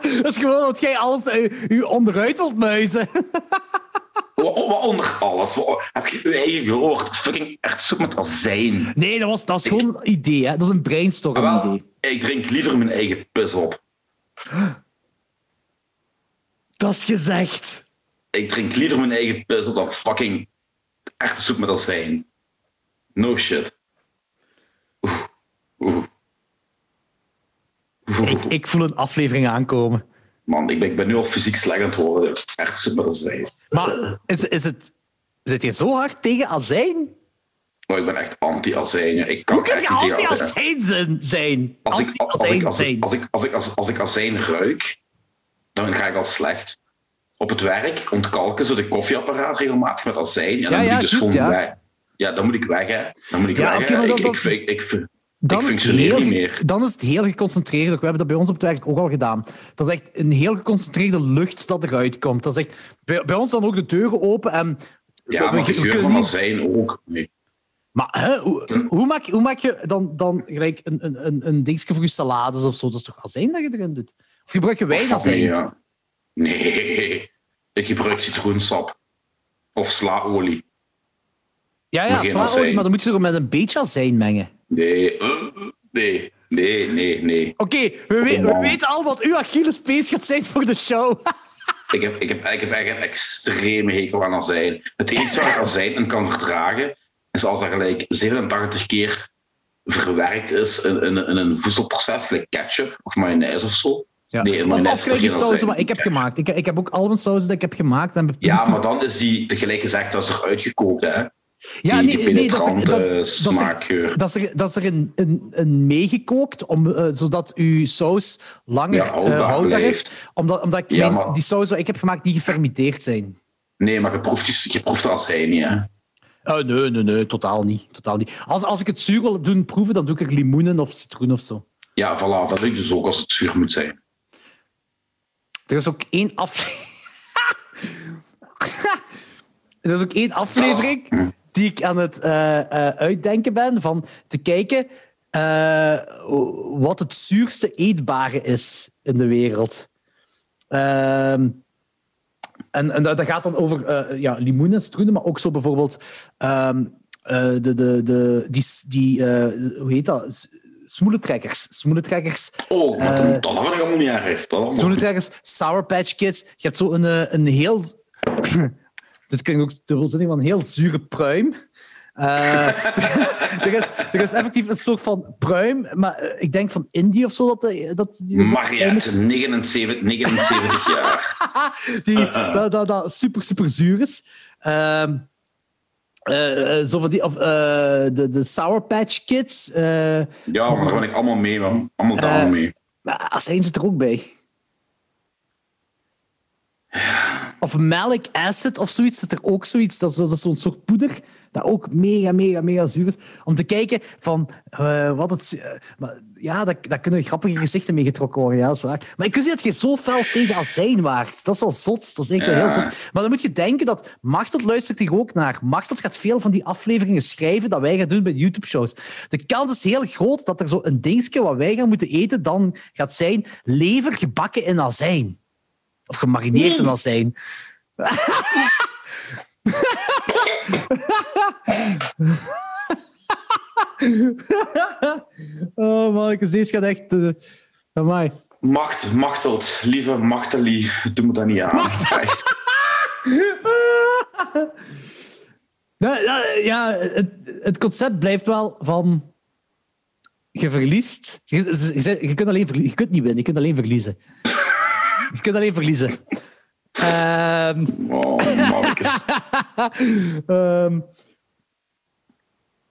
[LAUGHS] dat is gewoon dat jij alles uh, onderuit wilt muizen. [LAUGHS] Wat onder alles? heb je je eigen gehoord? Fucking echt zoek met azijn. Nee, dat, was, dat is gewoon een idee. Hè? Dat is een brainstorm-idee. Ik drink liever mijn eigen pus op. Dat is gezegd. Ik drink liever mijn eigen pus op dan fucking echt zoek met azijn. No shit. Oeh. Oeh. Ik, ik voel een aflevering aankomen. Man, ik ben, ik ben nu al fysiek slecht aan het worden. Echt super azijn. Maar is, is het, zit je zo hard tegen azijn? Oh, ik ben echt anti-azijn. Ik kan Hoe kun je anti-azijn zijn? Als ik, als, ik, als, ik, als, ik, als, ik, als, als ik azijn ruik, dan ga ik al slecht. Op het werk ontkalken ze de koffieapparaat regelmatig met azijn. En dan ja, moet ik dus gewoon ja. weg. Ja, dan moet ik weg, hè. Dan moet ik ja, weg, okay, dat, ik, ik, ik, dan is, het heel, dan is het heel geconcentreerd. We hebben dat bij ons op het werk ook al gedaan. Dat is echt een heel geconcentreerde lucht dat eruit komt. Dat is echt, bij, bij ons dan ook de deuren open en... Ja, maar azijn ook. Nee. Maar hè, hoe, hoe, maak, hoe maak je dan, dan gelijk een, een, een, een dingetje voor je salades of zo? Dat is toch azijn dat je erin doet? Of gebruik je wijnazijn? Nee, ja. nee, [LAUGHS] ik gebruik citroensap. Of slaolie. Ja, ja, slaolie, maar dan moet je toch met een beetje azijn mengen. Nee, nee, nee, nee, nee. Oké, we, we, weten al wat uw Achillespees gaat zijn voor de show. [LAUGHS] ik, heb, ik, heb, ik heb echt een extreme hekel aan azijn. Het enige wat ik azijn en kan verdragen, is als dat gelijk 87 keer verwerkt is in, in, in een voedselproces, gelijk ketchup of mayonaise of zo. Ja. Nee, of afgelijke sauzen wat ik heb gemaakt. Ik, ik heb ook dat ik heb gemaakt. En ja, maar dan is die, de gelijk gezegd, dat is er uitgekookt. Hè? Ja, nee, nee dat, is er, dat, dat, is er, dat is er een, een, een meegekookt, om, uh, zodat uw saus langer ja, uh, houdbaar is. Omdat, omdat ik ja, maar... die saus die ik heb gemaakt, die gefermenteerd zijn. Nee, maar je proeft, je proeft als hij niet, hè? Uh, nee, nee, nee, totaal niet. Totaal niet. Als, als ik het zuur wil doen proeven, dan doe ik er limoenen of citroen of zo. Ja, voilà, dat doe ik dus ook als het zuur moet zijn. Er is ook één aflevering... [LAUGHS] er is ook één aflevering die ik aan het uh, uh, uitdenken ben van te kijken eh, wat het zuurste eetbare is in de wereld. Ehm, en, en dat gaat dan over ja, limoen en maar ook zo bijvoorbeeld um, de, de, de, die, die hoe heet dat? smoelentrekkers. Smoelentrekkers. Oh, maar dan, dan ik allemaal niet erg. Smoelentrekkers, Sour Patch Kids. Je hebt zo een, een heel... [LAUGHS] Dit klinkt ook dubbelzinnig, maar een heel zure pruim. Uh, [LAUGHS] er, is, er is effectief een soort van pruim, maar eh, ik denk van Indië of zo. Dat, eh, dat, die, Mariette, 79, 79 jaar. [LAUGHS] die, dat, dat, dat super, super zuur is. Uh, zo van die, of de, de Sour Patch Kids. ja, maar daar ben ik allemaal mee, man. Allemaal daar mee. Maar zijn ze er ook bij? Of malic acid of zoiets, dat er ook zoiets, dat is, dat is zo'n soort poeder, dat ook mega, mega, mega zuur is. Om te kijken van uh, wat het. Uh, maar, ja, dat, dat kunnen grappige gezichten mee getrokken worden, ja, dat is waar. Maar ik wist dat je zo fel tegen azijn waart. Dat is wel zot, dat is echt wel heel zot. Maar dan moet je denken dat Machteld luistert hier ook naar. Machteld gaat veel van die afleveringen schrijven dat wij gaan doen bij YouTube-shows. De kans is heel groot dat er zo een dingetje wat wij gaan moeten eten dan gaat zijn lever gebakken in azijn. Of gemarineerd in azijn. oh man, ik deze gaat echt... Uh, mij. Macht, machtelt, lieve Machtelie, doe me dat niet aan. Macht. [LAUGHS] ja, ja het, het, concept blijft wel van... Je verliest. Je, je, je, kunt alleen je kunt niet winnen, je kunt alleen verliezen. [LAUGHS] Je kunt alleen verliezen. Um... Oh, um... [LAUGHS]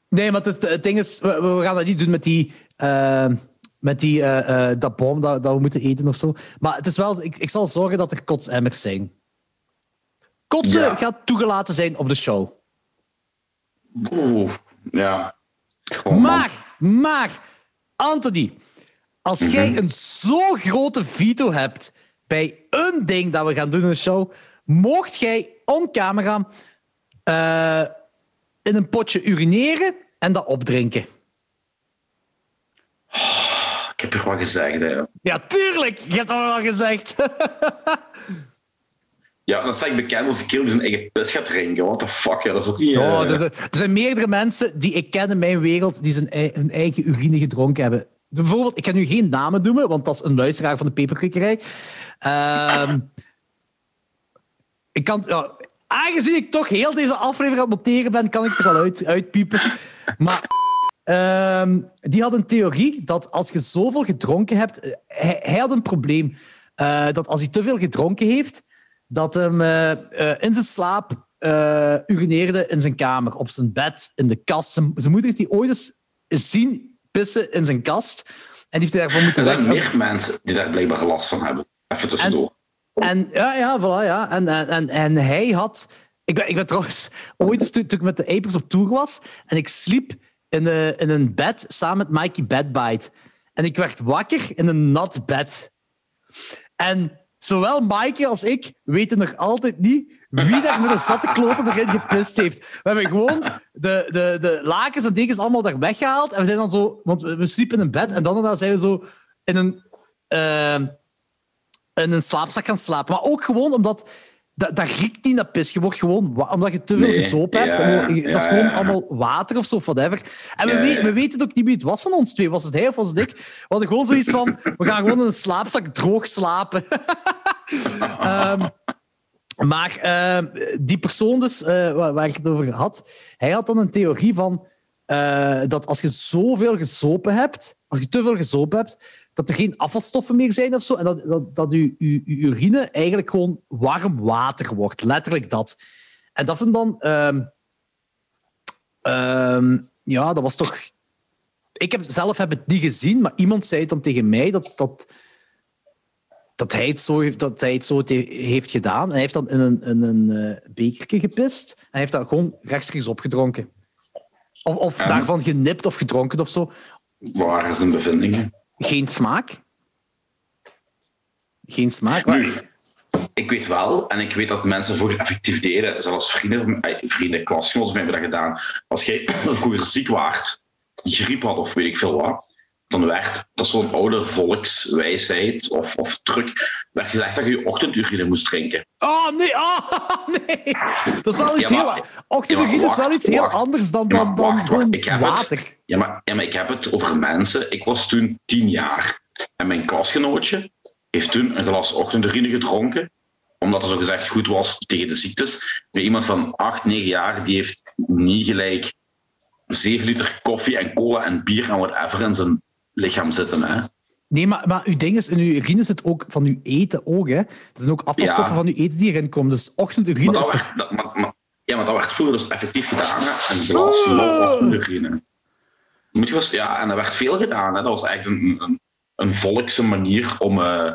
Nee, maar het, het, ding is, we, gaan dat niet doen met die, uh, met die uh, uh, dat bom dat, dat, we moeten eten of zo. Maar het is wel, ik, ik zal zorgen dat er kotsemmers zijn. Kotsen gaat toegelaten zijn op de show. Oeh, ja. maar, maar, Anthony, als jij mhm. een zo grote veto hebt bij een ding dat we gaan doen in de show, mocht jij on camera uh, in een potje urineren en dat opdrinken. Oh, ik heb je wel gezegd, hè. Ja, tuurlijk. Je hebt dat wel gezegd. [LAUGHS] Ja, dan sta ik bekend als een kerel die zijn eigen pis gaat drinken. What the fuck, ja, dat is ook niet... Uh... er, zijn, er, zijn, meerdere mensen die ik ken in mijn wereld die zijn, hun eigen urine gedronken hebben. Bijvoorbeeld, ik ga nu geen namen noemen, want dat is een luisteraar van de peperkwekerij. Ehm, ik kan, aangezien ik toch heel deze aflevering aan het noteren ben, kan ik er wel uit, uitpiepen. Maar ehm, die had een theorie dat als je zoveel gedronken hebt... Eh, hij, had een probleem. Uh, dat als hij te veel gedronken heeft, dat hem uh, in zijn slaap urineerde in zijn kamer, op zijn bed, in de kast. Zijn, zijn moeder heeft die ooit eens zien pissen in zijn kast. En die heeft daarvoor moeten Er zijn meer mensen die daar blijkbaar last van hebben. Even tussendoor. En, ja, ja, voilà, ja. En, en, en, hij had... Ik ben, ik ben trouwens ooit toen, ik met de Apers op tour was en ik sliep in, de, in een bed samen met Mikey Bedbite. En ik werd wakker in een nat bed. En zowel Mikey als ik weten nog altijd niet wie daar met een zatte kloten erin gepist heeft. We hebben gewoon de, de, de lakens en dekens allemaal daar weggehaald. En we zijn dan zo... Want we sliepen in een bed en dan zijn we zo in een... Uh, in een slaapzak gaan slapen. Maar ook gewoon omdat... Dat, dat riekt niet naar pis. Je wordt gewoon... Omdat je te veel nee, hebt. dat is gewoon allemaal water of zo, whatever. En we, we, we, weten ook niet wie het was van ons twee. Was het hij of was het ik? We hadden gewoon zoiets van... We gaan gewoon in een slaapzak droog slapen. um, [LAUGHS] maar uh, die persoon dus, uh, waar, ik het over had, hij had dan een theorie van uh, dat als je zoveel gezopen hebt, als je te veel gezopen hebt, dat er geen afvalstoffen meer zijn of zo, en dat, dat, dat je, je, urine eigenlijk gewoon warm water wordt. Letterlijk dat. En dat vind dan... Um, um, ja, dat was toch... Ik heb, zelf heb het niet gezien, maar iemand zei het dan tegen mij dat... dat dat hij het zo, dat hij het zo heeft gedaan. En hij heeft dan in een, in een uh, bekertje gepist. En hij heeft dat gewoon rechtstreeks opgedronken. Of, of daarvan genipt of gedronken of zo. Waar is zijn bevindingen? Geen smaak. Geen smaak. Nu, ik weet wel, en ik weet dat mensen vroeger effectief deden, zelfs vrienden, eh, vrienden klasgenoten hebben dat gedaan. Als jij vroeger ziek waart griep had of weet ik veel wat, dan werd, dat is zo'n oude volkswijsheid of, of truc, werd gezegd dat je je ochtendurine moest drinken. Oh nee, oh, [LAUGHS] nee. Dat is wel iets ja, maar, heel... Ochtendurine ja, is wel iets heel anders dan, dan, dan wacht, wacht. Ik heb water. Het, ja, maar, ja, maar ik heb het over mensen. Ik was toen tien jaar en mijn klasgenootje heeft toen een glas ochtendurine gedronken omdat het zo gezegd goed was tegen de ziektes. Bij iemand van 8, 9 jaar, die heeft niet gelijk 7 liter koffie en cola en bier en whatever in zijn lichaam zitten. Hè. Nee, maar, maar uw ding is, in uw urine zit ook van uw eten ook. Hè. Er zijn ook afvalstoffen van uw eten die erin komen. Dus ochtendurine is toch... Dat, maar, ja, maar dat werd vroeger dus effectief gedaan. Hè. Een glas oh. ochtendurine. Moet je was, ja, en er werd veel gedaan. Hè. Dat was echt een, een, een volkse manier om... Uh,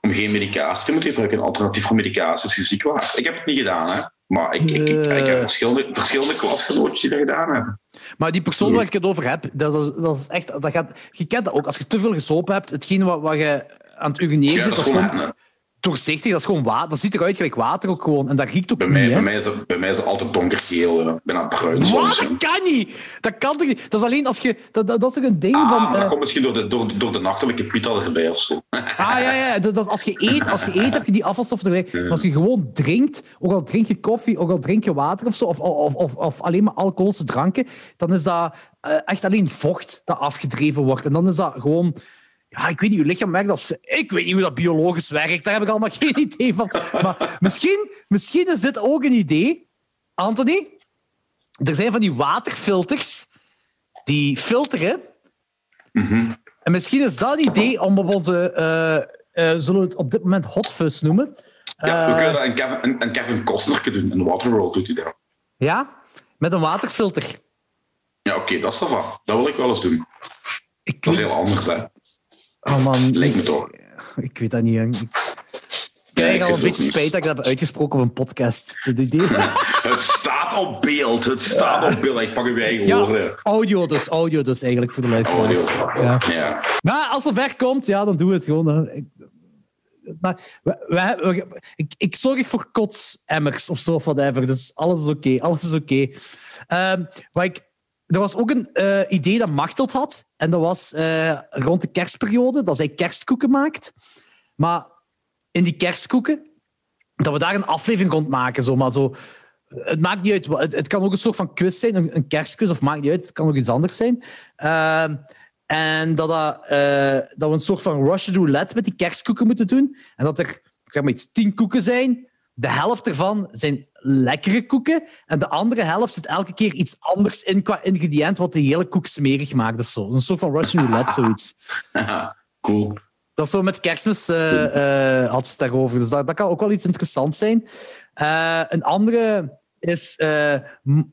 om geen medicatie te moeten gebruiken, een alternatief voor medicatie als je ziek was. Ik heb het niet gedaan, hè. Maar ik, ik, ik, ik heb eh. verschillende, verschillende klasgenootjes die dat gedaan hebben. Maar die persoon waar ik het over heb, dat is, dat is echt, dat gaat, je kent dat ook. Als je te veel gesopen hebt, hetgeen wat, wat je aan het urineren ja, zit, dat is gewoon doorzichtig, dat is gewoon water. Dat ziet eruit gelijk water ook gewoon. En dat riekt ook bij niet, mij, bij, mij is het, bij mij is het altijd donkergeel. bijna bruin. Wat? Dat kan niet! Dat kan toch niet? Dat is alleen als je... Dat, dat, dat is toch een ding ah, van... Maar dat uh, komt misschien door de, door, door de nachtelijke pita erbij of zo. ah, ja, ja. Dat, dat, als je eet, als je eet, heb je die afvalstof erbij. Maar als je gewoon drinkt, ook al drink je koffie, ook al drink je water of zo, of, of, of, of alleen maar alcoholische dranken, dan is dat uh, echt alleen vocht dat afgedreven wordt. En dan is dat gewoon ja, ik weet niet, uw lichaam werkt als... Ik weet niet hoe dat biologisch werkt, daar heb ik allemaal [LAUGHS] geen idee van. Maar misschien, misschien is dit ook een idee. Anthony, er zijn van die waterfilters die filteren. Mhm. En misschien is dat een idee om op onze... Uh, uh, zullen we het op dit moment hotfuzz noemen? Ja, we kunnen dat een Kevin, een, een Kevin Costner doen. Een Waterworld doet hij dat. Ja, met een waterfilter. Ja, oké, okay, dat is ervan. Dat wil ik wel eens doen. Ik dat is heel anders, hè. Oh man. Lijkt me toch. Ik weet dat niet. Ik, krijg al een beetje spijt dat ik dat heb uitgesproken op een podcast. Het, idee. [LAUGHS] het staat op beeld. Het staat op beeld. Ik pak je eigen ja, woorden. Audio dus. Audio dus eigenlijk voor de luisteraars. Ja. ja. Maar als het ver komt, ja, dan doen we het gewoon. Ik, maar we, we, ik, ik zorg voor kotsemmers of zo, whatever. Dus alles is oké. alles is oké. Okay. Um, wat ik er was ook een uh, idee dat Machteld had. En dat was uh, rond de kerstperiode, dat zij kerstkoeken maakt. Maar in die kerstkoeken, dat we daar een aflevering rond maken. Zo, maar zo, het maakt niet uit. Het, kan ook een soort van quiz zijn, een, een kerstquiz, of maakt niet uit. Het kan ook iets anders zijn. Uh, en dat, uh, dat we een soort van Russian roulette met die kerstkoeken moeten doen. En dat er, zeg maar iets, tien koeken zijn de helft ervan zijn lekkere koeken. En de andere helft zit elke keer iets anders in qua ingrediënt, wat de hele koek smerig maakt of zo. Een soort van Russian roulette, zoiets. [LAUGHS] cool. Dat is zo met kerstmis uh, uh, had ze het daarover. Dus dat, dat kan ook wel iets interessants zijn. Uh, een andere is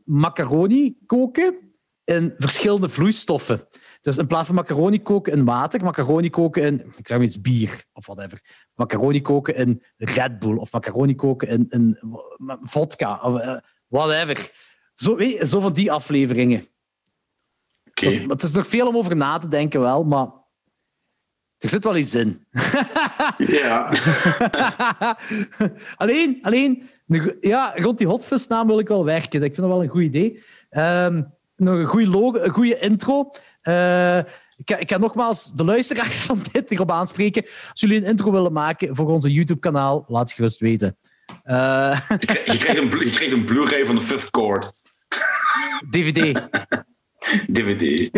macaroni koken in verschillende vloeistoffen. Dus in plaats van macaroni koken in water, macaroni koken in, ik zeg maar iets, bier of whatever. Macaroni koken in Red Bull of macaroni koken in, in vodka of uh, whatever. Zo, weet zo van die afleveringen. Okay. Is, het is nog veel om over na te denken wel, maar er zit wel iets in. Ja. [LAUGHS] alleen, alleen ja, rond die hotfuzz-naam wil ik wel werken. Ik vind dat wel een goed idee. Um, nog een goede logo, een goede intro. Uh, ik, ik ga nogmaals de luisteraars [LAUGHS] van dit erop aanspreken. Als jullie een intro willen maken voor onze YouTube-kanaal, laat het gerust weten. [LAUGHS] Uh, je, krijgt een, je krijgt een Blu-ray van de Fifth Chord. DVD. DVD.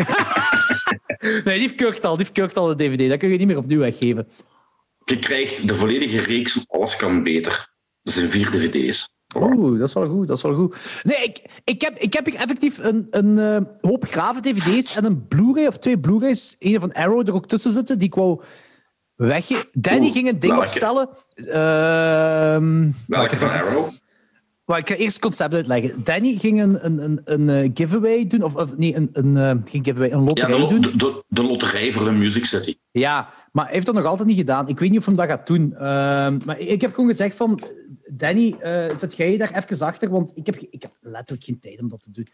[LAUGHS] nee, die verkoopt al, die verkoopt al de DVD. Dat kun je niet meer opnieuw weggeven. Je krijgt de volledige reeks Alles kan beter. Dat zijn vier DVD's. Oeh, dat is wel goed. Dat is wel goed. Nee, ik, ik, heb, ik heb effectief een, een uh, hoop graven dvd's en een Blu-ray of twee Blu-rays. Een van Arrow er ook tussen zitten, die ik wou weg. Danny ging een ding welke? opstellen. Uh, welke van Arrow? Maar ik ga eerst het concept uitleggen. Danny ging een, een, een, een eh, giveaway doen, of, of nee, een, een, uh, geen giveaway, een loterij ja, de, doen. De, de, loterij voor de Music City. Ja, maar hij heeft dat nog altijd niet gedaan. Ik weet niet of hij dat gaat doen. Uh, maar ik heb gewoon gezegd van, Danny, uh, zet jij je daar even achter? Want ik heb, ik heb letterlijk geen tijd om dat te doen.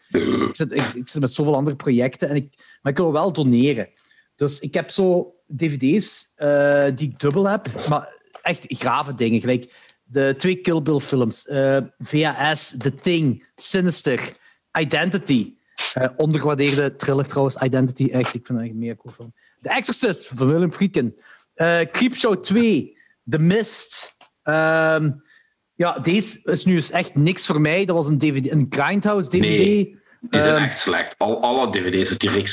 Ik zit, ik, zit met zoveel andere projecten, en ik, maar ik wil wel doneren. Dus ik heb zo dvd's uh, die ik dubbel heb, maar echt grave dingen. Gelijk de twee Kill Bill films. Uh, VHS, The Thing, Sinister, Identity. Uh, ondergewaardeerde thriller trouwens, Identity. Echt, ik vind echt een mega cool film. The Exorcist van Willem Frieken. Uh, Creepshow 2. The Mist. Ehm, ja, deze is nu eens echt niks voor mij. Dat was een, DVD, een Grindhouse DVD. Nee, die zijn ehm, echt slecht. Al, alle DVD's uit die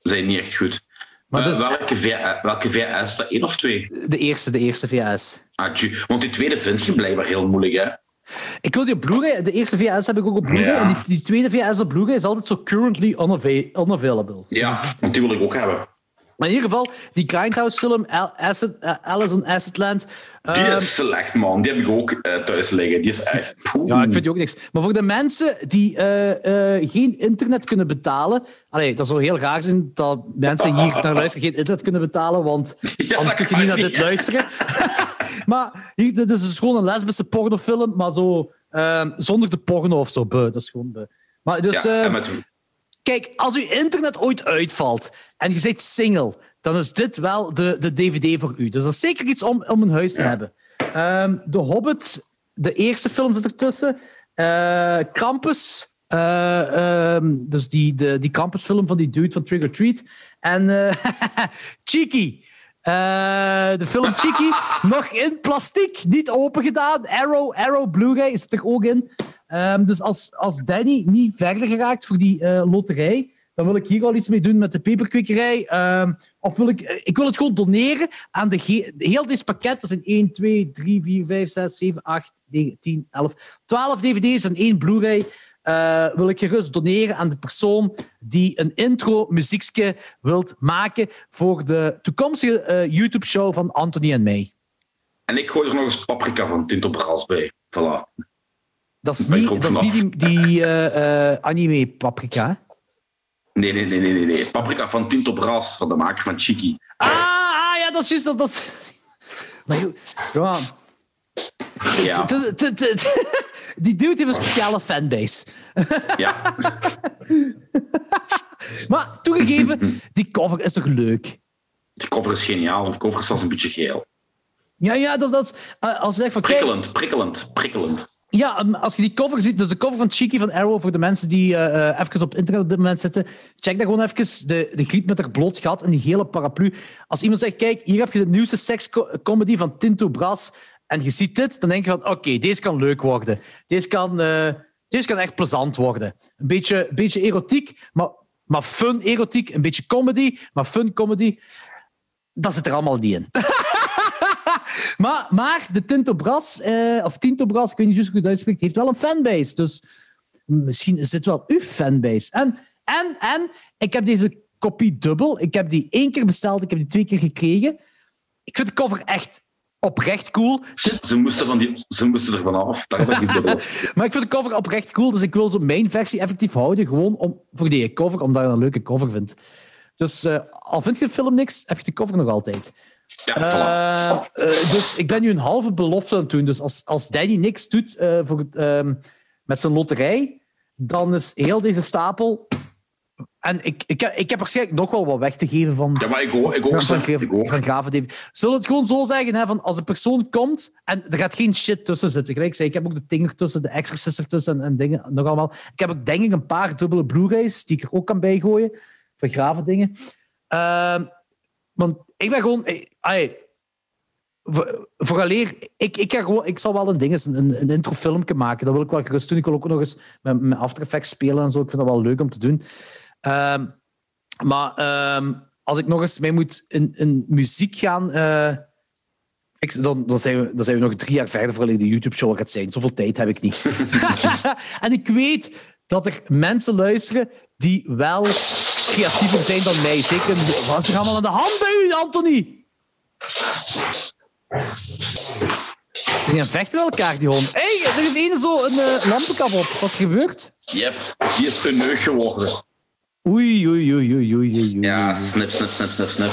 zijn niet echt goed. Maar uh, welke, v, welke VS dat? één of twee? De eerste, de eerste VS. Ah, want die tweede vind je blijkbaar heel moeilijk, hè? Ik wil die op Blu-ray. De eerste VS heb ik ook op Blu-ray. En die, die, tweede VS op Blu-ray is altijd zo currently unavailable. Ja, want die wil ik ook hebben. Maar in ieder geval, die Grindhouse-film, Acid, uh, Alice on Acidland. Die is ehm, slecht, man. Die heb ik ook uh, thuis liggen. Die is echt... Ja, ik vind die ook niks. Maar voor de mensen die uh, geen internet kunnen betalen... Allee, dat zou heel raar zijn dat mensen hier [LAUGHS] naar luisteren geen internet kunnen betalen, want [LAUGHS] anders kun je niet naar dit luisteren. [LAUGHS] maar hier, dit is dus gewoon een lesbische pornofilm, maar zo ehm, zonder de porno of zo. Dat is gewoon... Maar dus... Ja, met Kijk, als uw internet ooit uitvalt en je zit single, dan is dit wel de, de DVD voor u. Dus dat is zeker iets om, om een huis te hebben. Um, de Hobbit, de eerste film zit ertussen. Uh, Krampus, uh, um, dus die, de, die Krampus-film van die dude van Trigger Treat. En uh, [LAUGHS] Cheeky. de film Cheeky, [LAUGHS] nog in plastic, niet open gedaan. Arrow, Arrow Blu-ray zit er ook in. Um, dus als, als Danny niet verder geraakt voor die uh, loterij, dan wil ik hier al iets mee doen met de peperkwekerij. Um, of wil ik, eh, ik wil het gewoon doneren aan de, heel dit pakket. Dat zijn 1, 2, 3, 4, 5, 6, 7, 8, 9, 10, 11, 12 dvd's en één Blu-ray. Uh, wil ik gerust doneren aan de persoon die een intro muziekje wilt maken voor de toekomstige uh, YouTube-show van Anthony en mij. En ik gooi er nog eens paprika van Tinto Bras bij. Voilà. Dat is niet, dat is niet die, die uh, uh, anime paprika. Nee, nee, nee, nee, nee. Paprika van Tinto Brass, van de maker van Chiki. Ah, ah ja, dat is juist. Dat, dat... Maar ja. ja. [LAUGHS] Die dude heeft een speciale fanbase. Ja. [LAUGHS] maar toegegeven, die cover is toch leuk? Die cover is geniaal. De cover is zelfs een beetje geel. Ja, ja, dat, dat is... Uh, als je zegt van... Prikkelend, prikkelend, prikkelend. Ja, als je die cover ziet, dus de cover van Cheeky van Arrow, voor de mensen die uh, even op internet op dit moment zitten, check daar gewoon even de, de griet met haar bloot gat en die gele paraplu. Als iemand zegt, kijk, hier heb je de nieuwste sekscomedy van Tinto Brass en je ziet dit, dan denk je van, oké, deze kan leuk worden. Deze kan, uh, deze kan echt plezant worden. Een beetje, beetje erotiek, maar, maar fun erotiek. Een beetje comedy, maar fun comedy. Dat zit er allemaal niet in. [LAUGHS] maar, maar de Tinto Brass, eh, of Tinto Brass, ik weet niet hoe het uitspreekt, heeft wel een fanbase. Dus misschien is dit wel uw fanbase. En, en, en ik heb deze kopie dubbel. Ik heb die één keer besteld, ik heb die twee keer gekregen. Ik vind de cover echt oprecht cool. Ze moesten, van die, ze moesten er vanaf. [LAUGHS] maar ik vind de cover oprecht cool, dus ik wil zo mijn versie effectief houden, gewoon om, voor die cover, omdat ik een leuke cover vind. Dus uh, al vind je de film niks, heb je de cover nog altijd. Ja, uh, uh, dus ik ben nu een halve belofte aan het doen. Dus als, als Danny niks doet uh, voor, ehm, met zijn loterij, dan is heel deze stapel. En ik, ik, heb, ik heb waarschijnlijk nog wel wat weg te geven van. Ja, maar ik ook. Ik ook, van, van, van Graven David. Zullen we het gewoon zo zeggen? Hè, van als een persoon komt en er gaat geen shit tussen zitten. Gelijk zei, ik heb ook de Tinger tussen, de Exorcist ertussen en, en dingen nog allemaal. Ik heb ook denk ik een paar dubbele Blu-rays die ik er ook kan bijgooien. Van Graven dingen. Ehm, want ik ben gewoon. Ay, vooraleer, ik, ik, gewoon, ik zal wel een ding, een, een, een introfilmpje maken. Dat wil ik wel gerust doen. Ik wil ook nog eens met, met After Effects spelen en zo. Ik vind dat wel leuk om te doen. Um, maar um, als ik nog eens mee moet in, in muziek gaan. Uh, ik, dan, dan, zijn we, dan zijn we nog drie jaar verder voordat de YouTube-show gaat zijn. Zoveel tijd heb ik niet. [LAUGHS] [LAUGHS] en ik weet dat er mensen luisteren die wel creatiever zijn dan mij. Zeker, wat is er allemaal aan de hand bij u, Anthony? Die vechten wel elkaar, die hond. Hé, hey, er is één zo een uh, lampenkap op. Wat is gebeurd? Yep, die is een neug geworden. Oei, oei, oei, oei, oei, oei. Ja, snip, snip, snip, snip, snip.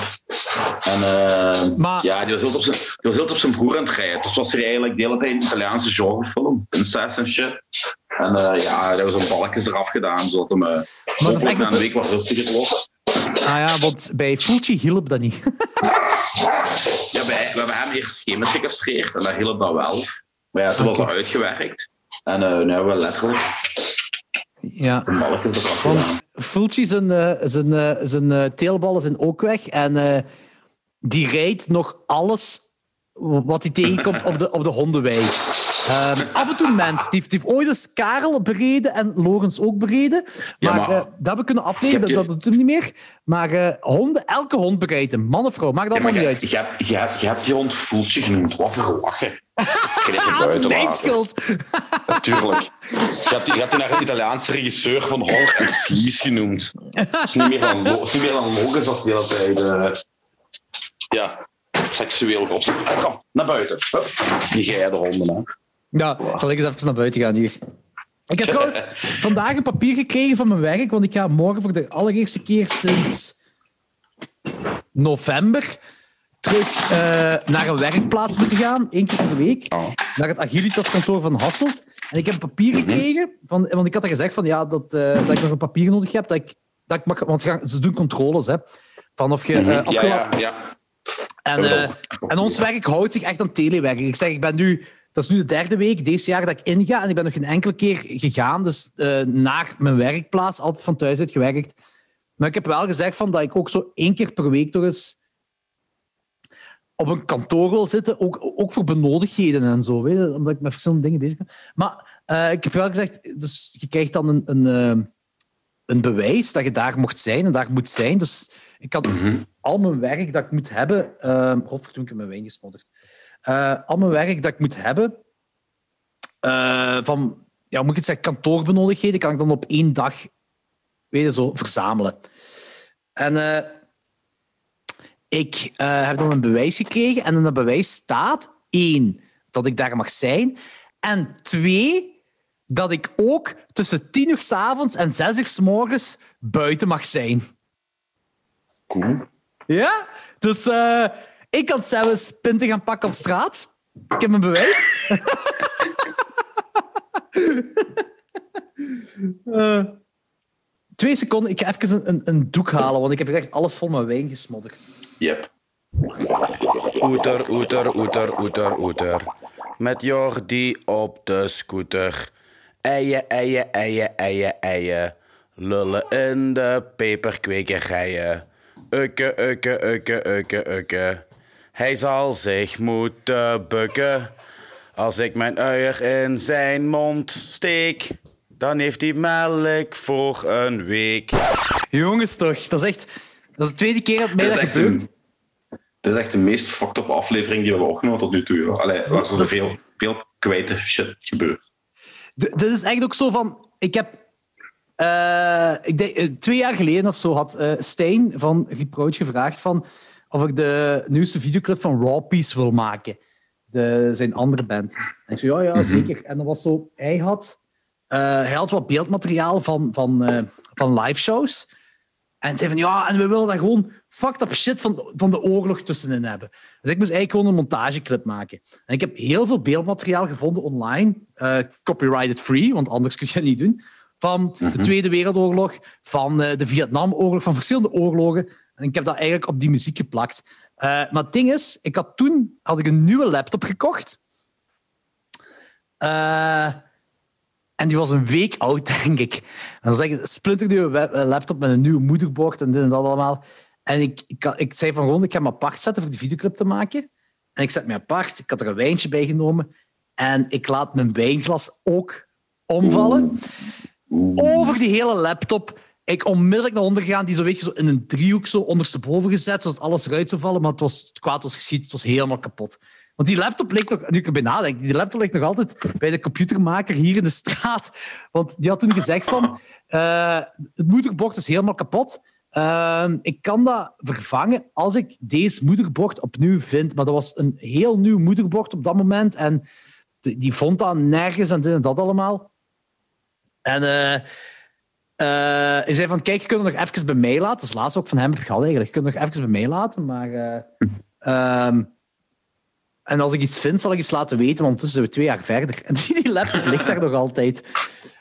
En uh, maar... ja, die was heel op zijn, die was heel op zijn broer aan het rijden. Dus was er eigenlijk de hele tijd een Italiaanse genrefilm. Incest en shit. En uh, ja, daar was een balkjes eraf gedaan, zodat hem uh, maar dat is echt een week wat rustiger was. Ah ja, want bij Fulci hielp dat niet. [LAUGHS] ja, wij, we hebben hem eerst gecastreerd en dat hielp dat wel. Maar ja, toen was het uitgewerkt. En uh, nu hebben we letterlijk Ja, want Fulci zijn, uh, zijn, uh, zijn uh, teelballen zijn ook weg en die rijdt nog alles wat hij tegenkomt op de, op de hondenwei. Um, af en toe mens. Die heeft, die heeft ooit eens Karel bereden en Logens ook bereden. Maar, ja, maar uh, dat hebben we kunnen afleveren, je... dat, dat doet hem niet meer. Maar uh, honden, elke hond bereidt hem. Man of vrouw, maakt dat ja, allemaal niet uit. Je hebt, je, hebt, je hebt die hond voeltje genoemd. Wat voor lachen. Dat is mijn schuld. Natuurlijk. Je hebt, je hebt naar een Italiaanse regisseur van Hong en Slees genoemd. Het is niet meer dan, is niet meer dan of de hele tijd. Uh, ja, seksueel opzet. Kom, naar buiten. Hup. Die geide honden. Hè. Ja, zal ik eens even naar buiten gaan hier. Ik heb trouwens vandaag een papier gekregen van mijn werk, want ik ga morgen voor de allereerste keer sinds november terug uh, naar een werkplaats moeten gaan, één keer per week, oh. naar het Agilitas kantoor van Hasselt. En ik heb een papier mhm. gekregen, van, want ik had er gezegd van, ja, dat, uh, dat ik nog een papier nodig heb, dat ik, dat ik mag, want ze doen controles, hè, van of je... Uh, ja, ja, ja. En, en ons werk houdt zich echt aan telewerk. Ik zeg, ik ben nu dat is nu de derde week deze jaar dat ik inga. En ik ben nog geen enkele keer gegaan dus, naar mijn werkplaats. Altijd van thuis uit gewerkt. Maar ik heb wel gezegd van, dat ik ook zo één keer per week toch eens op een kantoor wil zitten. Ook, ook voor benodigdheden en zo. Weet je, omdat ik met verschillende dingen bezig ben. Maar uh, ik heb wel gezegd, dus je krijgt dan een, een, uh, een bewijs dat je daar mocht zijn en daar moet zijn. Dus ik had mm -hmm. al mijn werk dat ik moet hebben... Uh, godverdomme, ik heb mijn wijn gesmodderd uh, al mijn werk dat ik moet hebben, van, ja, moet ik het zeggen, kantoorbenodigdheden, kan ik dan op één dag weet je, zo, verzamelen. En uh, ik heb dan een bewijs gekregen en in dat bewijs staat één, dat ik daar mag zijn, en twee, dat ik ook tussen tien uur s avonds en zes uur s morgens buiten mag zijn. Cool. Ja? Dus uh, ik kan zelfs pinten gaan pakken op straat. Ik heb mijn bewijs. uh, [LAUGHS] twee seconden. Ik ga even een, een, een, doek halen, want ik heb echt alles vol met wijn gesmodderd. Yep. Oeter, oeter, oeter, oeter, oeter. Met Jordi op de scooter. Eien, eien, eien, eien, eien. Lullen in de peperkwekerijen. Ukke, ukke, ukke, ukke, ukke. Hij zal zich moeten bukken. Als ik mijn uier in zijn mond steek, dan heeft hij melk voor een week. Jongens toch, dat is echt... Dat is de tweede keer dat mij dat, dat gebeurt. Dit is echt de meest fucked up aflevering die we hebben opgenomen tot nu toe. Allee, waar er veel, veel kwijte shit gebeurt. Dit is echt ook zo van... Ik heb... Uh, ik denk, eh, twee jaar geleden of zo had uh, Stijn van Riproach gevraagd van of ik de nieuwste videoclip van Raw Peace wil maken. De, zijn andere band. En ik zei, ja, ja, mhm. zeker. En dat was zo, hij had, hij had wat beeldmateriaal van, van, van live shows. En zei van, ja, en we willen daar gewoon fucked up shit van, van de oorlog tussenin hebben. Dus ik moest eigenlijk gewoon een montageclip maken. En ik heb heel veel beeldmateriaal gevonden online, uh, copyrighted free, want anders kun je het niet doen, van de mhm. Tweede Wereldoorlog, van de Vietnamoorlog, van verschillende oorlogen. En ik heb dat eigenlijk op die muziek geplakt. Uh, maar het ding is, ik had toen had ik een nieuwe laptop gekocht. Uh, en die was een week oud, [LAUGHS] denk ik. En dan zeg ik, splinternieuwe laptop met een nieuw moederbord en dit en dat allemaal. En ik, ik, ik zei van gewoon, ik ga hem apart zetten voor die videoclip te maken. En ik zet me apart. Ik had er een wijntje bij genomen. En ik laat mijn wijnglas ook omvallen. Over die hele laptop ik onmiddellijk naar onder gegaan, die zo, weet je, zo in een driehoek zo ondersteboven gezet, zodat alles eruit zou vallen, maar het, was, het kwaad was geschiet, het was helemaal kapot. Want die laptop ligt nog, nu ik erbij die laptop ligt nog altijd bij de computermaker hier in de straat. Want die had toen gezegd van, uh, het moederbord is helemaal kapot. Uh, ik kan dat vervangen als ik deze moederbord opnieuw vind. Maar dat was een heel nieuw moederbord op dat moment. En die vond dat nergens en dit en dat allemaal. En... Uh, hij zei van, kijk, je kunt nog even bij mij laten. Dat is laatst ook van hem gehad eigenlijk. Je kunt nog even bij mij laten, maar... Um, en als ik iets vind, zal ik iets laten weten, want ondertussen zijn we twee jaar verder. [LAUGHS] En die laptop ligt daar nog altijd.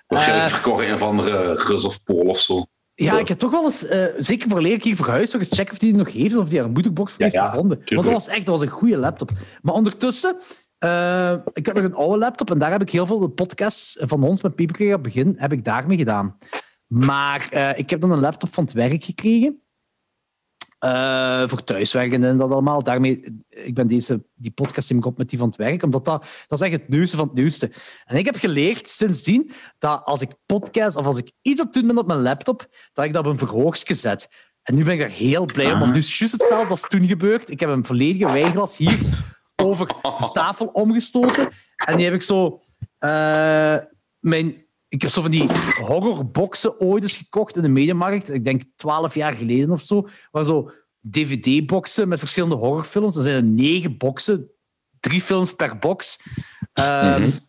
Waarschijnlijk uh, verkocht een van de Rus of Pool of zo. Ja, ik heb toch wel eens, uh, zeker voor leer ik hier verhuisd, nog eens checken of die nog heeft of die een moederbox voor ja, heeft ja, gevonden. Want dat was echt dat was een goede laptop. Maar ondertussen Uh, ik heb nog een oude laptop en daar heb ik heel veel de podcasts van ons met Pieperkrieg op begin heb ik daarmee gedaan. Maar uh, ik heb dan een laptop van het werk gekregen. Uh, voor thuiswerken en dat allemaal. Daarmee, ik ben deze, die podcast ik op met die van het werk, omdat dat, dat is echt het nieuwste van het nieuwste. En ik heb geleerd sindsdien dat als ik podcast of als ik iets aan ben op mijn laptop, dat ik dat op een verhoogstje zet. En nu ben ik daar heel blij om. Dus juist hetzelfde als toen gebeurd. Ik heb een volledige wijnglas hier over de tafel omgestoten. En die heb ik zo... Uh, mijn, ik heb zo van die horrorboxen ooit eens gekocht in de mediamarkt. Ik denk twaalf jaar geleden of zo. Waar zo dvd-boxen met verschillende horrorfilms. Er zijn negen boxen. Drie films per box. Um,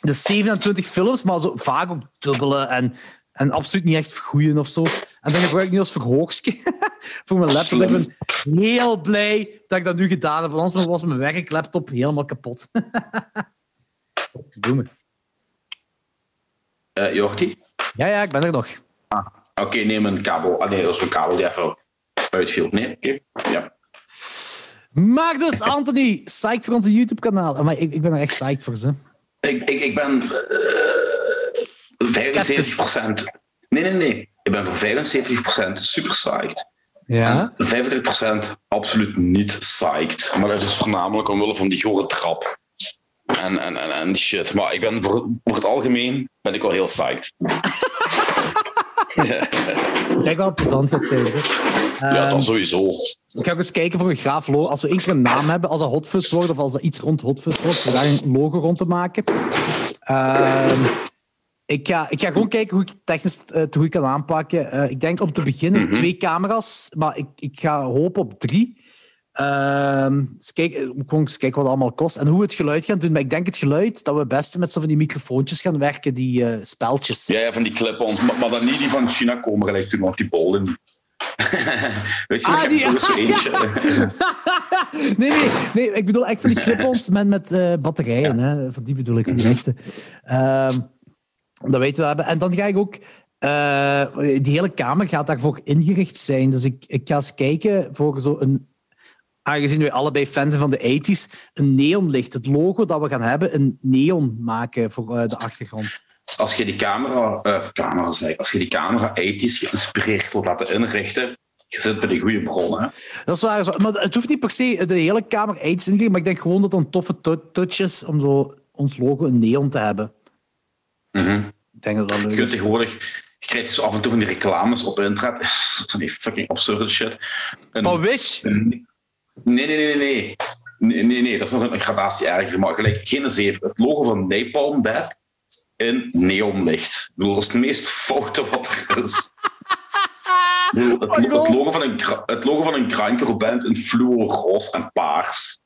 Dus 27 films, maar zo vaak ook dubbele en en absoluut niet echt vergoeien of zo. En dan gebruik ik nu als verhoogstje [LAUGHS] voor mijn laptop. Ik ben heel blij dat ik dat nu gedaan heb. Anders was mijn werklaptop helemaal kapot. [LAUGHS] Doe me. Uh, Jordi? Ja, ja, ik ben er nog. Ah, Oké, neem een kabel. Ah nee, dat is een kabel die even uitviel. Nee, oké. Ja. Maar dus, [LAUGHS] Anthony, psyched voor onze YouTube-kanaal. Maar ik, ik ben er echt psyched voor ze. Ik, ik, ik ben... Uh 75% Nee, nee, nee. Ik ben voor 75% super psyched. Ja? En 25% absoluut niet psyched. Maar dat is dus voornamelijk omwille van die gore trap. En, en, en, en shit. Maar ik ben voor, voor het algemeen ben ik wel heel psyched. [LAUGHS] ik denk wel het plezant gaat zijn. Ja, dan ehm, sowieso. Ik ga ook eens kijken voor een graaf logo. Als we één keer een naam hebben, als dat Hotfuzz wordt of als dat iets rond Hotfuzz wordt, voor daar een logo rond te maken. Uh, ik ga, ik ga gewoon kijken hoe ik technisch uh, het goed kan aanpakken. Uh, ik denk om te beginnen mhm. twee camera's, maar ik, ik ga hopen op drie. Uh, eens kijken, gewoon eens kijken wat het allemaal kost en hoe we het geluid gaan doen. Maar ik denk het geluid dat we het beste met zo van die microfoontjes gaan werken, die uh, speltjes. Ja, ja, van die clip-ons. Maar, maar, dan niet die van China komen gelijk toen op die bollen. [LAUGHS] Weet je, ah, die... [LAUGHS] nee, nee, nee, ik bedoel echt van die clip-ons met, met uh, batterijen. Ja. Hè? Van die bedoel ik, van die echte. Ehm, dat weten we hebben. En dan ga ik ook... Uh, die hele kamer gaat daarvoor ingericht zijn. Dus ik, ik ga eens kijken voor zo'n... Aangezien we allebei fans zijn van de 80s, een neonlicht. Het logo dat we gaan hebben, een neon maken voor uh, de achtergrond. Als je die camera, uh, camera zeg, als je die camera 80s geïnspireerd wilt laten inrichten, je zit bij de goede bron. Hè? Dat is waar. Maar het hoeft niet per se de hele kamer 80s in te maar ik denk gewoon dat het een toffe touch is om zo ons logo een neon te hebben. Mm Ik denk dat dat leuk is. tegenwoordig je krijgt dus af en toe van die reclames op internet. [LAUGHS] Van die fucking absurde shit. Van Wish? Nee, nee, nee. nee. Nee, nee, nee, dat is nog een gradatie erger. Maar gelijk geen zeven. Het logo van Napalm Dead in neonlicht. Ik bedoel, dat is het meest foute wat er is. Bedoel, het, het, logo van een, het logo van een band in fluo, roze en paars.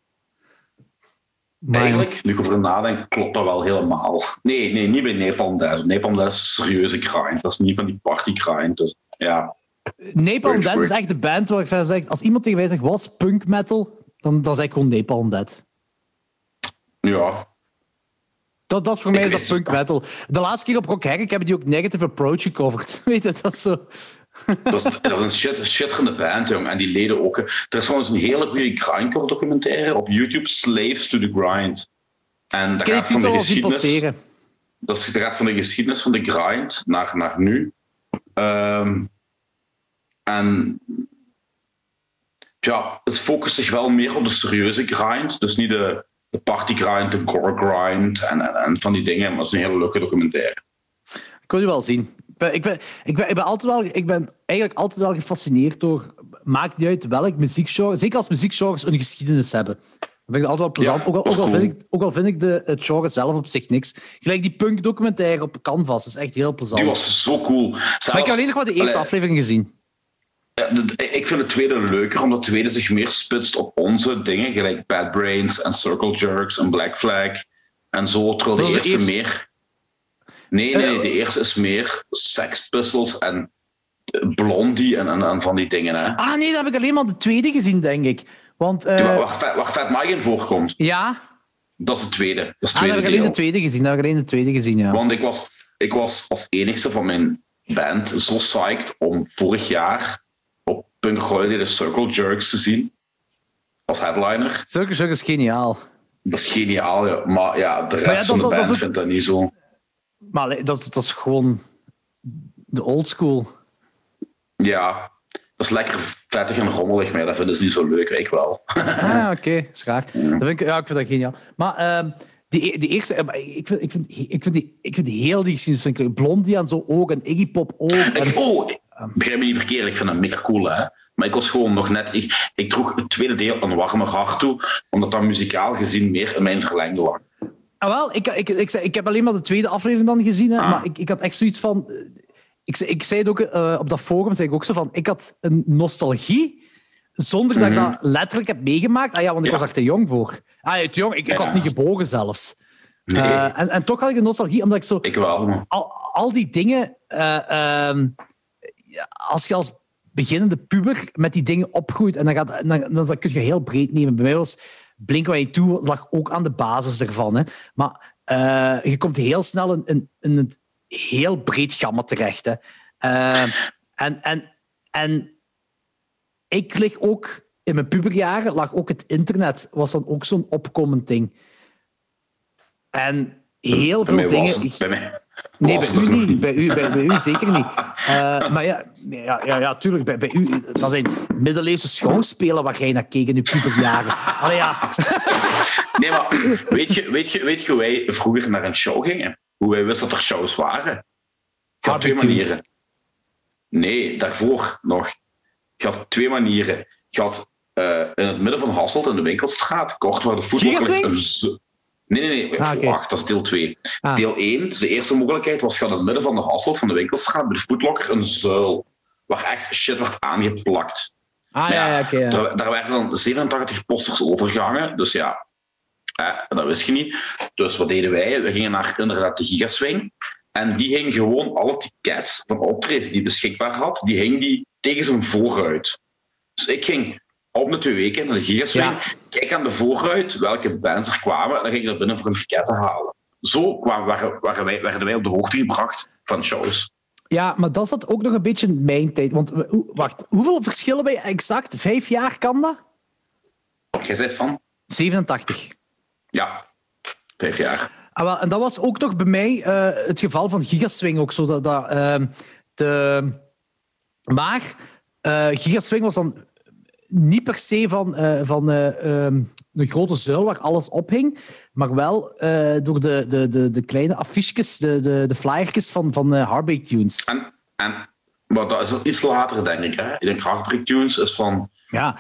Eigenlijk, nu ik over nadenk, klopt dat wel helemaal. Nee, nee niet bij Napalm Death. Napalm Death is een serieuze grind. Dat is niet van die party grind. Dus, ja. Napalm Death is echt de band waar ik verder zeg, als iemand tegen mij zegt, wat is punk metal? Dan, dan zeg ik gewoon Napalm Death. Ja. Dat, dat is voor mij is dat punk metal. De laatste keer op Rock Herk hebben die ook Negative Approach gecoverd. [LAUGHS] Weet je, dat is zo... Dat is, dat is een shit, shitterende band, jong. En die leden ook. Er is trouwens een hele goede grindcore documentaire op YouTube, Slaves to the Grind. En dat gaat van de geschiedenis... Dat gaat van de geschiedenis van de grind naar, naar nu. Um, en ja, het focust zich wel meer op de serieuze grind. Dus niet de, de party grind, de gore grind en, en, en van die dingen. Maar het is een hele leuke documentaire. Ik wil je wel zien ik, ben, ik, ben, ik, ben altijd wel, ik ben eigenlijk altijd wel gefascineerd door. Maakt niet uit welk muziekgenre. Zeker als muziekgenres een geschiedenis hebben. Dat vind ik altijd wel plezant. ook, al, ook, al vind ik, ook al vind ik de, het genre zelf op zich niks. Gelijk die punk-documentaire op Canvas. Is echt heel plezant. Die was zo cool. Zelfs, maar ik heb alleen nog maar de eerste aflevering gezien. Ja, ik vind het tweede leuker, omdat het tweede zich meer spitst op onze dingen. Gelijk Bad Brains en Circle Jerks en Black Flag. En zo, terwijl de eerste meer Nee, nee, de eerste is meer Sex Pistols en Blondie en, en, van die dingen. Hè. Ah nee, dat heb ik alleen maar de tweede gezien, denk ik. Want, uh... ja, waar, Fat Mike in voorkomt. Ja. Dat is de tweede. Dat is ah, dat heb ik alleen de tweede gezien. Dat heb ik alleen de tweede gezien, ja. Want ik was, ik was als enigste van mijn band zo psyched om vorig jaar Punk Holiday de Circle Jerks te zien. Als headliner. Circle Jerks is geniaal. dat is geniaal, ja. maar ja, de rest van de band vindt dat niet zo. Maar dat, dat is gewoon de old school. Ja, dat is lekker vettig en rommelig, maar dat vinden ze niet zo leuk, ik wel. ah, oké, okay. Ja. Dat vind ik, ja, ik vind dat geniaal. Maar uh, die, die eerste, ik vind, ik vind, ik vind, die, ik vind die heel die geschiedenis, vind ik Blondie aan zo ook en Iggy Pop ook. En, oh, begrijp me niet verkeerd, ik vind dat mega cool, hè. Maar ik was gewoon nog net... Ik, ik droeg het tweede deel een warmer hart toe, omdat dat muzikaal gezien meer in mijn verlengde lag. Ah, wel, ik, ik, ik, ik, heb alleen maar de tweede aflevering dan gezien, hè, ah. maar ik, ik had echt zoiets van... Ik, ik zei het ook uh, op dat forum, zei ik ook zo van... Ik had een nostalgie, zonder dat ik mhm. dat letterlijk heb meegemaakt. Ah ja, want ik was er te jong voor. Ah, te jong. Ik, ik was niet geboren zelfs. Nee. Uh, en, en toch had ik een nostalgie, omdat ik zo... Ik wel. Al, al die dingen... Uh, als je als beginnende puber met die dingen opgroeit, en dan, gaat, dan, dan, kun je heel breed nemen. Bij mij was Blink-182 lag ook aan de basis ervan. Hè. Maar uh, je komt heel snel in, in, in een heel breed gamma terecht. Hè. Uh, en, en, en ik lig ook... In mijn puberjaren lag ook het internet, was dan ook zo'n opkomend ding. En heel veel dingen... Nee, bij u niet. Bij u, bij, bij u zeker niet. Uh, maar ja, ja, ja, ja tuurlijk. Bij, bij u, dat zijn middeleeuwse schouwspelen waar jij naar keek in uw puberjaren. Allee, ja. [LAUGHS] Nee, maar weet je, weet, je, weet je hoe wij vroeger naar een show gingen? Hoe wij wisten dat er shows waren? Je had twee manieren. Nee, daarvoor nog. Je had twee manieren. Je had uh, in het midden van Hasselt in de winkelstraat, kort waar de voetbal... Nee, nee, nee. Ah, Wacht, dat is deel 2. Ah. Deel 1, dus de eerste mogelijkheid, was gaat in het midden van de Hasselt, van de winkelstraat, bij de voetlokker, een zuil. Waar echt shit werd aangeplakt. Ah, ja, ja, oké. daar, daar, werden dan 87 posters overgehangen. Dus ja, dat wist je niet. Dus wat deden wij? We gingen naar inderdaad de Gigaswing. En die hing gewoon alle tickets van optredens die beschikbaar had, die hing die tegen zijn vooruit. Dus ik ging op de twee weken naar de Gigaswing. Kijk aan de vooruit welke bands er kwamen. En dan ging ik er binnen voor een ticket te halen. Zo kwamen, waren, waren wij, werden wij op de hoogte gebracht van shows. Ja, maar dat zat ook nog een beetje in mijn tijd. Want wacht, hoeveel verschillen wij exact? Vijf jaar kan dat? Jij van? 87. Ja, vijf jaar. Ah, wel, en dat was ook nog bij mij uh, het geval van Gigaswing ook zo. Dat, dat, uh, de... Maar uh, Gigaswing was dan niet per se van, uh, van uh, um, een grote zuil waar alles ophing, maar wel uh, door de, de, de, de kleine affiches, de, de, de flyertjes van, van Heartbreak Tunes. En, en maar dat is iets later, denk ik. Hè? Ik denk Heartbreak Tunes is van... Ja.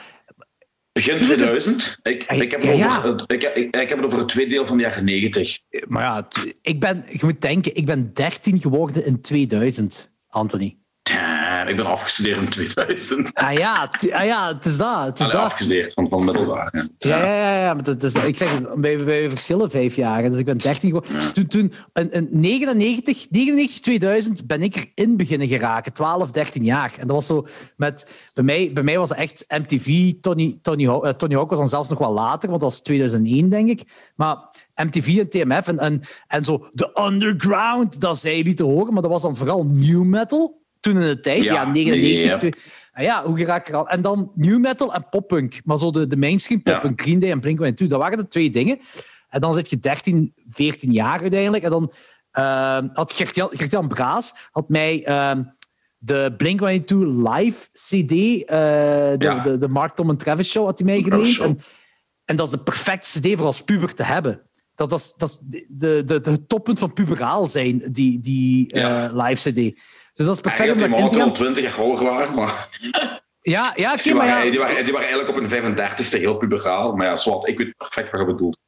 Begin 2000. Ik, ik, heb het ja, over, ik, ik, ik, heb het over het tweede deel van de jaren 90. Maar ja, ik ben, je moet denken, ik ben 13 geworden in 2000, Anthony ik ben afgestudeerd in 2000. Ah ja, ah, ja het is dat. Het is dat. afgestudeerd van, van middelbaar. Ja, ja, ja. ja, maar is, ik zeg, wij, wij verschillen vijf jaar. Dus ik ben 13 geworden. Toen, toen in, in 99, 99, 2000 ben ik erin beginnen geraken. 12, 13 jaar. En dat was zo met... Bij mij, bij mij was het echt MTV. Tony, Tony, uh, Tony Hawk was dan zelfs nog wel later, want dat was 2001, denk ik. Maar MTV en TMF en, en, en zo de underground, dat zei je niet te horen. Maar dat was dan vooral new metal toen in de tijd, ja, 99. Ah ja, hoe raak ik al? En dan new metal en poppunk. Maar zo de, de mainstream poppunk, Green Day en Blink-182, dat waren de twee dingen. En dan zit je 13, 14 jaar uiteindelijk. En dan uh, had Gert-Jan Gert Braas had mij uh, de Blink-182 live CD, uh, de, de, de, Mark Tom en Travis show, had hij mij geleend. En, en dat is de perfecte CD voor als puber te hebben. Dat, dat is, dat is de, de, de, het toppunt van puberaal zijn, die, die live CD. Dus dat is perfect om in te gaan. 20 jaar hoger waren, maar... Ja, ja, okay, die, maar waren, ja. die, waren, die waren eigenlijk op een 35ste heel puberaal. Maar ja, zwart, ik weet perfect wat je bedoelt.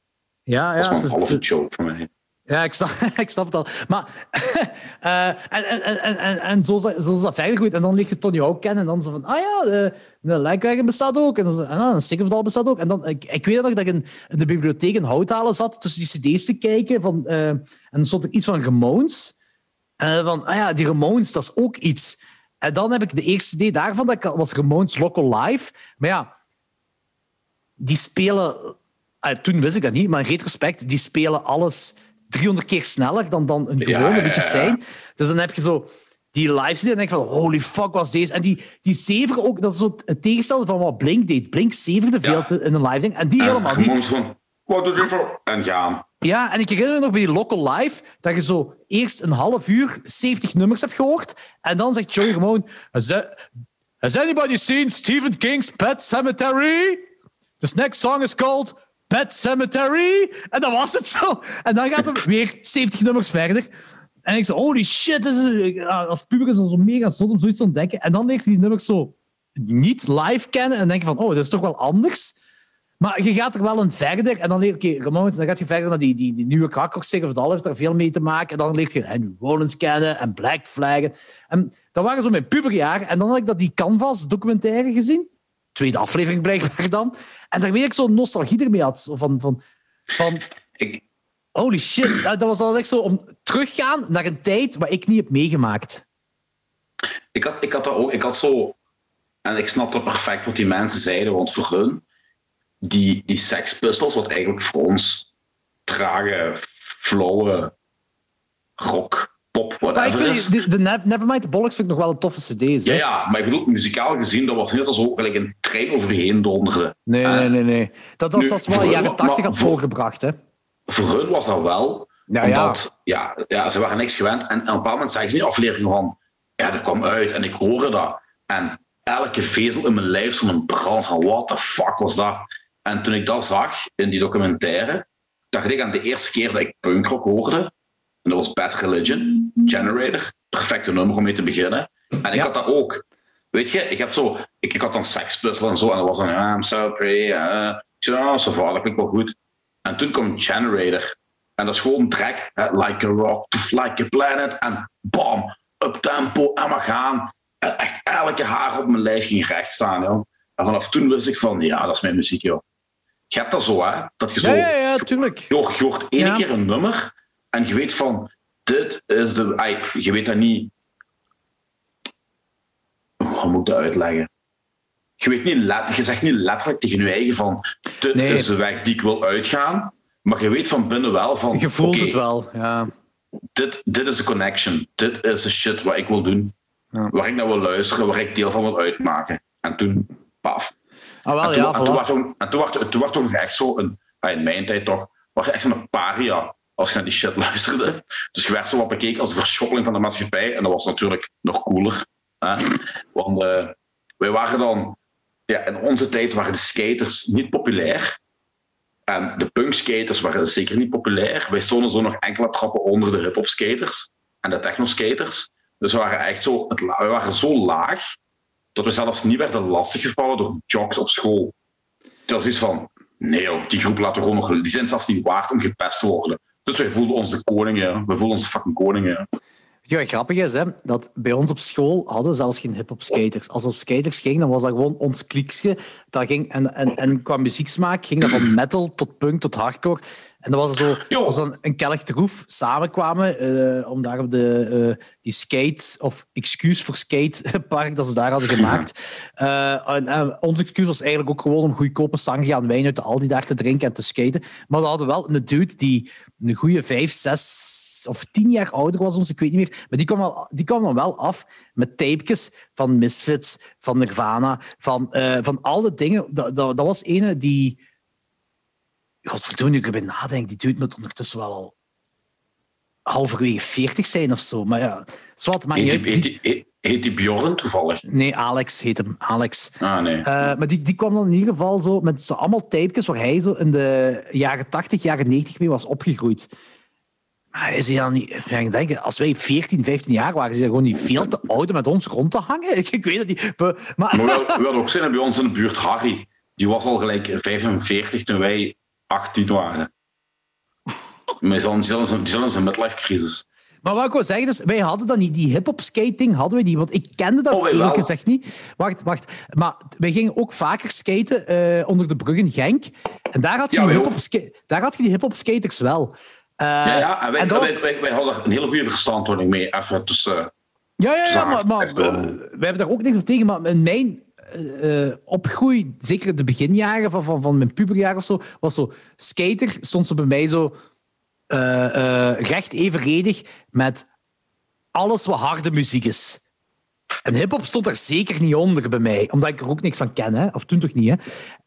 Ja, ja. Dat is een halve joke voor mij. Ja, ik snap, [LAUGHS] ik snap het al. Maar, [LAUGHS] uh, en, en, en, en, en zo, zo is dat verder goed. En dan ligt je Tony Hawk kennen. En dan zo van, ah ja, de, de Lijkwagen bestaat ook. En, dan, en dan een bestaat ook. En dan, ik, ik weet nog dat ik in, in de bibliotheek in Houthalen zat, tussen die cd's te kijken. Van, uh, en dan stond er iets van Ramones. En van, ah ja, die Ramones, dat is ook iets. En dan heb ik de eerste idee daarvan, dat was Ramones Local Live. Maar ja, die spelen... Ah, toen wist ik dat niet, maar in retrospect, die spelen alles 300 keer sneller dan, dan een gewone ja, beetje zijn. Dus dan heb je zo die live en denk van, holy fuck, was deze? En die, die zever ook, dat is zo het tegenstelde van wat Blink deed. Blink zeverde veel te, in een live ding. En die helemaal niet. Wat doe je voor? En gaan. Ja, en ik herinner me nog bij die Local Live dat je zo eerst een half uur 70 nummers hebt gehoord. En dan zegt Joey gewoon: Has anybody seen Stephen King's Pet Cemetery? This next song is called Pet Cemetery. En dan was het zo. En dan gaat het weer 70 nummers verder. En ik zo, holy shit, is, als puber is dat zo mega zot om zoiets te ontdekken. En dan leert hij die nummers zo niet live kennen en denk je van, oh, dat is toch wel anders. Maar je gaat er wel een verder en dan leer je, oké, dan gaat je verder naar die, die, die nieuwe Krakkox of dat heeft er veel mee te maken. En dan leert je Henry Rollins kennen en Black Flag. En dat waren zo mijn puberjaren. En dan had ik dat die Canvas documentaire gezien. Tweede aflevering blijkbaar dan. En daarmee ik zo'n nostalgie ermee had. Van, van, van ik... holy shit. Dat was, dat was echt zo om teruggaan naar een tijd waar ik niet heb meegemaakt. Ik had, ik had dat ook. Ik had zo... En ik snapte perfect wat die mensen zeiden, want voor hun die, die sekspustels, wat eigenlijk voor ons trage, flauwe rock, pop, whatever ik vind, De, de Nevermind the Bollocks vind ik nog wel een toffe cd. Ja, ja, maar ik bedoel, muzikaal gezien, dat was niet als ook een trein over je heen donderde. Nee, nee, nee, nee. Dat, dat, dat is wel jaren tachtig had voorgebracht, hè. Voor hun was dat wel. Ja, omdat, ja. Ja, ja, ze waren niks gewend. En, en op een bepaald moment zeggen ze niet aflevering van... Ja, dat kwam uit en ik hoorde dat. En elke vezel in mijn lijf zo'n brand van... What the fuck was dat? En toen ik dat zag in die documentaire, dacht ik aan de eerste keer dat ik punkrock hoorde. En dat was Bad Religion, Generator. Perfecte nummer om mee te beginnen. En ik had dat ook. Weet je, ik, heb zo, ik, ik had dan Sex Puzzle en zo. En dat was dan, ah, I'm so pretty. Uh. Ik zei, oh, so far, dat klinkt wel goed. En toen kwam Generator. En dat is gewoon track. Like a rock, like a planet. En bam, up tempo en we gaan. En echt elke haar op mijn lijf ging recht staan. Joh. En vanaf toen wist ik van, ja, dat is mijn muziek, joh je hebt dat zo, hè? Dat je zo. Ja, ja, ja tuurlijk. Je, je hoort één keer een nummer en je weet van. Dit is de. Je weet dat niet. Hoe moet ik dat uitleggen? Je, weet niet je zegt niet letterlijk tegen je eigen van. Dit is de weg die ik wil uitgaan. Maar je weet van binnen wel van. Je voelt het wel, ja. Dit, dit is de connection. Dit is de shit wat ik wil doen. Ja. Waar ik naar wil luisteren, waar ik deel van wil uitmaken. En toen, paf. Ah, wel, en toen, ja, en toen, was toen, en toen, was, toen echt zo, een, in mijn tijd toch, was je echt zo'n paria als je naar die shit luisterde. Dus je werd zo wat bekeken als de verschoppeling van de maatschappij. En dat was natuurlijk nog cooler. Hè? Want uh, wij waren dan... Ja, in onze tijd waren de skaters niet populair. En de punkskaters waren zeker niet populair. Wij stonden zo nog enkele trappen onder de hip-hop skaters en de techno skaters. Dus we waren echt zo, het, we waren zo laag dat we zelfs niet werden lastiggevallen door jocks op school. Dat is van, nee die groep laten gewoon nog... Die zijn zelfs niet waard om gepest te worden. Dus wij voelden ons de koningen. We voelden ons fucking koningen. Ja, grappig is, hè, dat bij ons op school hadden we zelfs geen hip-hop skaters. Als we op skaters gingen, dan was dat gewoon ons kliksje. Dat ging, en, en, en qua muzieksmaak ging dat van metal tot punk tot hardcore. En dat was zo [LAUGHS] was dan een kellig troef samenkwamen uh, om daar op de, uh, die skate, of excuus voor skatepark, [LAUGHS] dat ze daar hadden [LAUGHS] gemaakt. Uh, en, en ons excuus was eigenlijk ook gewoon om goedkope sangria en wijn uit de Aldi daar te drinken en te skaten. Maar we hadden wel een dude die een goede vijf, zes of tien jaar ouder was ons, ik weet niet meer. Maar die kwam, wel, die kwam dan wel af met tapejes van Misfits, van Nirvana, van, van al dingen. Dat, dat, dat was ene die godverdomme, ik erbij nadenk, die dude moet ondertussen wel al halverwege 40 zijn of zo. Maar ja, zwart, maar heet, die, heet, die, heet die Bjorn toevallig? Nee, Alex heet hem. Alex. Ah, nee. Uh, maar die, die kwam dan in ieder geval zo met zo allemaal types waar hij zo in de jaren 80, jaren 90 mee was opgegroeid. Maar is hij dan niet... Ik denk, als wij 14, 15 jaar waren, is hij gewoon niet veel te oud om met ons rond te hangen? [LAUGHS] Ik, ik weet het niet. Maar, maar we hadden ook zijn bij ons in de buurt Harry. Die was al gelijk 45 toen wij 18 waren. Maar die zullen zijn midlife crisis. Maar wat ik wil zeggen is, wij hadden dan niet, die hip-hop skating hadden we niet, want ik kende dat oh, eerlijk gezegd niet. Wacht, wacht. Maar wij gingen ook vaker skaten uh, onder de brug in Genk. En daar had je, die, hip die hip-hop skaters wel. Uh, ja, ja, en wij, en wij, wij, wij, hadden een hele goede verstandhouding mee. Even tussen. Ja, ja, ja, maar, maar we, we hebben daar ook niks op tegen. Maar in mijn uh, opgroei, zeker de beginjaren van, van, van mijn puberjaren of zo, was zo skater, stond ze bij mij zo uh, recht evenredig met alles wat harde muziek is. En hip-hop stond er zeker niet onder bij mij, omdat ik er ook niks van ken, hè? of toen toch niet. Hè?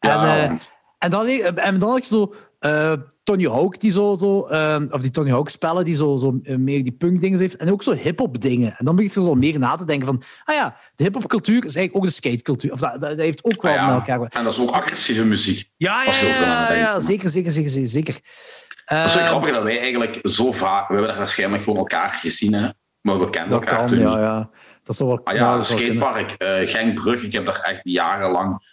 En, En dan, en dan had je zo uh, Tony Hawk, die zo, zo uh, of die Tony Hawk spellen, die zo, zo meer die punk dingen heeft. En ook zo hip-hop dingen. En dan begint je zo meer na te denken van, ah ja, de hip-hop cultuur is eigenlijk ook de skatecultuur. Of dat, dat, heeft ook wel ah, ja. met elkaar. En dat is ook agressieve muziek. Ja, ja, ja, ja, zeker, zeker, zeker, zeker. Het is wel grappig dat wij eigenlijk zo vaak, we hebben daar waarschijnlijk gewoon elkaar gezien, hè? maar we kennen elkaar kan, toen ja, ja. Dat is wel ah, ja, skatepark, uh, Genkbrug, ik heb daar echt jarenlang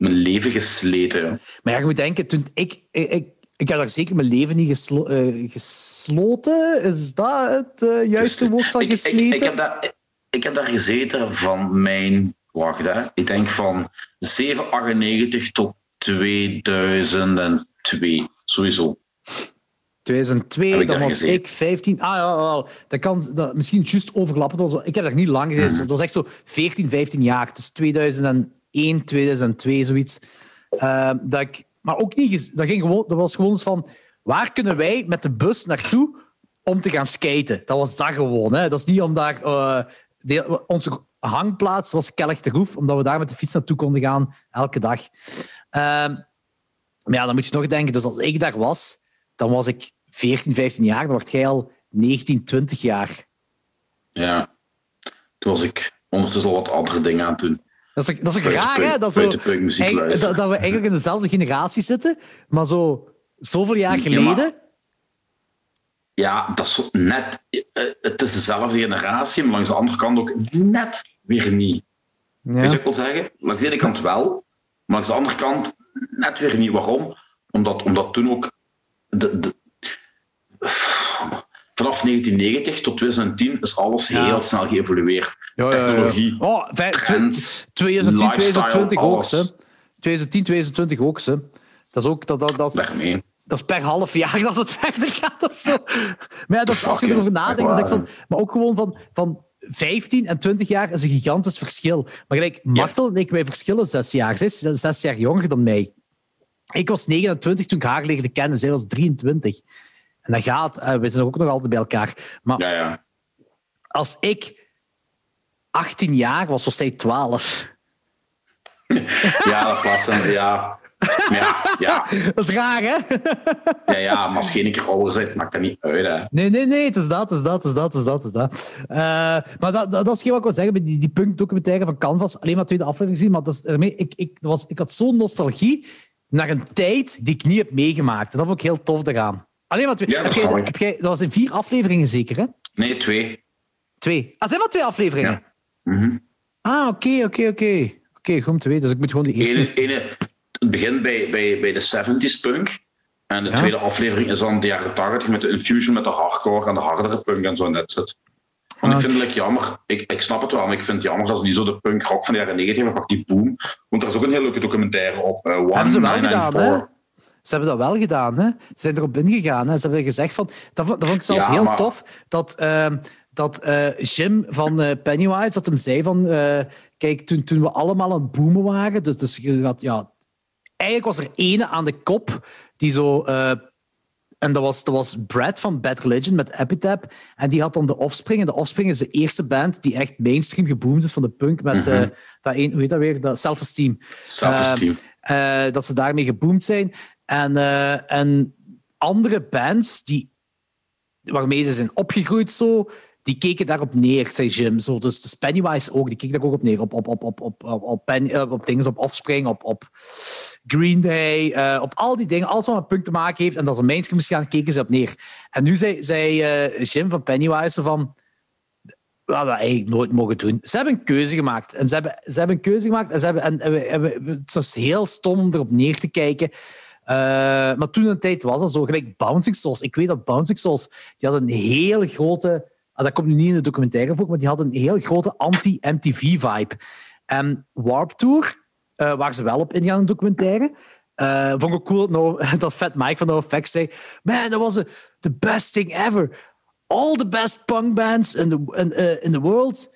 mijn leven gesleten. Maar ja, je moet denken, toen ik, ik, ik heb daar zeker mijn leven niet geslo uh, gesloten. Is dat het uh, juiste woord van gesleten? Ik, ik, heb daar, ik heb daar gezeten van mijn... Wacht, hè. Ik denk van 798 tot 2002. Sowieso. 2002, dan was ik 15. Ah ja, dat kan dat, misschien juist overlappen. Ik heb daar niet lang gezeten. Mhm. Dat was echt zo 14, 15 jaar. Dus 2001, 2002, zoiets. Uh, dat ik, maar ook niet. Dat, ging gewoon, dat was gewoon van. Waar kunnen wij met de bus naartoe om te gaan skaten? Dat was dat gewoon. Hè. Dat is niet om daar. Uh, onze hangplaats was Kellig de Groef, omdat we daar met de fiets naartoe konden gaan elke dag. Uh, maar ja, dan moet je nog denken. Dus als ik daar was, dan was ik 14, 15 jaar. Dan word jij al 19, 20 jaar. Ja, toen was ik ondertussen al wat andere dingen aan het doen. Dat is, dat is raar, hè? Dat, zo, dat, dat, we eigenlijk in dezelfde generatie zitten, maar zo zoveel jaar geleden. Ja, dat is net. Eh, het is dezelfde generatie, maar langs de andere kant ook net weer niet. Ja. Weet je wat ik wil zeggen? Langs de ene kant wel, maar langs de andere kant net weer niet. Waarom? Omdat, omdat toen ook de, de, vanaf 1990 tot 2010 is alles heel snel geëvolueerd. Ja, Technologie, ja, oh, 2010, 2020 ook. Hè. 2010, 2020 ook. Hè. Dat is ook... Dat, dat, dat, dat is per half jaar [LAUGHS] dat het verder gaat of zo. Maar ja, dat, als je erover nadenkt, dan van, maar ook gewoon van, van 15 en 20 jaar is een gigantisch verschil. Maar gelijk, Martel en ik, wij verschillen zes jaar. Is zes jaar jonger dan mij. Ik was 29 toen ik haar leerde kennen. Zij was 23. En dat gaat. Uh, we zijn ook nog altijd bij elkaar. Maar ja, ja. als ik 18 jaar was, was zij 12. ja, dat was een... Ja. Ja, ja. Dat is raar, hè? ja, ja, maar als je een keer ouder bent, maakt dat niet uit. Hè. Nee, nee, nee, het is dat, het is dat, het is dat, het is dat. Het is dat. Uh, maar dat, dat, dat, is geen wat ik wil zeggen die, die punk-documentaire van Canvas. Alleen maar tweede aflevering gezien, maar dat is, ermee, ik, ik, was, ik had zo'n nostalgie naar een tijd die ik niet heb meegemaakt. Dat vond ik heel tof eraan. Alleen maar twee. Ja, dat, heb jij, heb jij, dat was in vier afleveringen zeker, hè? Nee, twee. Twee. Ah, zijn maar twee afleveringen? Ja. Mhm. Ah, oké, oké, oké. Oké, goed om te weten. Dus ik moet gewoon die eerste... Ene, ene, het begint bij, bij, bij de 70s punk. En de tweede aflevering is dan de jaren 80 met de infusion met de hardcore en de hardere punk en zo net zit. Want ik vind het jammer, ik, ik snap het wel, maar ik vind het jammer dat ze niet zo de punk rock van de jaren 90 hebben, die boom. Want er is ook een hele leuke documentaire op. Uh, hebben ze wel gedaan, hè? Ze hebben dat wel gedaan, hè? Ze zijn erop ingegaan. Hè? Ze hebben gezegd van. Dat, dat vond ik zelfs heel tof. Dat, uh, dat uh, Jim van uh, Pennywise, dat hem zei van. kijk, toen, toen we allemaal aan het boomen waren. Dus, dus ja, eigenlijk was er ene aan de kop die zo en dat was, dat was Brad van Bad Religion met Epitap. En die had dan de Offspring. En de Offspring is de eerste band die echt mainstream geboomd is van de punk. Met mm dat een, hoe heet dat weer? Dat Self-Esteem. Self-Esteem. Uh, dat ze daarmee geboomd zijn. En, eh, en andere bands die, waarmee ze zijn opgegroeid, zo, die keken daarop neer, zei Jim. Zo, dus, dus Pennywise ook, die keek daar ook op neer. Op, op, op, op, op, op, op, Penny, eh, op dingen, op Offspring, op, op Green Day, eh, op al die dingen. Alles wat met punk te maken heeft. En dat is een mainstream misschien, keken ze op neer. En nu zei, Jim van Pennywise van... We hadden dat eigenlijk nooit mogen doen. Ze hebben een keuze gemaakt. En ze hebben, ze hebben een keuze gemaakt. En ze hebben, en, en, en, het was heel stom om erop neer te kijken. Uh, maar toen een tijd was dat zo, gelijk Bouncing Souls. Ik weet dat Bouncing Souls, die had een hele grote... Ah, dat komt nu niet in de documentaire maar die had een heel grote anti-MTV-vibe. En Warp Tour, uh, waar ze wel op ingaan in de documentaire. Uh, vond ik cool dat, [LAUGHS] dat Fat Mike van NoFX zei: Man, that was the best thing ever. All the best punk bands in the, in, the world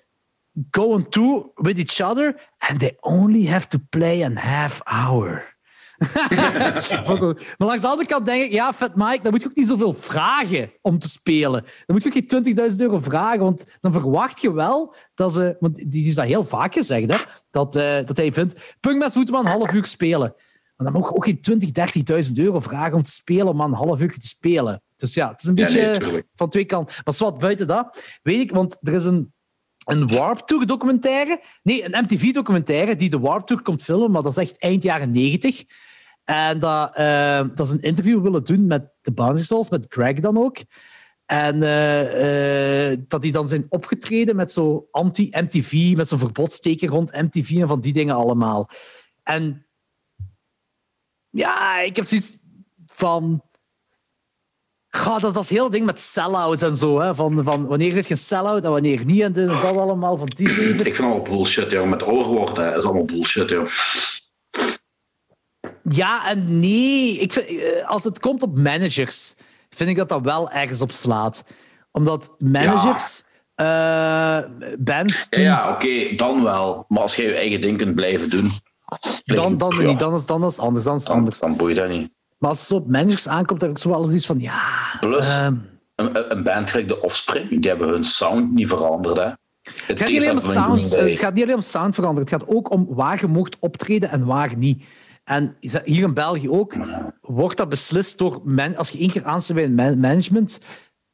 go on tour with each other and they only have to play a half hour. [LAUGHS] maar langs de andere kant denk ik, ja, Fat Mike, dan moet je ook niet zoveel vragen om te spelen. Dan moet je ook geen 20.000 euro vragen, want dan verwacht je wel dat ze... Want die is dat heel vaak gezegd, hè, dat, uh, dat hij vindt, punkmensen moeten maar een half uur spelen. Maar dan mogen ook geen 20, 30.000 euro vragen om te spelen, om maar een half uur te spelen. Dus ja, het is een beetje van twee kanten. Maar wat buiten dat, weet ik, want er is een, een Warp Tour documentaire. Nee, een MTV documentaire die de Warp Tour komt filmen, maar dat is echt eind jaren 90. En dat, uh, dat is een interview willen doen met de Bouncy Souls, met Greg dan ook. En uh, uh, dat die dan zijn opgetreden met zo anti-MTV, met zo'n verbodsteken rond MTV en van die dingen allemaal. En ja, ik heb zoiets van. God, dat, is dat hele ding met sell-outs en zo. Hè? Van, van wanneer is je sell-out en wanneer niet. En dat allemaal van die zeven. Ik vind allemaal bullshit, joh. Met oorwoorden is allemaal bullshit, joh. Ja en nee. Ik vind, eh, als het komt op managers, vind ik dat dat wel ergens op slaat. Omdat managers. Ja. Uh, bands. Ja, oké, dan wel. Maar als je je eigen ding kunt blijven doen. Dan, dan, ja. niet, dan, is, dan is anders. Dan, is anders. dan boeit dat niet. Maar als het op managers aankomt, heb ik zo wel eens iets van ja. Plus, uh, een, een band gelijk de Offspring, die hebben hun sound niet veranderd. Hè. Het, gaat niet alleen om sound, het gaat niet alleen om sound veranderen. Het gaat ook om waar je mocht optreden en waar niet. En hier in België ook, wordt dat beslist door men, als je één keer aansluit bij een management.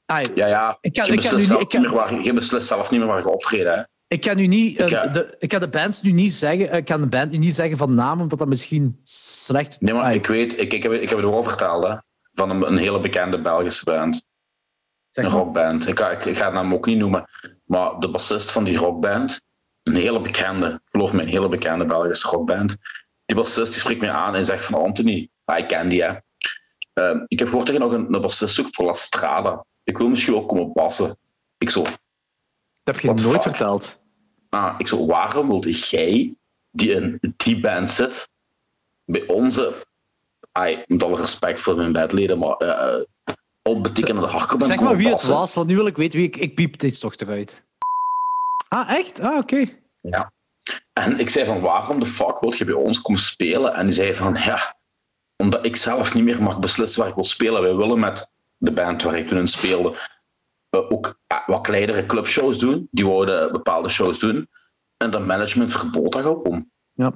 Ah, ja, ja. Ik kan, je, beslist ik kan nu, ik kan, waar, je beslist zelf niet meer waar je optreedt. Hè. Ik kan nu niet, ik, uh, de, ik kan de bands nu niet zeggen, ik kan de band nu niet zeggen van naam, omdat dat misschien slecht. Nee, maar ah, ik weet, ik, ik, heb, ik heb het erover verteld, hè, van een, een hele bekende Belgische band. Zeg een rockband. Ik, ik, ik ga het naam ook niet noemen, maar de bassist van die rockband, een hele bekende, geloof me, een hele bekende Belgische rockband, die bassist die spreekt mij aan en zegt van Anthony, ah, ik ken die hè. Uh, ik heb gehoord dat je nog een, een bassist zoekt voor La Strada. Ik wil misschien ook komen passen. Ik zo... Dat heb je nooit fuck? verteld. Ah, ik zo, waarom wilde jij die in die band zit bij onze... Ay, met alle respect voor mijn bedleden, maar uh, onbetekende hardcore Zeg maar wie het was, want nu wil ik weten wie ik... Ik piep dit toch eruit. Ah, echt? Ah, oké. Ja. En ik zei van, waarom de fuck wil je bij ons komen spelen? En die zei van, ja, omdat ik zelf niet meer mag beslissen waar ik wil spelen. Wij willen met de band waar ik toen in speelde ook wat kleinere clubshows doen. Die wouden bepaalde shows doen. En dat management verbood dat om. Ja.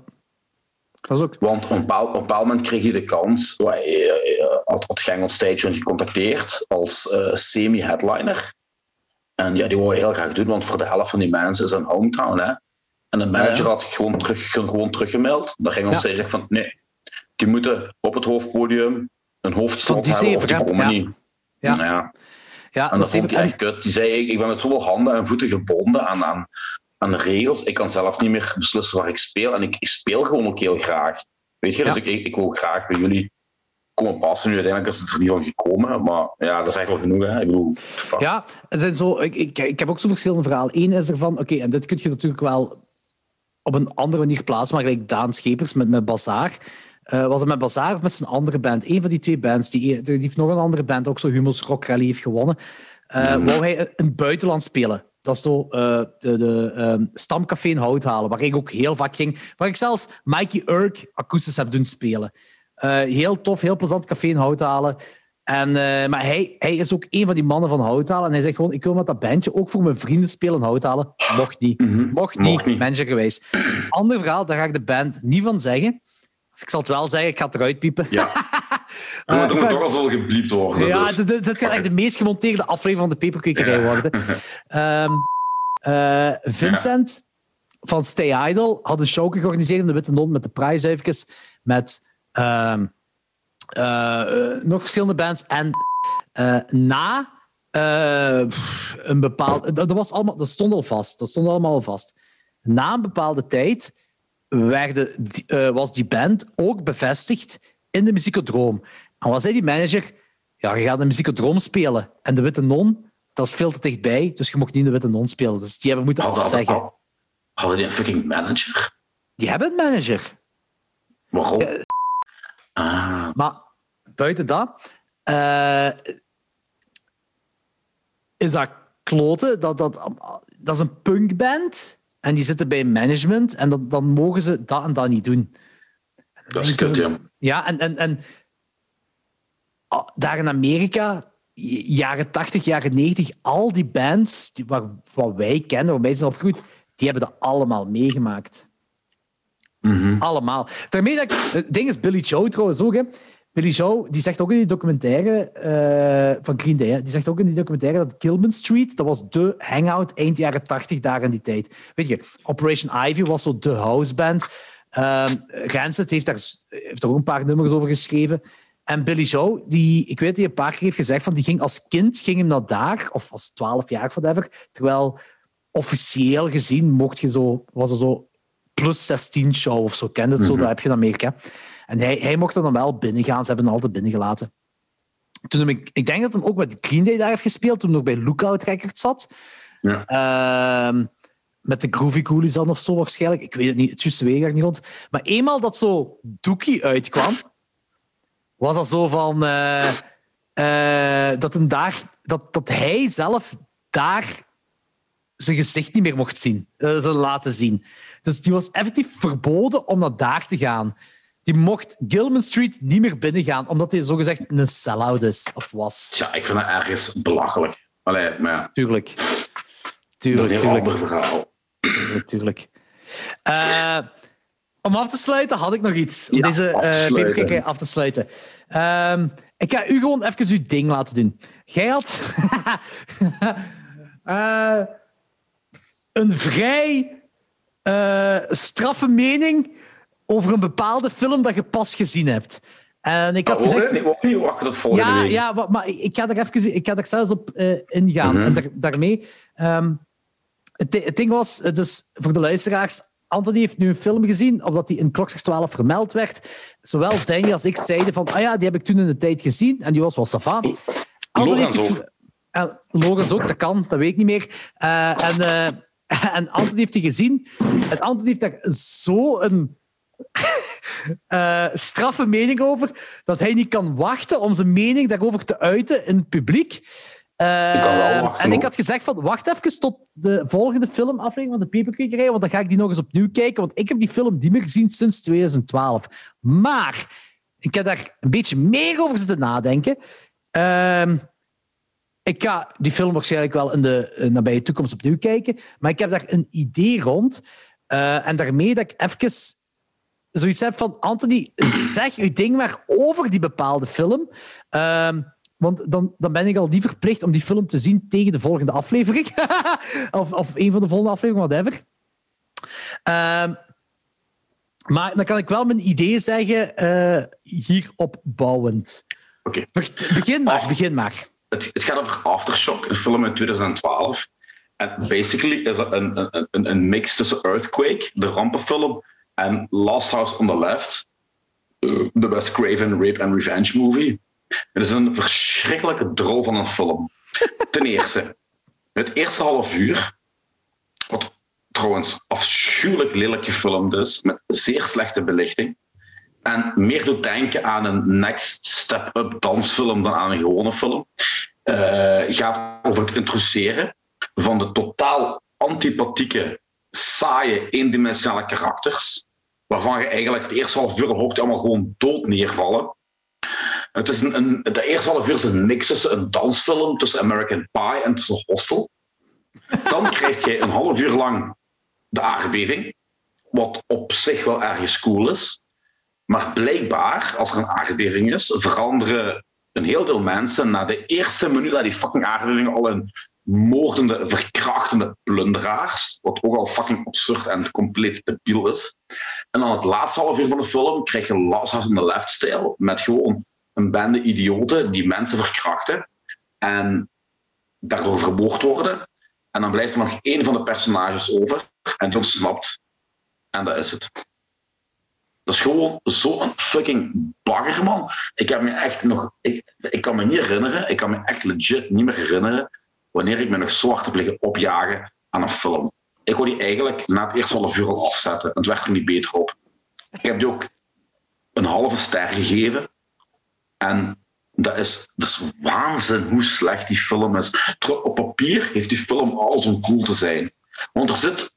Dat is ook. Want op een bepaald, op een bepaald moment kreeg je de kans, uh, had, had Gang Station gecontacteerd als uh, semi-headliner. En ja, die wou heel graag doen, want voor de helft van die mensen is een hometown. Hè? En de manager had gewoon, terug, gewoon teruggemeld. Dan ging ons ja. zeggen van nee, die moeten op het hoofdpodium een hoofdstad hebben of die komen niet. Ja. Nou ja. en dat, vond ik echt kut. Die zei, ik, ik ben met zoveel handen en voeten gebonden aan, aan, aan de regels. Ik kan zelf niet meer beslissen waar ik speel. En ik, ik speel gewoon ook heel graag. Weet je, dus ik, ik, ik wil graag bij jullie komen passen. Nu uiteindelijk is het er niet van gekomen. Maar ja, dat is eigenlijk wel genoeg. Hè. Ik bedoel, ja, er zijn zo, ik, ik, ik heb ook zo'n verschillende verhalen. Eén is ervan, oké, en dit kun je natuurlijk wel op een andere manier plaatsen, maar gelijk Daan Schepers met, met Bazaar. Uh, was het met Bazaar of met zijn andere band? Een van die twee bands. Die, die heeft nog een andere band, ook zo Hummels Rock Rally heeft gewonnen. Uh, mm. Wou hij het buitenland spelen. Dat is zo uh, de, de um, stamcafé in Houthalen, waar ik ook heel vaak ging. Waar ik zelfs Mikey Urk akoestisch heb doen spelen. heel tof, heel plezant café in Houthalen. En, uh, maar hij, hij is ook een van die mannen van Houthalen. En hij zegt gewoon, ik wil met dat bandje ook voor mijn vrienden spelen in Houthalen. Mocht niet. Mm -hmm. Mocht niet, niet. manager geweest. Ander verhaal, daar ga ik de band niet van zeggen. Ik zal het wel zeggen, ik ga het eruit piepen. Ja. Uh, [LAUGHS] moet er toch al zo gebliept worden. Ja, dus. dit, dit gaat echt de meest gemonteerde aflevering van de peperkwekerij worden. Um, [LAUGHS] uh, Vincent ja. van Stay Idle had een show georganiseerd in de Witte Non met de prijsuifjes. Met... Um, uh, nog verschillende bands. En na een bepaald. Dat, was allemaal, dat stond al vast. Dat stond allemaal al vast. Na een bepaalde tijd werden, was die band ook bevestigd in de Muziekodroom. En wat zei die manager? Ja, je gaat de Muziekodroom spelen. En de Witte Non, dat is veel te dichtbij, dus je mocht niet in de Witte Non spelen. Dus die hebben moeten alles zeggen. Hadden die een fucking manager? Die hebben een manager. Waarom? Ah. Maar buiten dat, uh, is dat kloten. Dat, dat, dat is een punkband en die zitten bij management en dat, dan mogen ze dat en dat niet doen. Dat is kut, ja. Ja, en, en, en daar in Amerika, jaren 80, jaren 90, al die bands die, wat, wat wij kennen, waar wij zijn opgegroeid, die hebben dat allemaal meegemaakt. Mhm. Allemaal. Daarmee dat ik, het ding is Billy Joe trouwens ook. Hè. Billy Joe die zegt ook in die documentaire uh, van Green Day, die zegt ook in die documentaire dat Kilman Street, dat was de hangout eind jaren 80 daar in die tijd. Weet je, Operation Ivy was zo de houseband. Uh, Rancid heeft daar, heeft er ook een paar nummers over geschreven. En Billy Joe, die, ik weet dat hij een paar keer heeft gezegd van die ging als kind ging hem naar daar, of als 12 jaar of whatever, terwijl officieel gezien mocht je zo, was er zo plus 16 show of zo, kende het zo, mhm. dat heb je in Amerika. En hij, hij mocht er dan wel binnen gaan, ze hebben hem altijd binnengelaten. Toen ik, ik denk dat hij ook met Green Day daar heeft gespeeld, toen hij nog bij Lookout Records zat. Ja. Ehm, met de Groovy Coolies dan of zo waarschijnlijk. Ik weet het niet, het juiste weet niet rond. Maar eenmaal dat zo Dookie uitkwam, was dat zo van... Uh, uh, dat, hem daar, dat, dat hij zelf daar zijn gezicht niet meer mocht zien. Uh, ze laten zien. Dus die was effectief verboden om naar daar te gaan. Die mocht Gilman Street niet meer binnengaan, omdat hij zogezegd een sell-out is, of was. Ja, ik vind dat ergens belachelijk. Allee, maar ja. Tuurlijk. Tuurlijk, dat is een tuurlijk. verhaal. Tuurlijk, tuurlijk. Uh, om af te sluiten had ik nog iets. Om ja, deze af te sluiten. Uh, ik ga u gewoon even uw ding laten doen. Jij had uh, [LAUGHS] een vrij straffe mening over een bepaalde film dat je pas gezien hebt. En ik had oh, gezegd... Ik niet wachten tot volgende ja, week. Ja, maar, maar, ik ga er even ik ga er zelfs op uh, ingaan. Mm -hmm. En daarmee... Um, het, het, ding was, dus voor de luisteraars, Anthony heeft nu een film gezien, omdat die in Klokslag 12 vermeld werd. Zowel Danny als ik zeiden van, ah ja, die heb ik toen in de tijd gezien en die was wel safa. Logans ook. En Logans ook, dat kan, dat weet ik niet meer. Uh, en, uh, [LAUGHS] en Anthony heeft die gezien. En Anthony heeft daar zo een uh, straffe mening over, dat hij niet kan wachten om zijn mening daarover te uiten in het publiek. Uh, en ik had gezegd van, wacht even tot de volgende filmaflevering van de Paperkwekerij, want dan ga ik die nog eens opnieuw kijken, want ik heb die film niet meer gezien sinds 2012. Maar ik heb daar een beetje meer over zitten nadenken. Uh, ik ga die film waarschijnlijk wel in de uh, nabije toekomst opnieuw kijken, maar ik heb daar een idee rond. Uh, en daarmee dat ik even zoiets heb van, Anthony, zeg uw ding maar over die bepaalde film. Uh, want dan, dan ben ik al niet verplicht om die film te zien tegen de volgende aflevering. [LAUGHS] of, of een van de volgende afleveringen, whatever. Uh, maar dan kan ik wel mijn idee zeggen uh, hierop bouwend. Oké. Begin maar, begin maar. Het, het, gaat over Aftershock, een film uit 2012. En basically is het een, een, een, een mix tussen Earthquake, de rampenfilm, en Last House on the Left, de Wes Craven Rape and Revenge movie. Het is een verschrikkelijke drol van een film. [LAUGHS] Ten eerste, het eerste half uur, wat trouwens afschuwelijk lelijk gefilmd is, met zeer slechte belichting, en meer doet denken aan een next step-up dansfilm dan aan een gewone film, uh, gaat over het introduceren van de totaal antipathieke, saaie, eendimensionale karakters, waarvan je eigenlijk het eerste half uur hoopt allemaal gewoon dood neervallen. Het is een, een, de eerste half uur is een mix tussen een dansfilm, tussen American Pie en tussen Hostel. Dan [LAUGHS] krijg je een half uur lang de aardbeving, wat op zich wel ergens cool is. Maar blijkbaar, als er een aardbeving is, veranderen een heel veel mensen na de eerste minuut dat die fucking aardbeving al een moordende, verkrachtende plunderaars. Wat ook al fucking absurd en compleet debiel is. En dan het laatste half uur van de film krijg je Last on the Left stijl. Met gewoon een bende idioten die mensen verkrachten. En daardoor vermoord worden. En dan blijft er nog één van de personages over. En die ontsnapt. En dat is het. Dat is gewoon zo'n fucking bagger, man. Ik heb me echt nog... Ik, ik kan me niet herinneren, ik kan me echt legit niet meer herinneren wanneer ik me nog zo hard heb liggen opjagen aan een film. Ik wou die eigenlijk na het eerste half uur al afzetten. Het werd er niet beter op. Ik heb die ook een halve ster gegeven. En dat is, dat is waanzin hoe slecht die film is. Op papier heeft die film al zo'n cool te zijn. Want er zit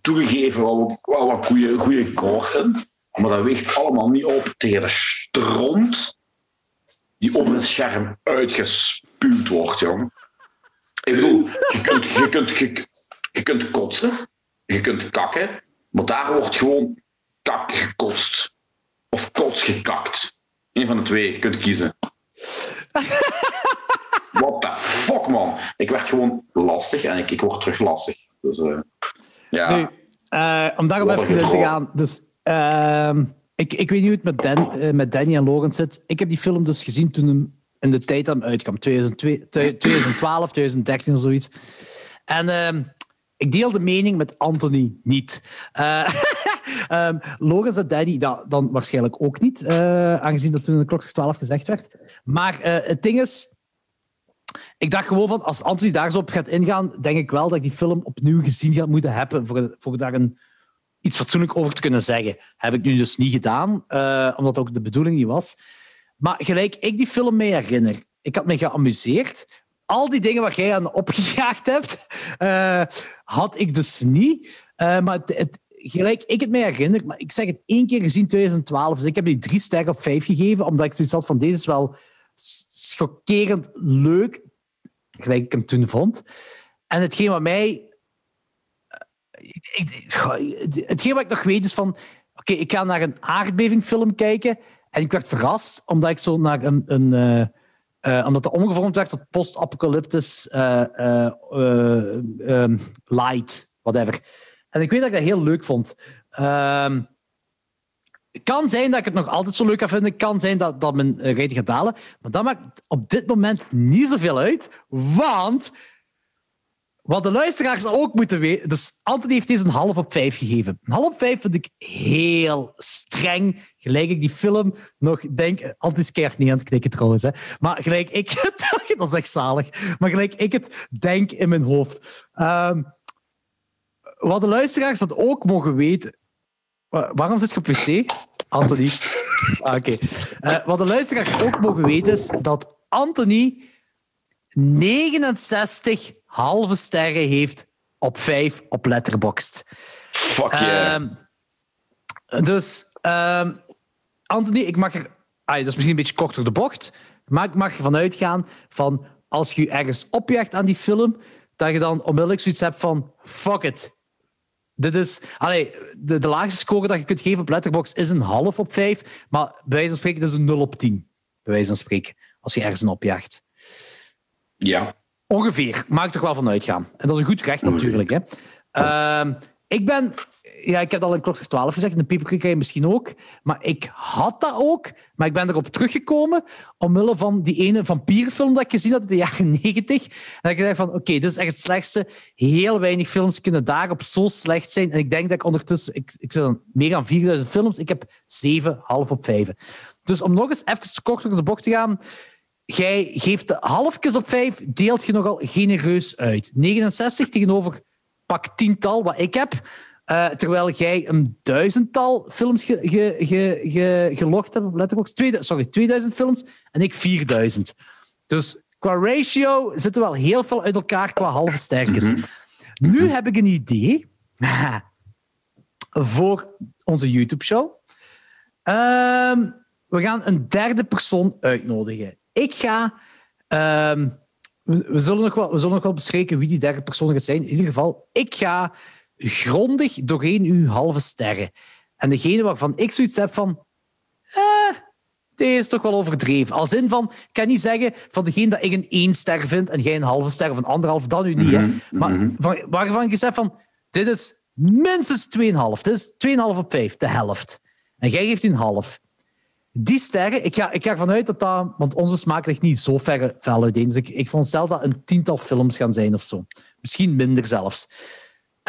toegegeven wel, wat goede, goede gore in. Maar dat weegt allemaal niet op tegen de stront die over een scherm uitgespuwd wordt, jong. Ik bedoel, je kunt, je kunt, je kunt kotsen, je kunt kakken, maar daar wordt gewoon kak gekotst. Of kots gekakt. Eén van de twee, je kunt kiezen. What the fuck, man? Ik werd gewoon lastig en ik, ik word terug lastig. Dus uh, ja. Nu, uh, om daarop even in te gaan. Dus, uh, ik, ik weet niet hoe het met, Dan, uh, met Danny en Logan zit. Ik heb die film dus gezien toen hem in de tijd dat hem uitkwam. 2002, 2012, 2013 of zoiets. En ehm, ik deel de mening met Anthony niet. [LAUGHS] um, Logan en dat, dan waarschijnlijk ook niet, aangezien dat toen de klok 12 gezegd werd. Maar het ding is, ik dacht gewoon van, als Anthony daar zo op gaat ingaan, denk ik wel dat ik die film opnieuw gezien ga moeten hebben voor, voor daar een, iets fatsoenlijk over te kunnen zeggen. Heb ik nu dus niet gedaan, uh, omdat ook de bedoeling niet was. Maar gelijk ik die film mee herinner, ik had me geamuseerd. Al die dingen wat jij aan opgejaagd hebt, uh, had ik dus niet. Uh, maar het, het, gelijk ik het mij herinner, maar ik zeg het één keer gezien 2012, dus ik heb die drie sterren op vijf gegeven, omdat ik zoiets had van deze is wel schokkerend leuk, gelijk ik hem toen vond. En hetgeen wat mij... Ik, hetgeen wat ik nog weet is van... Oké, ik ga naar een aardbevingfilm kijken en ik werd verrast omdat ik zo naar een... een uh, omdat het omgevormd werd tot post-apocalyptisch uh, um, light, whatever. En ik weet dat ik dat heel leuk vond. Ehm, het kan zijn dat ik het nog altijd zo leuk ga vinden. Kan zijn dat, dat mijn rating gaat dalen. Maar dat maakt op dit moment niet zoveel uit. Want wat de luisteraars ook moeten weten... Dus Anthony heeft deze een half op vijf gegeven. Een half op vijf vind ik heel streng. Gelijk ik die film nog denk... Anthony is keihard niet aan het knikken trouwens. Hè. Maar gelijk ik... [LAUGHS] dat is echt zalig. Maar gelijk ik het denk in mijn hoofd. Um, wat de luisteraars dat ook mogen weten Waarom zit je op wc, Anthony? Ah, Oké. Uh, wat de luisteraars ook mogen weten is dat Anthony 69 halve sterren heeft op 5 op Letterboxd. Fuck yeah. Uh, dus, uh, Anthony, ik mag er... Ah, dat is misschien een beetje kort door de bocht, maar ik mag ervan uitgaan van als je ergens opjaagt aan die film, dat je dan onmiddellijk zoiets hebt van fuck it, dit is, allee, de, de laagste score dat je kunt geven op Letterboxd is een half op vijf, maar bij wijze van spreken is een 0 op 10. Bij wijze van spreken, als je ergens een opjaagt. Ja. Ongeveer, maak er toch wel van uitgaan. En dat is een goed recht natuurlijk. Hè. Uh, ik ben ja, ik heb al in klok 12 gezegd, de Paper misschien ook. Maar ik had dat ook, maar ik ben erop teruggekomen omwille van die ene vampierfilm dat ik gezien had uit de jaren [LAUGHS] 90. En ik dacht van, oké, dit is echt het slechtste. Heel weinig films kunnen daarop zo slecht zijn. En ik denk dat ik ondertussen, ik, ik zit dan meer dan 4000 films, ik heb 7, half op 5. Dus om nog eens even kort door de bocht te gaan, jij geeft de halfjes op 5, deelt je nogal genereus uit. 69 tegenover pak tiental, wat ik heb. Uh, terwijl jij een duizendtal films ge, ge, ge, ge gelogd hebt op Letterboxd. Twee, sorry, 2000 films en ik 4000. Dus qua ratio zitten we wel heel veel uit elkaar qua halve sterkes. Mm -hmm. Nu heb ik een idee [LAUGHS] voor onze YouTube-show. Um, we gaan een derde persoon uitnodigen. Ik ga. Um, we, we, zullen nog wel, we zullen nog wel bespreken wie die derde persoon gaat zijn. In ieder geval, ik ga grondig doorheen uw halve sterren. En degene waarvan ik zoiets heb van... Eh, deze is toch wel overdreven. Als in van, ik kan niet zeggen van degene dat ik een één ster vind en jij een halve ster of een anderhalf, dan u niet. Hè. Mhm, Maar mhm. van, waarvan ik zeg van, dit is minstens 2,5. Dit is 2,5 op 5, de helft. En jij geeft een half. Die sterren, ik ga, ik ga ervan uit dat dat... Want onze smaak ligt niet zo ver, ver uiteen. Dus ik, ik veronderstel dat een tiental films gaan zijn of zo. Misschien minder zelfs.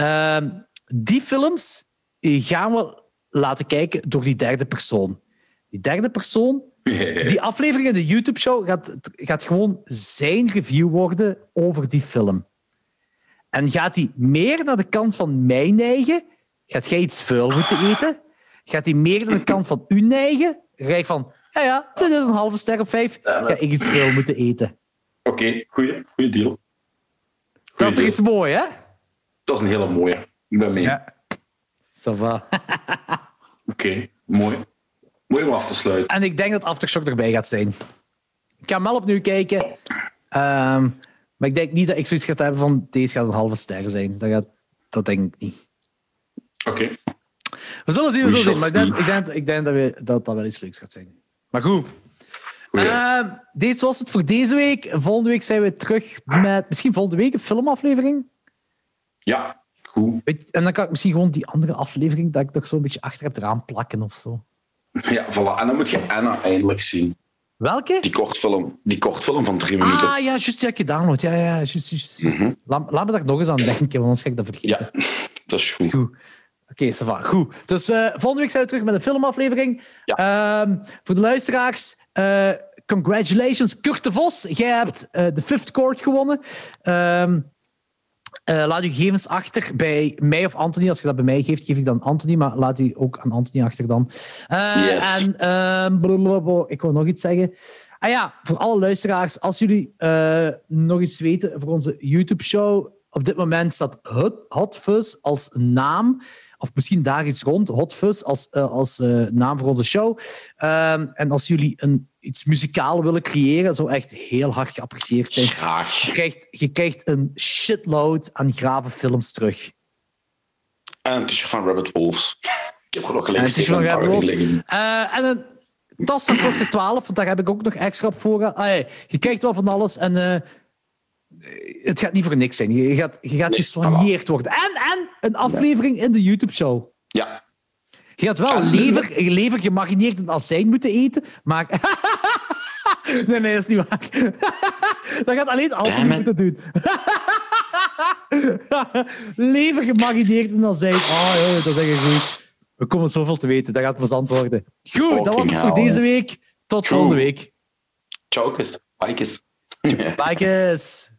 Uh, die films gaan we laten kijken door die derde persoon. Die derde persoon, [LAUGHS] die aflevering in de YouTube-show gaat, gaat gewoon zijn review worden over die film. En gaat hij meer naar de kant van mij neigen? Gaat jij iets vuil moeten eten? Gaat hij meer naar de kant van u neigen? Rijk van, ja ja, dit is een halve ster op vijf. Ga ik iets vuil moeten eten? Oké, okay, goeie deal. Goeie dat is toch iets mooi, hè? Dat is een hele mooie. Ik ben mee. Ja. [LAUGHS] Oké, okay, mooi. Mooi om af te sluiten. En ik denk dat Aftershock erbij gaat zijn. Ik ga hem wel opnieuw kijken. Um, maar ik denk niet dat ik zoiets ga hebben van deze gaat een halve ster zijn. Dat, gaat, dat denk ik niet. Oké. Okay. We zullen zien, we zullen zien. Maar ik denk, ik denk, ik denk dat, we, dat dat wel iets leuks gaat zijn. Maar goed. Uh, deze was het voor deze week. Volgende week zijn we terug met misschien volgende week een filmaflevering. Ja, goed. En dan kan ik misschien gewoon die andere aflevering dat ik nog zo'n beetje achter heb eraan plakken of zo. Ja, voilà. En dan moet je Anna eindelijk zien. Welke? Die kortfilm, die kortfilm van drie minuten. Ah ja, juist, ja, gedaan Ja, ja, juist, juist. Mhm. laat, laat, me daar nog eens aan denken, want anders ga ik dat vergeten. Ja, [LAUGHS] dat is goed. goed. Oké, okay, goed. Dus uh, volgende week zijn we terug met een filmaflevering. Ja. Uh, voor de luisteraars, uh, congratulations, Kurt de Vos. Jij hebt uh, de Fifth Court gewonnen. Ehm, laat uw gegevens achter bij mij of Anthony. Als je dat bij mij geeft, geef ik dan Anthony, maar laat die ook aan Anthony achter dan. yes. En ehm, ik wil nog iets zeggen. Ah ja, voor alle luisteraars, als jullie nog iets weten voor onze YouTube-show, op dit moment staat Hot Fuzz als naam of misschien daar iets rond, Hot Fuzz als, uh, als uh, naam voor onze show. Um, en als jullie een, iets muzikaal willen creëren, zou echt heel hard geapprecieerd zijn. Graag. Je krijgt, je krijgt een shitload aan grave films terug. En een t-shirt van Rabbit Wolves. [LAUGHS] Ik heb nog gelezen. En een van Rabbit Wolves. Uh, en een tas van Toxic 12, want daar heb ik ook nog extra op voor. Ah, je krijgt wel van alles en het gaat niet voor niks zijn. Je gaat, je gaat nee, gesoigneerd worden. En, en een aflevering in de YouTube-show. Ja. Je gaat wel lever, lever gemarineerd in azijn moeten eten, maar... [LAUGHS] nee, nee, dat is niet waar. [LAUGHS] dat gaat alleen altijd moeten doen. [LAUGHS] lever gemarineerd in azijn. Oh, joh, dat is echt goed. We komen zoveel te weten. Dat gaat plezant worden. Goed, dat was het voor deze week. Tot volgende week. Ciao, Bikes. Bikes.